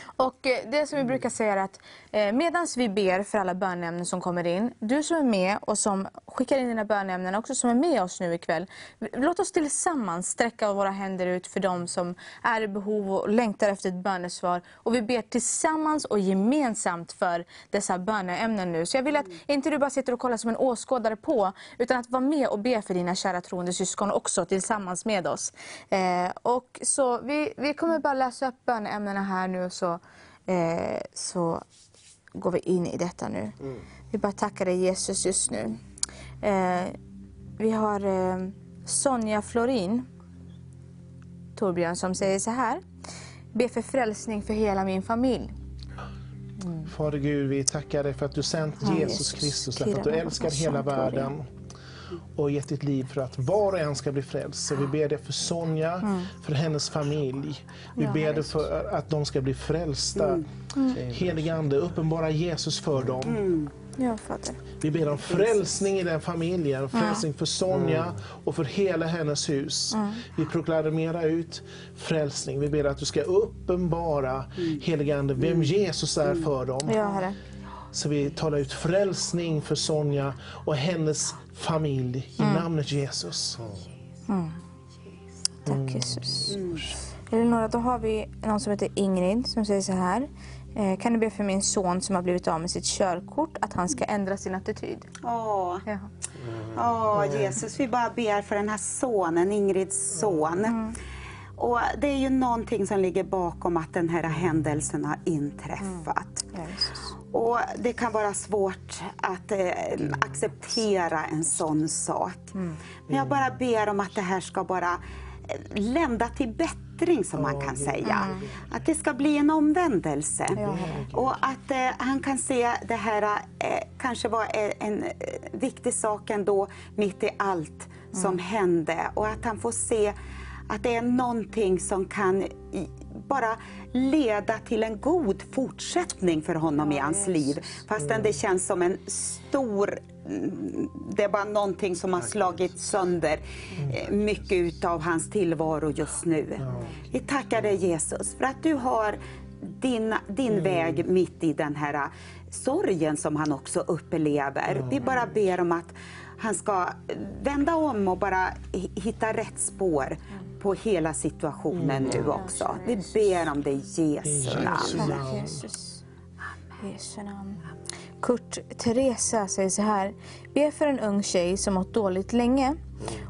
Och eh, det som vi brukar säga är att Eh, medan vi ber för alla bönämnen som kommer in, du som är med och som skickar in dina bönämnen, också som är med oss nu ikväll. Låt oss tillsammans sträcka våra händer ut för dem som är i behov och längtar efter ett bönesvar. Och vi ber tillsammans och gemensamt för dessa böneämnen nu. Så jag vill att inte du bara sitter och kollar som en åskådare på, utan att vara med och be för dina kära troende syskon också tillsammans med oss. Eh, och så vi, vi kommer bara läsa upp böneämnena här nu. Så eh, så går vi in i detta nu. Mm. Vi bara tackar dig Jesus just nu. Eh, vi har eh, Sonja Florin Torbjörn som säger så här. Be för frälsning för hela min familj. Fader Gud, vi tackar dig för att du sänt Jesus Jesus. Kristus, därför att du älskar hela världen och gett ditt liv för att var och en ska bli frälst. Så vi ber dig för Sonja, Mm. för hennes familj. Vi Ja, ber dig för att de ska bli frälsta. Mm. Mm. Helige Ande, uppenbara Jesus för dem. Ja, Fader. Vi ber om frälsning i den familjen, frälsning för Sonja och för hela hennes hus. Mm. Vi proklamerar ut frälsning. Vi ber att du ska uppenbara, helige Ande, vem Jesus är för dem. Ja. Så vi talar ut frälsning för Sonja och hennes familj i Mm. namnet Jesus. Mm. Tack Jesus. Eleonora, då har vi någon som heter Ingrid som säger så här. Eh, kan du be för min son som har blivit av med sitt körkort att han ska ändra sin attityd? Åh, Ja. Åh, Jesus, vi bara ber för den här sonen, Ingrids son. Och Det är ju någonting som ligger bakom att den här händelsen har inträffat. Och Det kan vara svårt att eh, acceptera en sån sak. Men jag bara ber om att det här ska bara eh, lända till bättring som man kan säga. Att det ska bli en omvändelse. Och att eh, han kan se det här eh, kanske var en, en eh, viktig sak ändå mitt i allt som hände. Och att han får se att det är någonting som kan bara leda till en god fortsättning för honom i hans liv. Fastän det känns som en stor mm, det är bara någonting som har slagit sönder eh, mycket utav hans tillvaro just nu. Vi tackar dig Jesus för att du har din, din väg mitt i den här eh, sorgen som han också upplever. Vi bara ber om att han ska vända om och bara hi- hitta rätt spår på hela situationen nu också. Vi ber om det i Jesu namn. Jesu namn. Kurt Teresa säger så här. Be för en ung tjej som mått dåligt länge.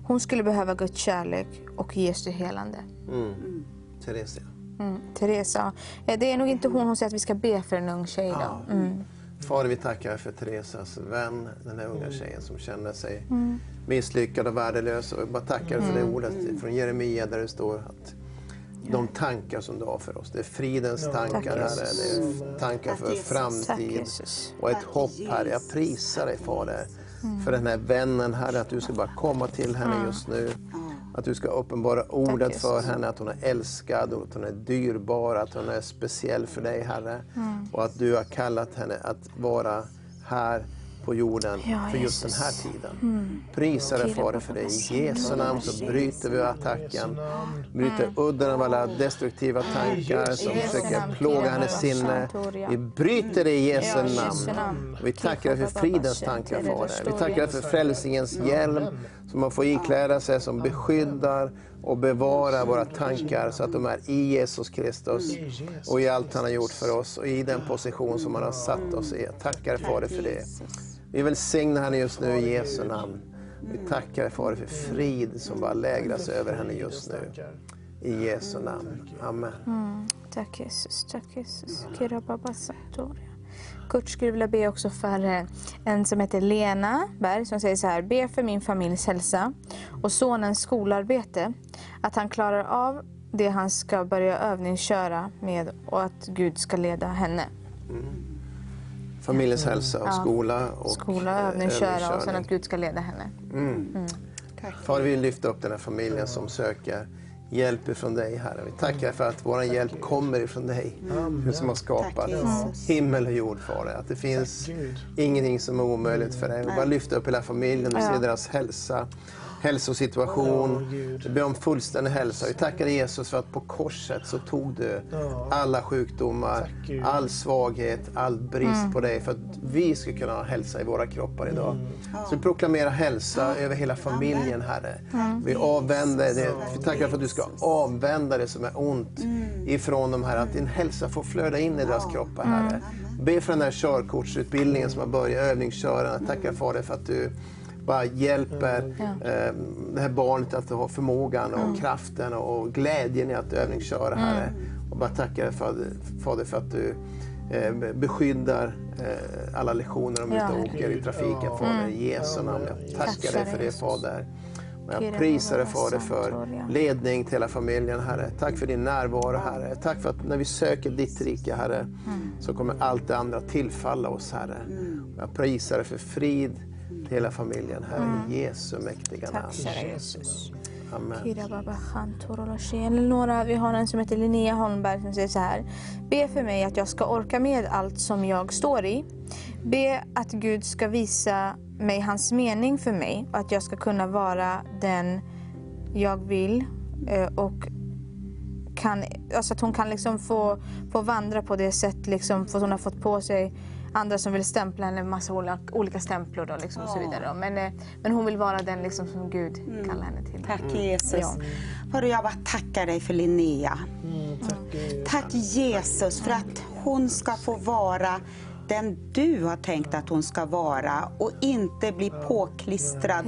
Hon skulle behöva Guds kärlek och Jesu helande. Mm. Theresia. Mm. Teresa. Eh, Det är nog inte hon, hon säger att vi ska be för en ung tjej. Då. Mm. Fader, vi tackar för Teresas vän, den här unga tjejen som känner sig Mm. misslyckad och värdelös. Och jag bara tackar för det Mm. ordet från Jeremia där det står att de tankar som du har för oss, det är fridens Ja. tankar, Tack, Herre. Det är tankar för framtid och ett hopp, Herre. Jag prisar dig, Fader, Mm. för den här vännen, Herre, att du ska bara komma till henne Mm. just nu. Att du ska uppenbara ordet Jesus. för henne, att hon är älskad, att hon är dyrbar, att hon är speciell för dig, Herre. Mm. Och att du har kallat henne att vara här på jorden Ja, för just den Jesus. här tiden. Mm. Prisar dig Fader för det. I Jesu namn så bryter vi attacken. Bryter udden av alla destruktiva tankar som Jesu försöker plåga hennes sinne. Vi bryter det i Jesu i Jesu namn. namn. Vi tackar dig för fridens tankar Fader. Vi tackar dig för frälsningens hjälm som man får ikläda sig som beskyddar och bevara våra tankar så att de är i Jesus Kristus och i allt han har gjort för oss och i den position som han har satt oss i. Jag tackar Fader för det. Vi välsignar henne just nu i Jesu namn. Vi tackar Fader för frid som bara lägras över henne just nu. I Jesu namn. Amen. Mm. Tack Jesus, tack Jesus. Kirababasatoria. Kurt skulle vilja be också för eh, en som heter Lena Berg som säger så här. Be för min familjs hälsa och sonens skolarbete. Att han klarar av det han ska börja övningsköra med och att Gud ska leda henne. familjens hälsa och Ja. skola. Och Skola, eh, övningsköra och sen att Gud ska leda henne. Mm. Mm. Far, vi lyfta upp den här familjen som söker hjälp ifrån dig, Herre. Vi tackar för att vår hjälp kommer ifrån dig, du som har skapat himmel och jord, Fader. Att det finns ingenting som är omöjligt för dig. Vi bara lyfta upp hela familjen och se deras hälsa, hälsosituation. Vi ber om fullständig hälsa. Vi tackar Jesus för att på korset så tog du alla sjukdomar, Gud. all svaghet, all brist Mm. på dig för att vi ska kunna ha hälsa i våra kroppar idag. Så vi proklamerar hälsa över hela familjen, Herre. Mm. Vi avvänder det. Vi tackar för att du ska avvända det som är ont ifrån dem, Herre. Att din hälsa får flöda in i deras kroppar, Herre. Be för den här körkortsutbildningen som har börjat, övningsköra. Tackar Fader för att du bara hjälper eh, det här barnet att ha förmågan och kraften och glädjen i att övningsköra, Herre. Och bara tackar dig Fader, Fader för att du eh, beskyddar eh, alla lektioner de Ja, Herre. åker i trafiken, Fader. Mm. I Jesu namn. Jag tackar dig för det. Fader. Och jag prisar dig, Fader, för ledning till hela familjen, Herre. Tack för din närvaro, Herre. Tack för att när vi söker ditt rike, Herre, så kommer allt det andra tillfalla oss, Herre. Och Jag prisar dig för frid hela familjen, Herre. I Jesu mäktiga namn. Tack kära Jesus. Amen. Eller några, vi har en som heter Linnea Holmberg som säger så här. Be för mig att jag ska orka med allt som jag står i. Be att Gud ska visa mig hans mening för mig och att jag ska kunna vara den jag vill eh, och kan, alltså att hon kan liksom få, få vandra på det sätt liksom, för hon har fått på sig andra som vill stämpla henne med massa olika, stämplor då, liksom, och så vidare. då. Men, eh, men hon vill vara den liksom, som Gud kallar henne till. Tack Jesus. Ja. Hörru, jag bara tackar dig för Linnea. Tack Jesus för att hon ska få vara den du har tänkt att hon ska vara och inte bli påklistrad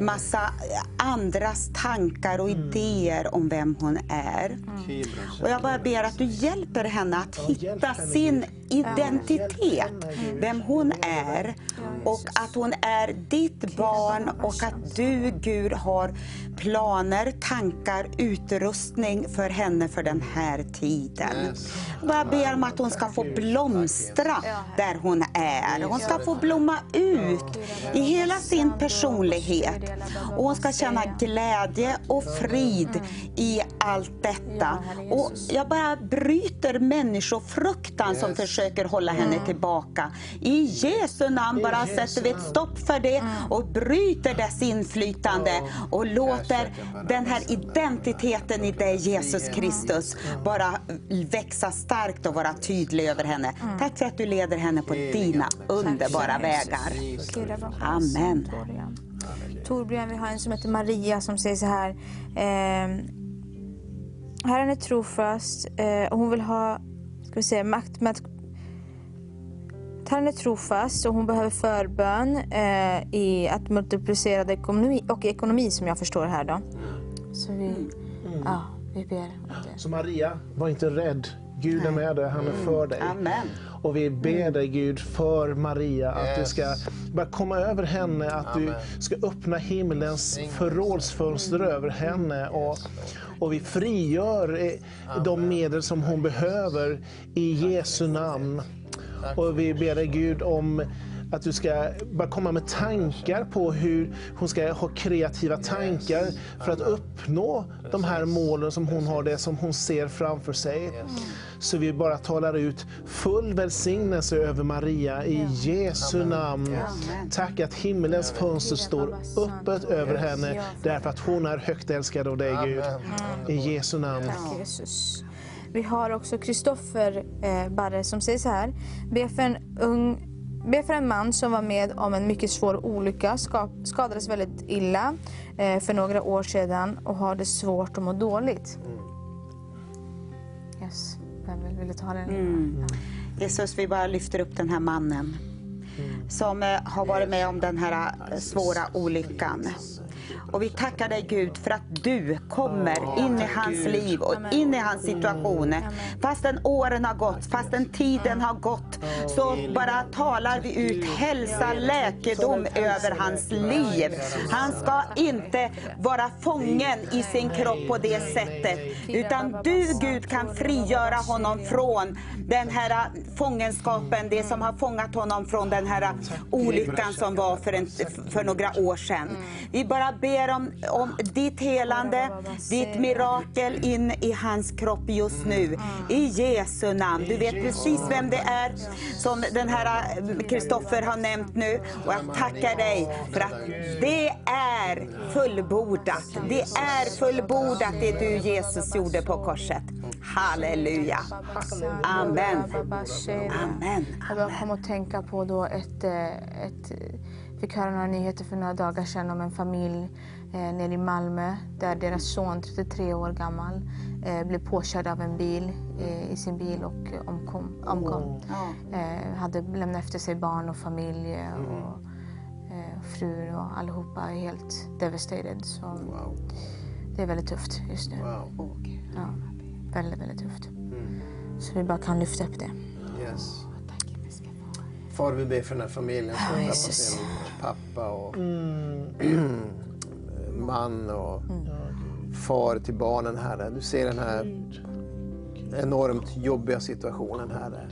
massa andras tankar och idéer om vem hon är. Och jag bara ber att du hjälper henne att hitta sin identitet, vem hon är och att hon är ditt barn och att du Gud har planer, tankar, utrustning för henne för den här tiden. Jag bara ber om att hon ska få blomstra där hon är. Hon ska få blomma ut i hela sin personlighet. Och hon ska känna glädje och frid i allt detta. Och jag bara bryter människofruktan som försöker hålla henne tillbaka. I Jesu namn bara sätter vi ett stopp för det och bryter dess inflytande och låter den här identiteten i dig Jesus Kristus bara växa starkt och vara tydlig över henne. Tack för att du leder henne på dina underbara vägar. Amen. Torbjörn, vi har en som heter Maria som säger så här. Eh, Herren är trofast eh, och hon vill ha ska vi säga, makt med att Herren är trofast och hon behöver förbön eh, i att multiplicera ekonomi och ekonomi som jag förstår här då. Så vi, ja, vi ber om det. Så Maria, var inte rädd. Gud är med dig, han är för dig. Amen. Och vi ber dig Gud för Maria att du ska bara komma över henne, att du ska öppna himlens förrådsfönster över henne. Och, och vi frigör eh, de medel som hon behöver i Jesu namn. Och vi ber dig Gud om att du ska bara komma med tankar på hur hon ska ha kreativa tankar för att uppnå de här målen som hon har, det som hon ser framför sig. Så vi bara talar ut full välsignelse över Maria i Jesu namn. Tack att himmelens fönster står öppet över henne därför att hon är högt älskad av dig Gud. I Jesu namn. Vi har också Kristoffer eh, Barre som säger så här. Be för, en ung, be för en man som var med om en mycket svår olycka, ska, skadades väldigt illa eh, för några år sedan och har det svårt och mår dåligt. Yes. Vem vill, vill du ta den? Mm. Jesus, vi bara lyfter upp den här mannen som eh, har varit med om den här eh, svåra olyckan. Och vi tackar dig Gud för att du kommer in i hans liv och in i hans situation. Fastän åren har gått, fastän tiden har gått, så bara talar vi ut hälsa, läkedom över hans liv. Han ska inte vara fången i sin kropp på det sättet. Utan du Gud kan frigöra honom från den här fångenskapen, det som har fångat honom från den här olyckan som var för, en, för några år sedan. Vi bara ber om, om ditt helande, ditt mirakel in i hans kropp just nu. I Jesu namn. Du vet precis vem det är som den här Kristoffer har nämnt nu. Och jag tackar dig för att det är fullbordat. Det är fullbordat det du Jesus gjorde på korset. Halleluja. Amen. Amen. Jag bara kom att tänka på då ett, eh, ett fick höra några nyheter för några dagar sedan om en familj eh, nere i Malmö där deras son, 33 år gammal, eh, blev påkörd av en bil eh, i sin bil och omkom. omkom. Eh, hade lämnat efter sig barn och familj och eh, fru och allihopa är helt devastated. Så Det är väldigt tufft just nu. Ja, väldigt, väldigt tufft. Så vi bara kan lyfta upp det. Yes. Far, vi ber för den här familjen. Som Ja, sin pappa och *clears throat* man och far till barnen, Herre. Du ser den här enormt jobbiga situationen, Herre.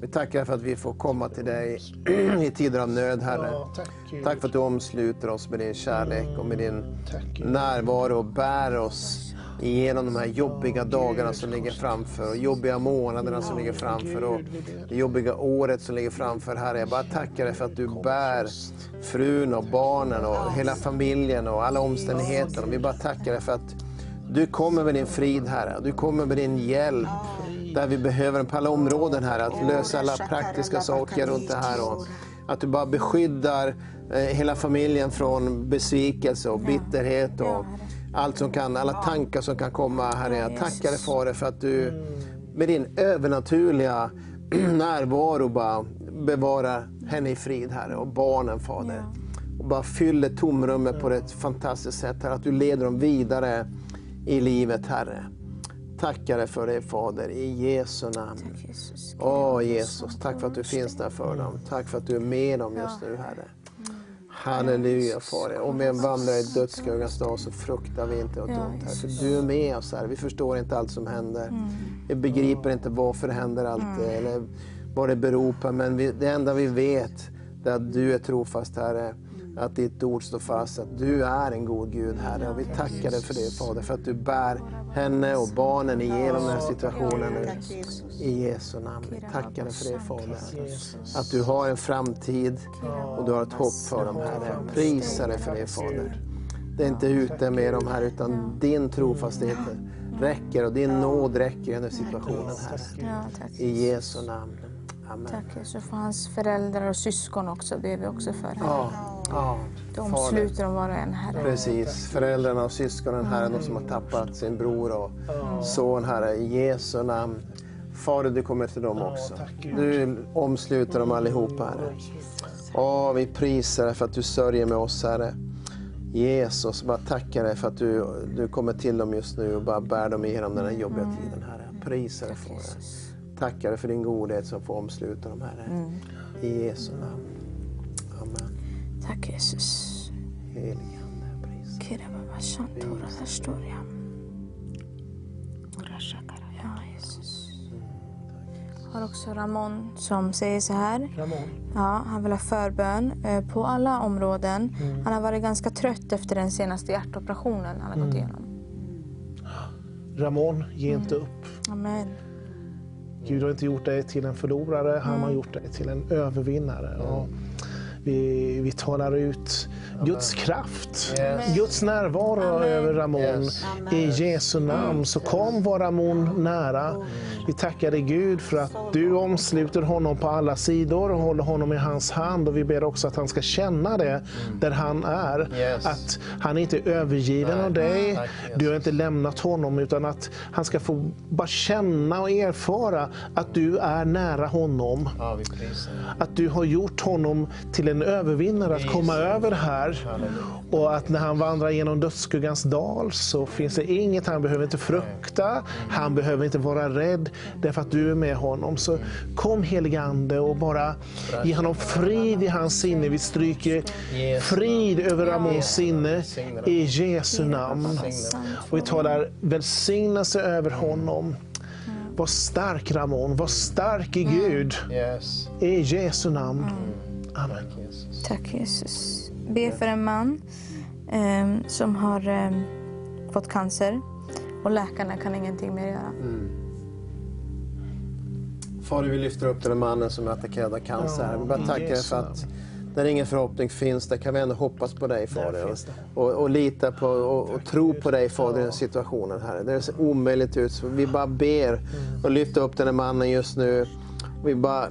Vi tackar för att vi får komma till dig *clears throat* i tider av nöd, Herre. Tack för att du omsluter oss med din kärlek och med din närvaro och bär oss igenom de här jobbiga dagarna som ligger framför jobbiga månaderna som ligger framför och det jobbiga året som ligger framför. Herre, jag bara tackar dig för att du bär frun och barnen och hela familjen och alla omständigheter. Vi bara tackar dig för att du kommer med din frid, Herre. Du kommer med din hjälp där vi behöver den på alla områden, här Att lösa alla praktiska saker runt det här. Och att du bara beskyddar eh, hela familjen från besvikelse och bitterhet och allt som kan, alla tankar som kan komma, Herre. Jag tackar dig, Fader, för att du med din övernaturliga *clears throat* närvaro bara bevarar henne i frid, Herre, och barnen, Fader. Och bara fyller tomrummet på ett fantastiskt sätt, Herre. Att du leder dem vidare i livet, Herre. Tackar dig för det, Fader, i Jesu namn. Åh Jesus, tack för att du finns där för dem. Tack för att du är med dem just nu, Herre. Halleluja, Fader. Om vi vandrar i dödsskuggans dag så fruktar vi inte åt Ja, ont, Herre. För du är med oss, Herre. Vi förstår inte allt som händer. Vi begriper inte varför det händer alltid, eller vad det beror på. Men vi, det enda vi vet är att du är trofast, Herre. Att ditt ord står fast, att du är en god Gud, Herre. Och vi tackar dig för det, Fader, för att du bär henne och barnen igenom den här situationen nu. I Jesu namn. Vi tackar dig för det, Fader. Att du har en framtid och du har ett hopp för dem, Herre. Prisa dig för det, Fader. Det är inte ute med dem här, utan din trofasthet räcker och din nåd räcker i den här situationen, Herre. I Jesu namn. Amen. Tack Jesus för hans föräldrar och syskon också ber vi också för. Ja, ja. De sluter om var och en Herre. Precis. Föräldrarna och syskonen, Herre, de som har tappat sin bror och son, Herre, i Jesu namn. Fader, du kommer till dem också. Du omsluter dem allihopa, Herre. Åh, vi prisar dig för att du sörjer med oss, Herre. Jesus, bara tackar dig för att du, du kommer till dem just nu och bara bär dem igenom den här jobbiga tiden, Herre. Prisar dig, Fader. Tackar dig för din godhet som får omsluta dem, Herre. I Jesu namn. Amen. Tack Jesus. Helige Ande, pris. Förstoria. Ja, Jesus. Har också Ramon som säger så här. Ramon. Ja, han vill ha förbön eh, på alla områden. Mm. Han har varit ganska trött efter den senaste hjärtoperationen han har gått Mm. igenom. Ramon, ge inte upp. Amen. Gud har inte gjort dig till en förlorare, han har gjort dig till en övervinnare. Och vi, vi talar ut Guds kraft, Yes. Guds närvaro över Ramon. I Jesu namn så kom var Ramon nära. Vi tackar dig Gud för att du omsluter honom på alla sidor och håller honom i hans hand. Och vi ber också att han ska känna det där han är. Yes. Att han inte är övergiven av dig. Du har inte lämnat honom utan att han ska få bara känna och erfara att du är nära honom. Att du har gjort honom till en övervinnare att komma över här. Och att när han vandrar genom dödsskuggans dal så finns det inget han behöver inte frukta. Han behöver inte vara rädd därför att du är med honom. Så kom helige Ande och bara ge honom frid i hans sinne. Vi stryker frid över Ramons sinne i Jesu namn. Och vi talar välsignelse över honom. Var stark Ramon, var stark i Gud. I Jesu namn. Amen. Tack Jesus. Be för en man ehm, som har ehm, fått cancer och läkarna kan ingenting mer göra. Fader, vi lyfter upp den här mannen som är attackerad av cancer. Vi bara tackar dig för att där ingen förhoppning finns, där kan vi ändå hoppas på dig Fader. Och, och, och lita på och, och tro på dig Fader i den situationen här. Det ser omöjligt ut. Så vi bara ber och lyfter upp den här mannen just nu. Vi bara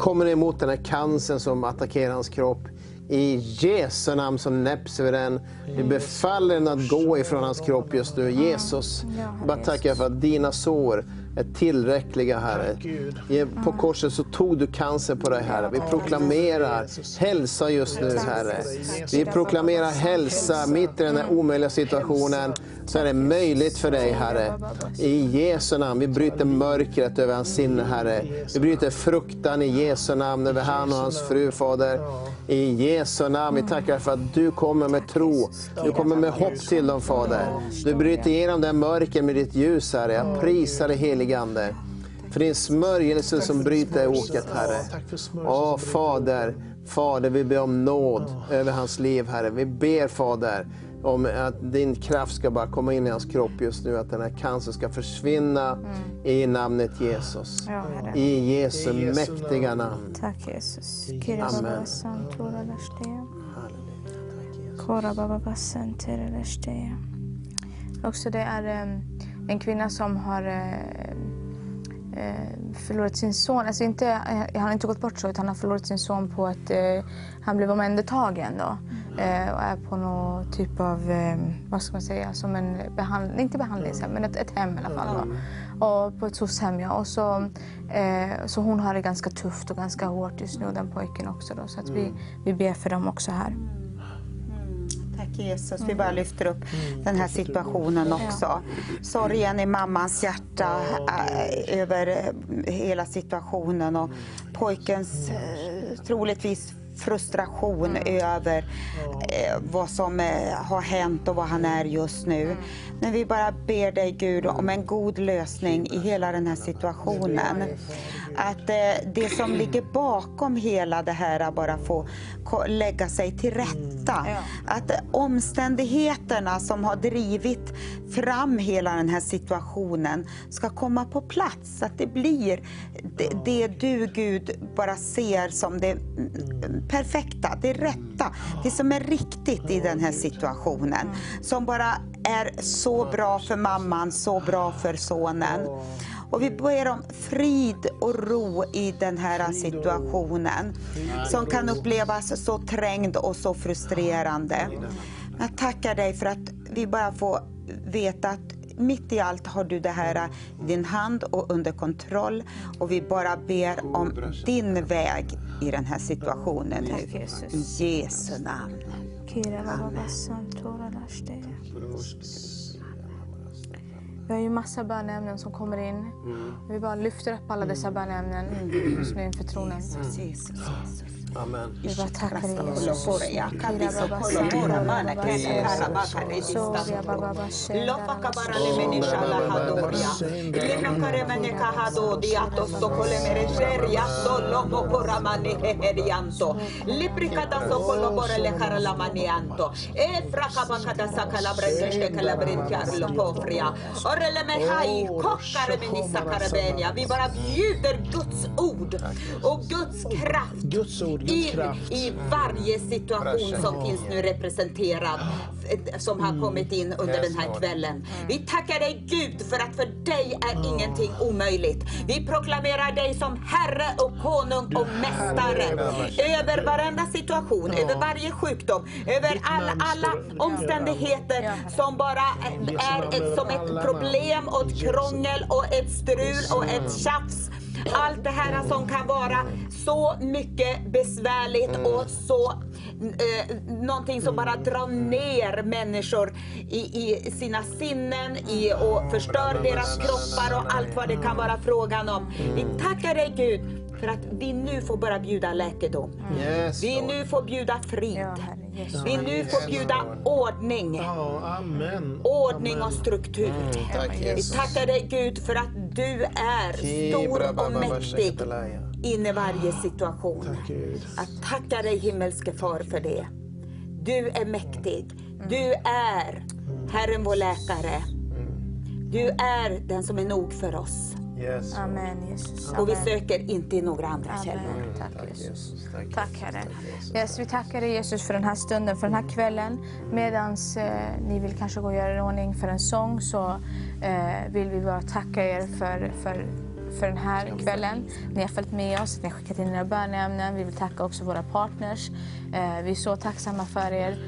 kommer emot den här cancern som attackerar hans kropp. I Jesu namn så näpser vi den. Vi befaller den att gå ifrån hans kropp just nu. Jesus, bara tackar för att dina sår är tillräckliga Herre. På korset så tog du cancer på dig Herre. Vi proklamerar hälsa just nu Herre. Vi proklamerar hälsa mitt i den här omöjliga situationen. Så är det möjligt för dig Herre. I Jesu namn. Vi bryter mörkret över hans sinne Herre. Vi bryter fruktan i Jesu namn över han och hans fru Fader. I Jesu namn. Vi tackar för att du kommer med tro. Du kommer med hopp till dem Fader. Du bryter igenom det mörker med ditt ljus Herre. Jag prisar dig heligande För din smörjelse som bryter oket Herre. Åh Fader, Fader vi ber om nåd över hans liv Herre. Vi ber Fader om att din kraft ska bara komma in i hans kropp just nu. Att den här cancern ska försvinna i namnet Jesus. Ja. I Jesu mäktiga namn. Tack Jesus. Amen. Korabababassanteralashtea. Också det är em, en kvinna som har eh, eh, förlorat sin son. Alltså inte, eh, han har inte gått bort så, utan han har förlorat sin son på att eh, han blev omhändertagen då. Eh, och är på någon typ av, eh, vad ska man säga, som en behandling, inte behandlingshem, men ett, ett hem i alla fall. Då. Och på ett SOS-hem ja. Och så, eh, så hon har det ganska tufft och ganska hårt just nu, och den pojken också då. Så att vi, vi ber för dem också här. Tack Jesus, vi bara lyfter upp den här situationen också. Sorgen i mammans hjärta äh, över hela situationen och pojkens troligtvis frustration över eh, vad som eh, har hänt och vad han är just nu. Men vi bara ber dig Gud om en god lösning i hela den här situationen. Att eh, det som ligger bakom hela det här bara får ko- lägga sig till rätta. Att omständigheterna som har drivit fram hela den här situationen ska komma på plats. Att det blir det, det du Gud bara ser som det mm, perfekta, det rätta, det som är riktigt i den här situationen. Som bara är så bra för mamman, så bra för sonen. Och vi ber om frid och ro i den här situationen som kan upplevas så trängd och så frustrerande. Jag tackar dig för att vi bara får veta att mitt i allt har du det här i din hand och under kontroll. Och vi bara ber om din väg i den här situationen nu. I Jesu namn. Kirabababassantoralashtea. Vi har ju massa bönämnen som kommer in. Vi bara lyfter upp alla dessa bönämnen just nu inför tronen. Amen. Vi bara tackar dig Jesus. Vi bara bjuder Guds ord och Guds kraft Guds ord, Kraft. i varje situation som finns nu representerad som har kommit in under den här kvällen. Vi tackar dig Gud för att för dig är ingenting omöjligt. Vi proklamerar dig som Herre och Konung och Mästare över varenda situation, över varje sjukdom, över alla, alla omständigheter som bara är ett, som ett problem och ett krångel och ett strul och ett tjafs Allt det här som kan vara så mycket besvärligt och så eh, någonting som bara drar ner människor i, i sina sinnen i, och förstör deras kroppar och allt vad det kan vara frågan om. Vi tackar dig Gud för att vi nu får börja bjuda läkedom. Yes, vi nu får bjuda frid. Jesus. Vi nu får bjuda ordning. Amen. Ordning och struktur. tack, vi tackar dig Gud för att du är stor och mäktig in i varje situation. Jag tackar dig himmelske far för det. Du är mäktig. Du är Herren vår läkare. Du är den som är nog för oss. Yes. Amen Jesus. Och vi Amen. söker inte i några andra Amen. källor. Tack Jesus. Tack Herre. Yes, vi tackar dig Jesus för den här stunden, för den här kvällen. Medan eh, ni vill kanske gå och göra en ordning för en sång så eh, vill vi bara tacka er för, för, för den här kvällen. Ni har följt med oss, ni har skickat in era böneämnen. Vi vill tacka också våra partners. Eh, vi är så tacksamma för er.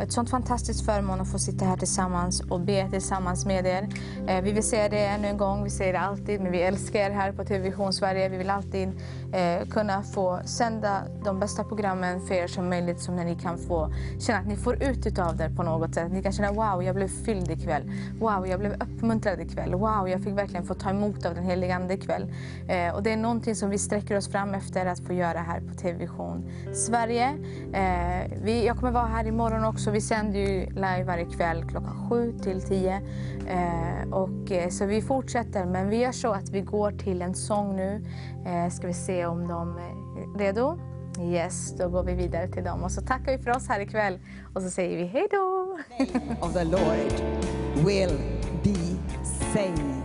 Ett sånt fantastiskt förmån att få sitta här tillsammans och be tillsammans med er. Eh, vi vill säga det ännu en gång, vi säger det alltid, men vi älskar er här på TV Vision Sverige. Vi vill alltid eh, kunna få sända de bästa programmen för er som möjligt, som ni kan få känna att ni får ut utav det på något sätt. Ni kan känna wow, jag blev fylld ikväll. Wow, jag blev uppmuntrad ikväll. Wow, jag fick verkligen få ta emot av den helige Ande ikväll. Eh, och det är någonting som vi sträcker oss fram efter att få göra här på TV Vision Sverige. Eh, vi, jag kommer vara här imorgon också. Så Vi sänder ju live varje kväll klockan 7 till 10. Eh, och, eh, så vi fortsätter, men vi gör så att vi går till en sång nu. Eh, ska vi se om de är redo? Yes, då går vi vidare till dem. Och så tackar vi för oss här ikväll och så säger vi hej då! of the Lord will be saved.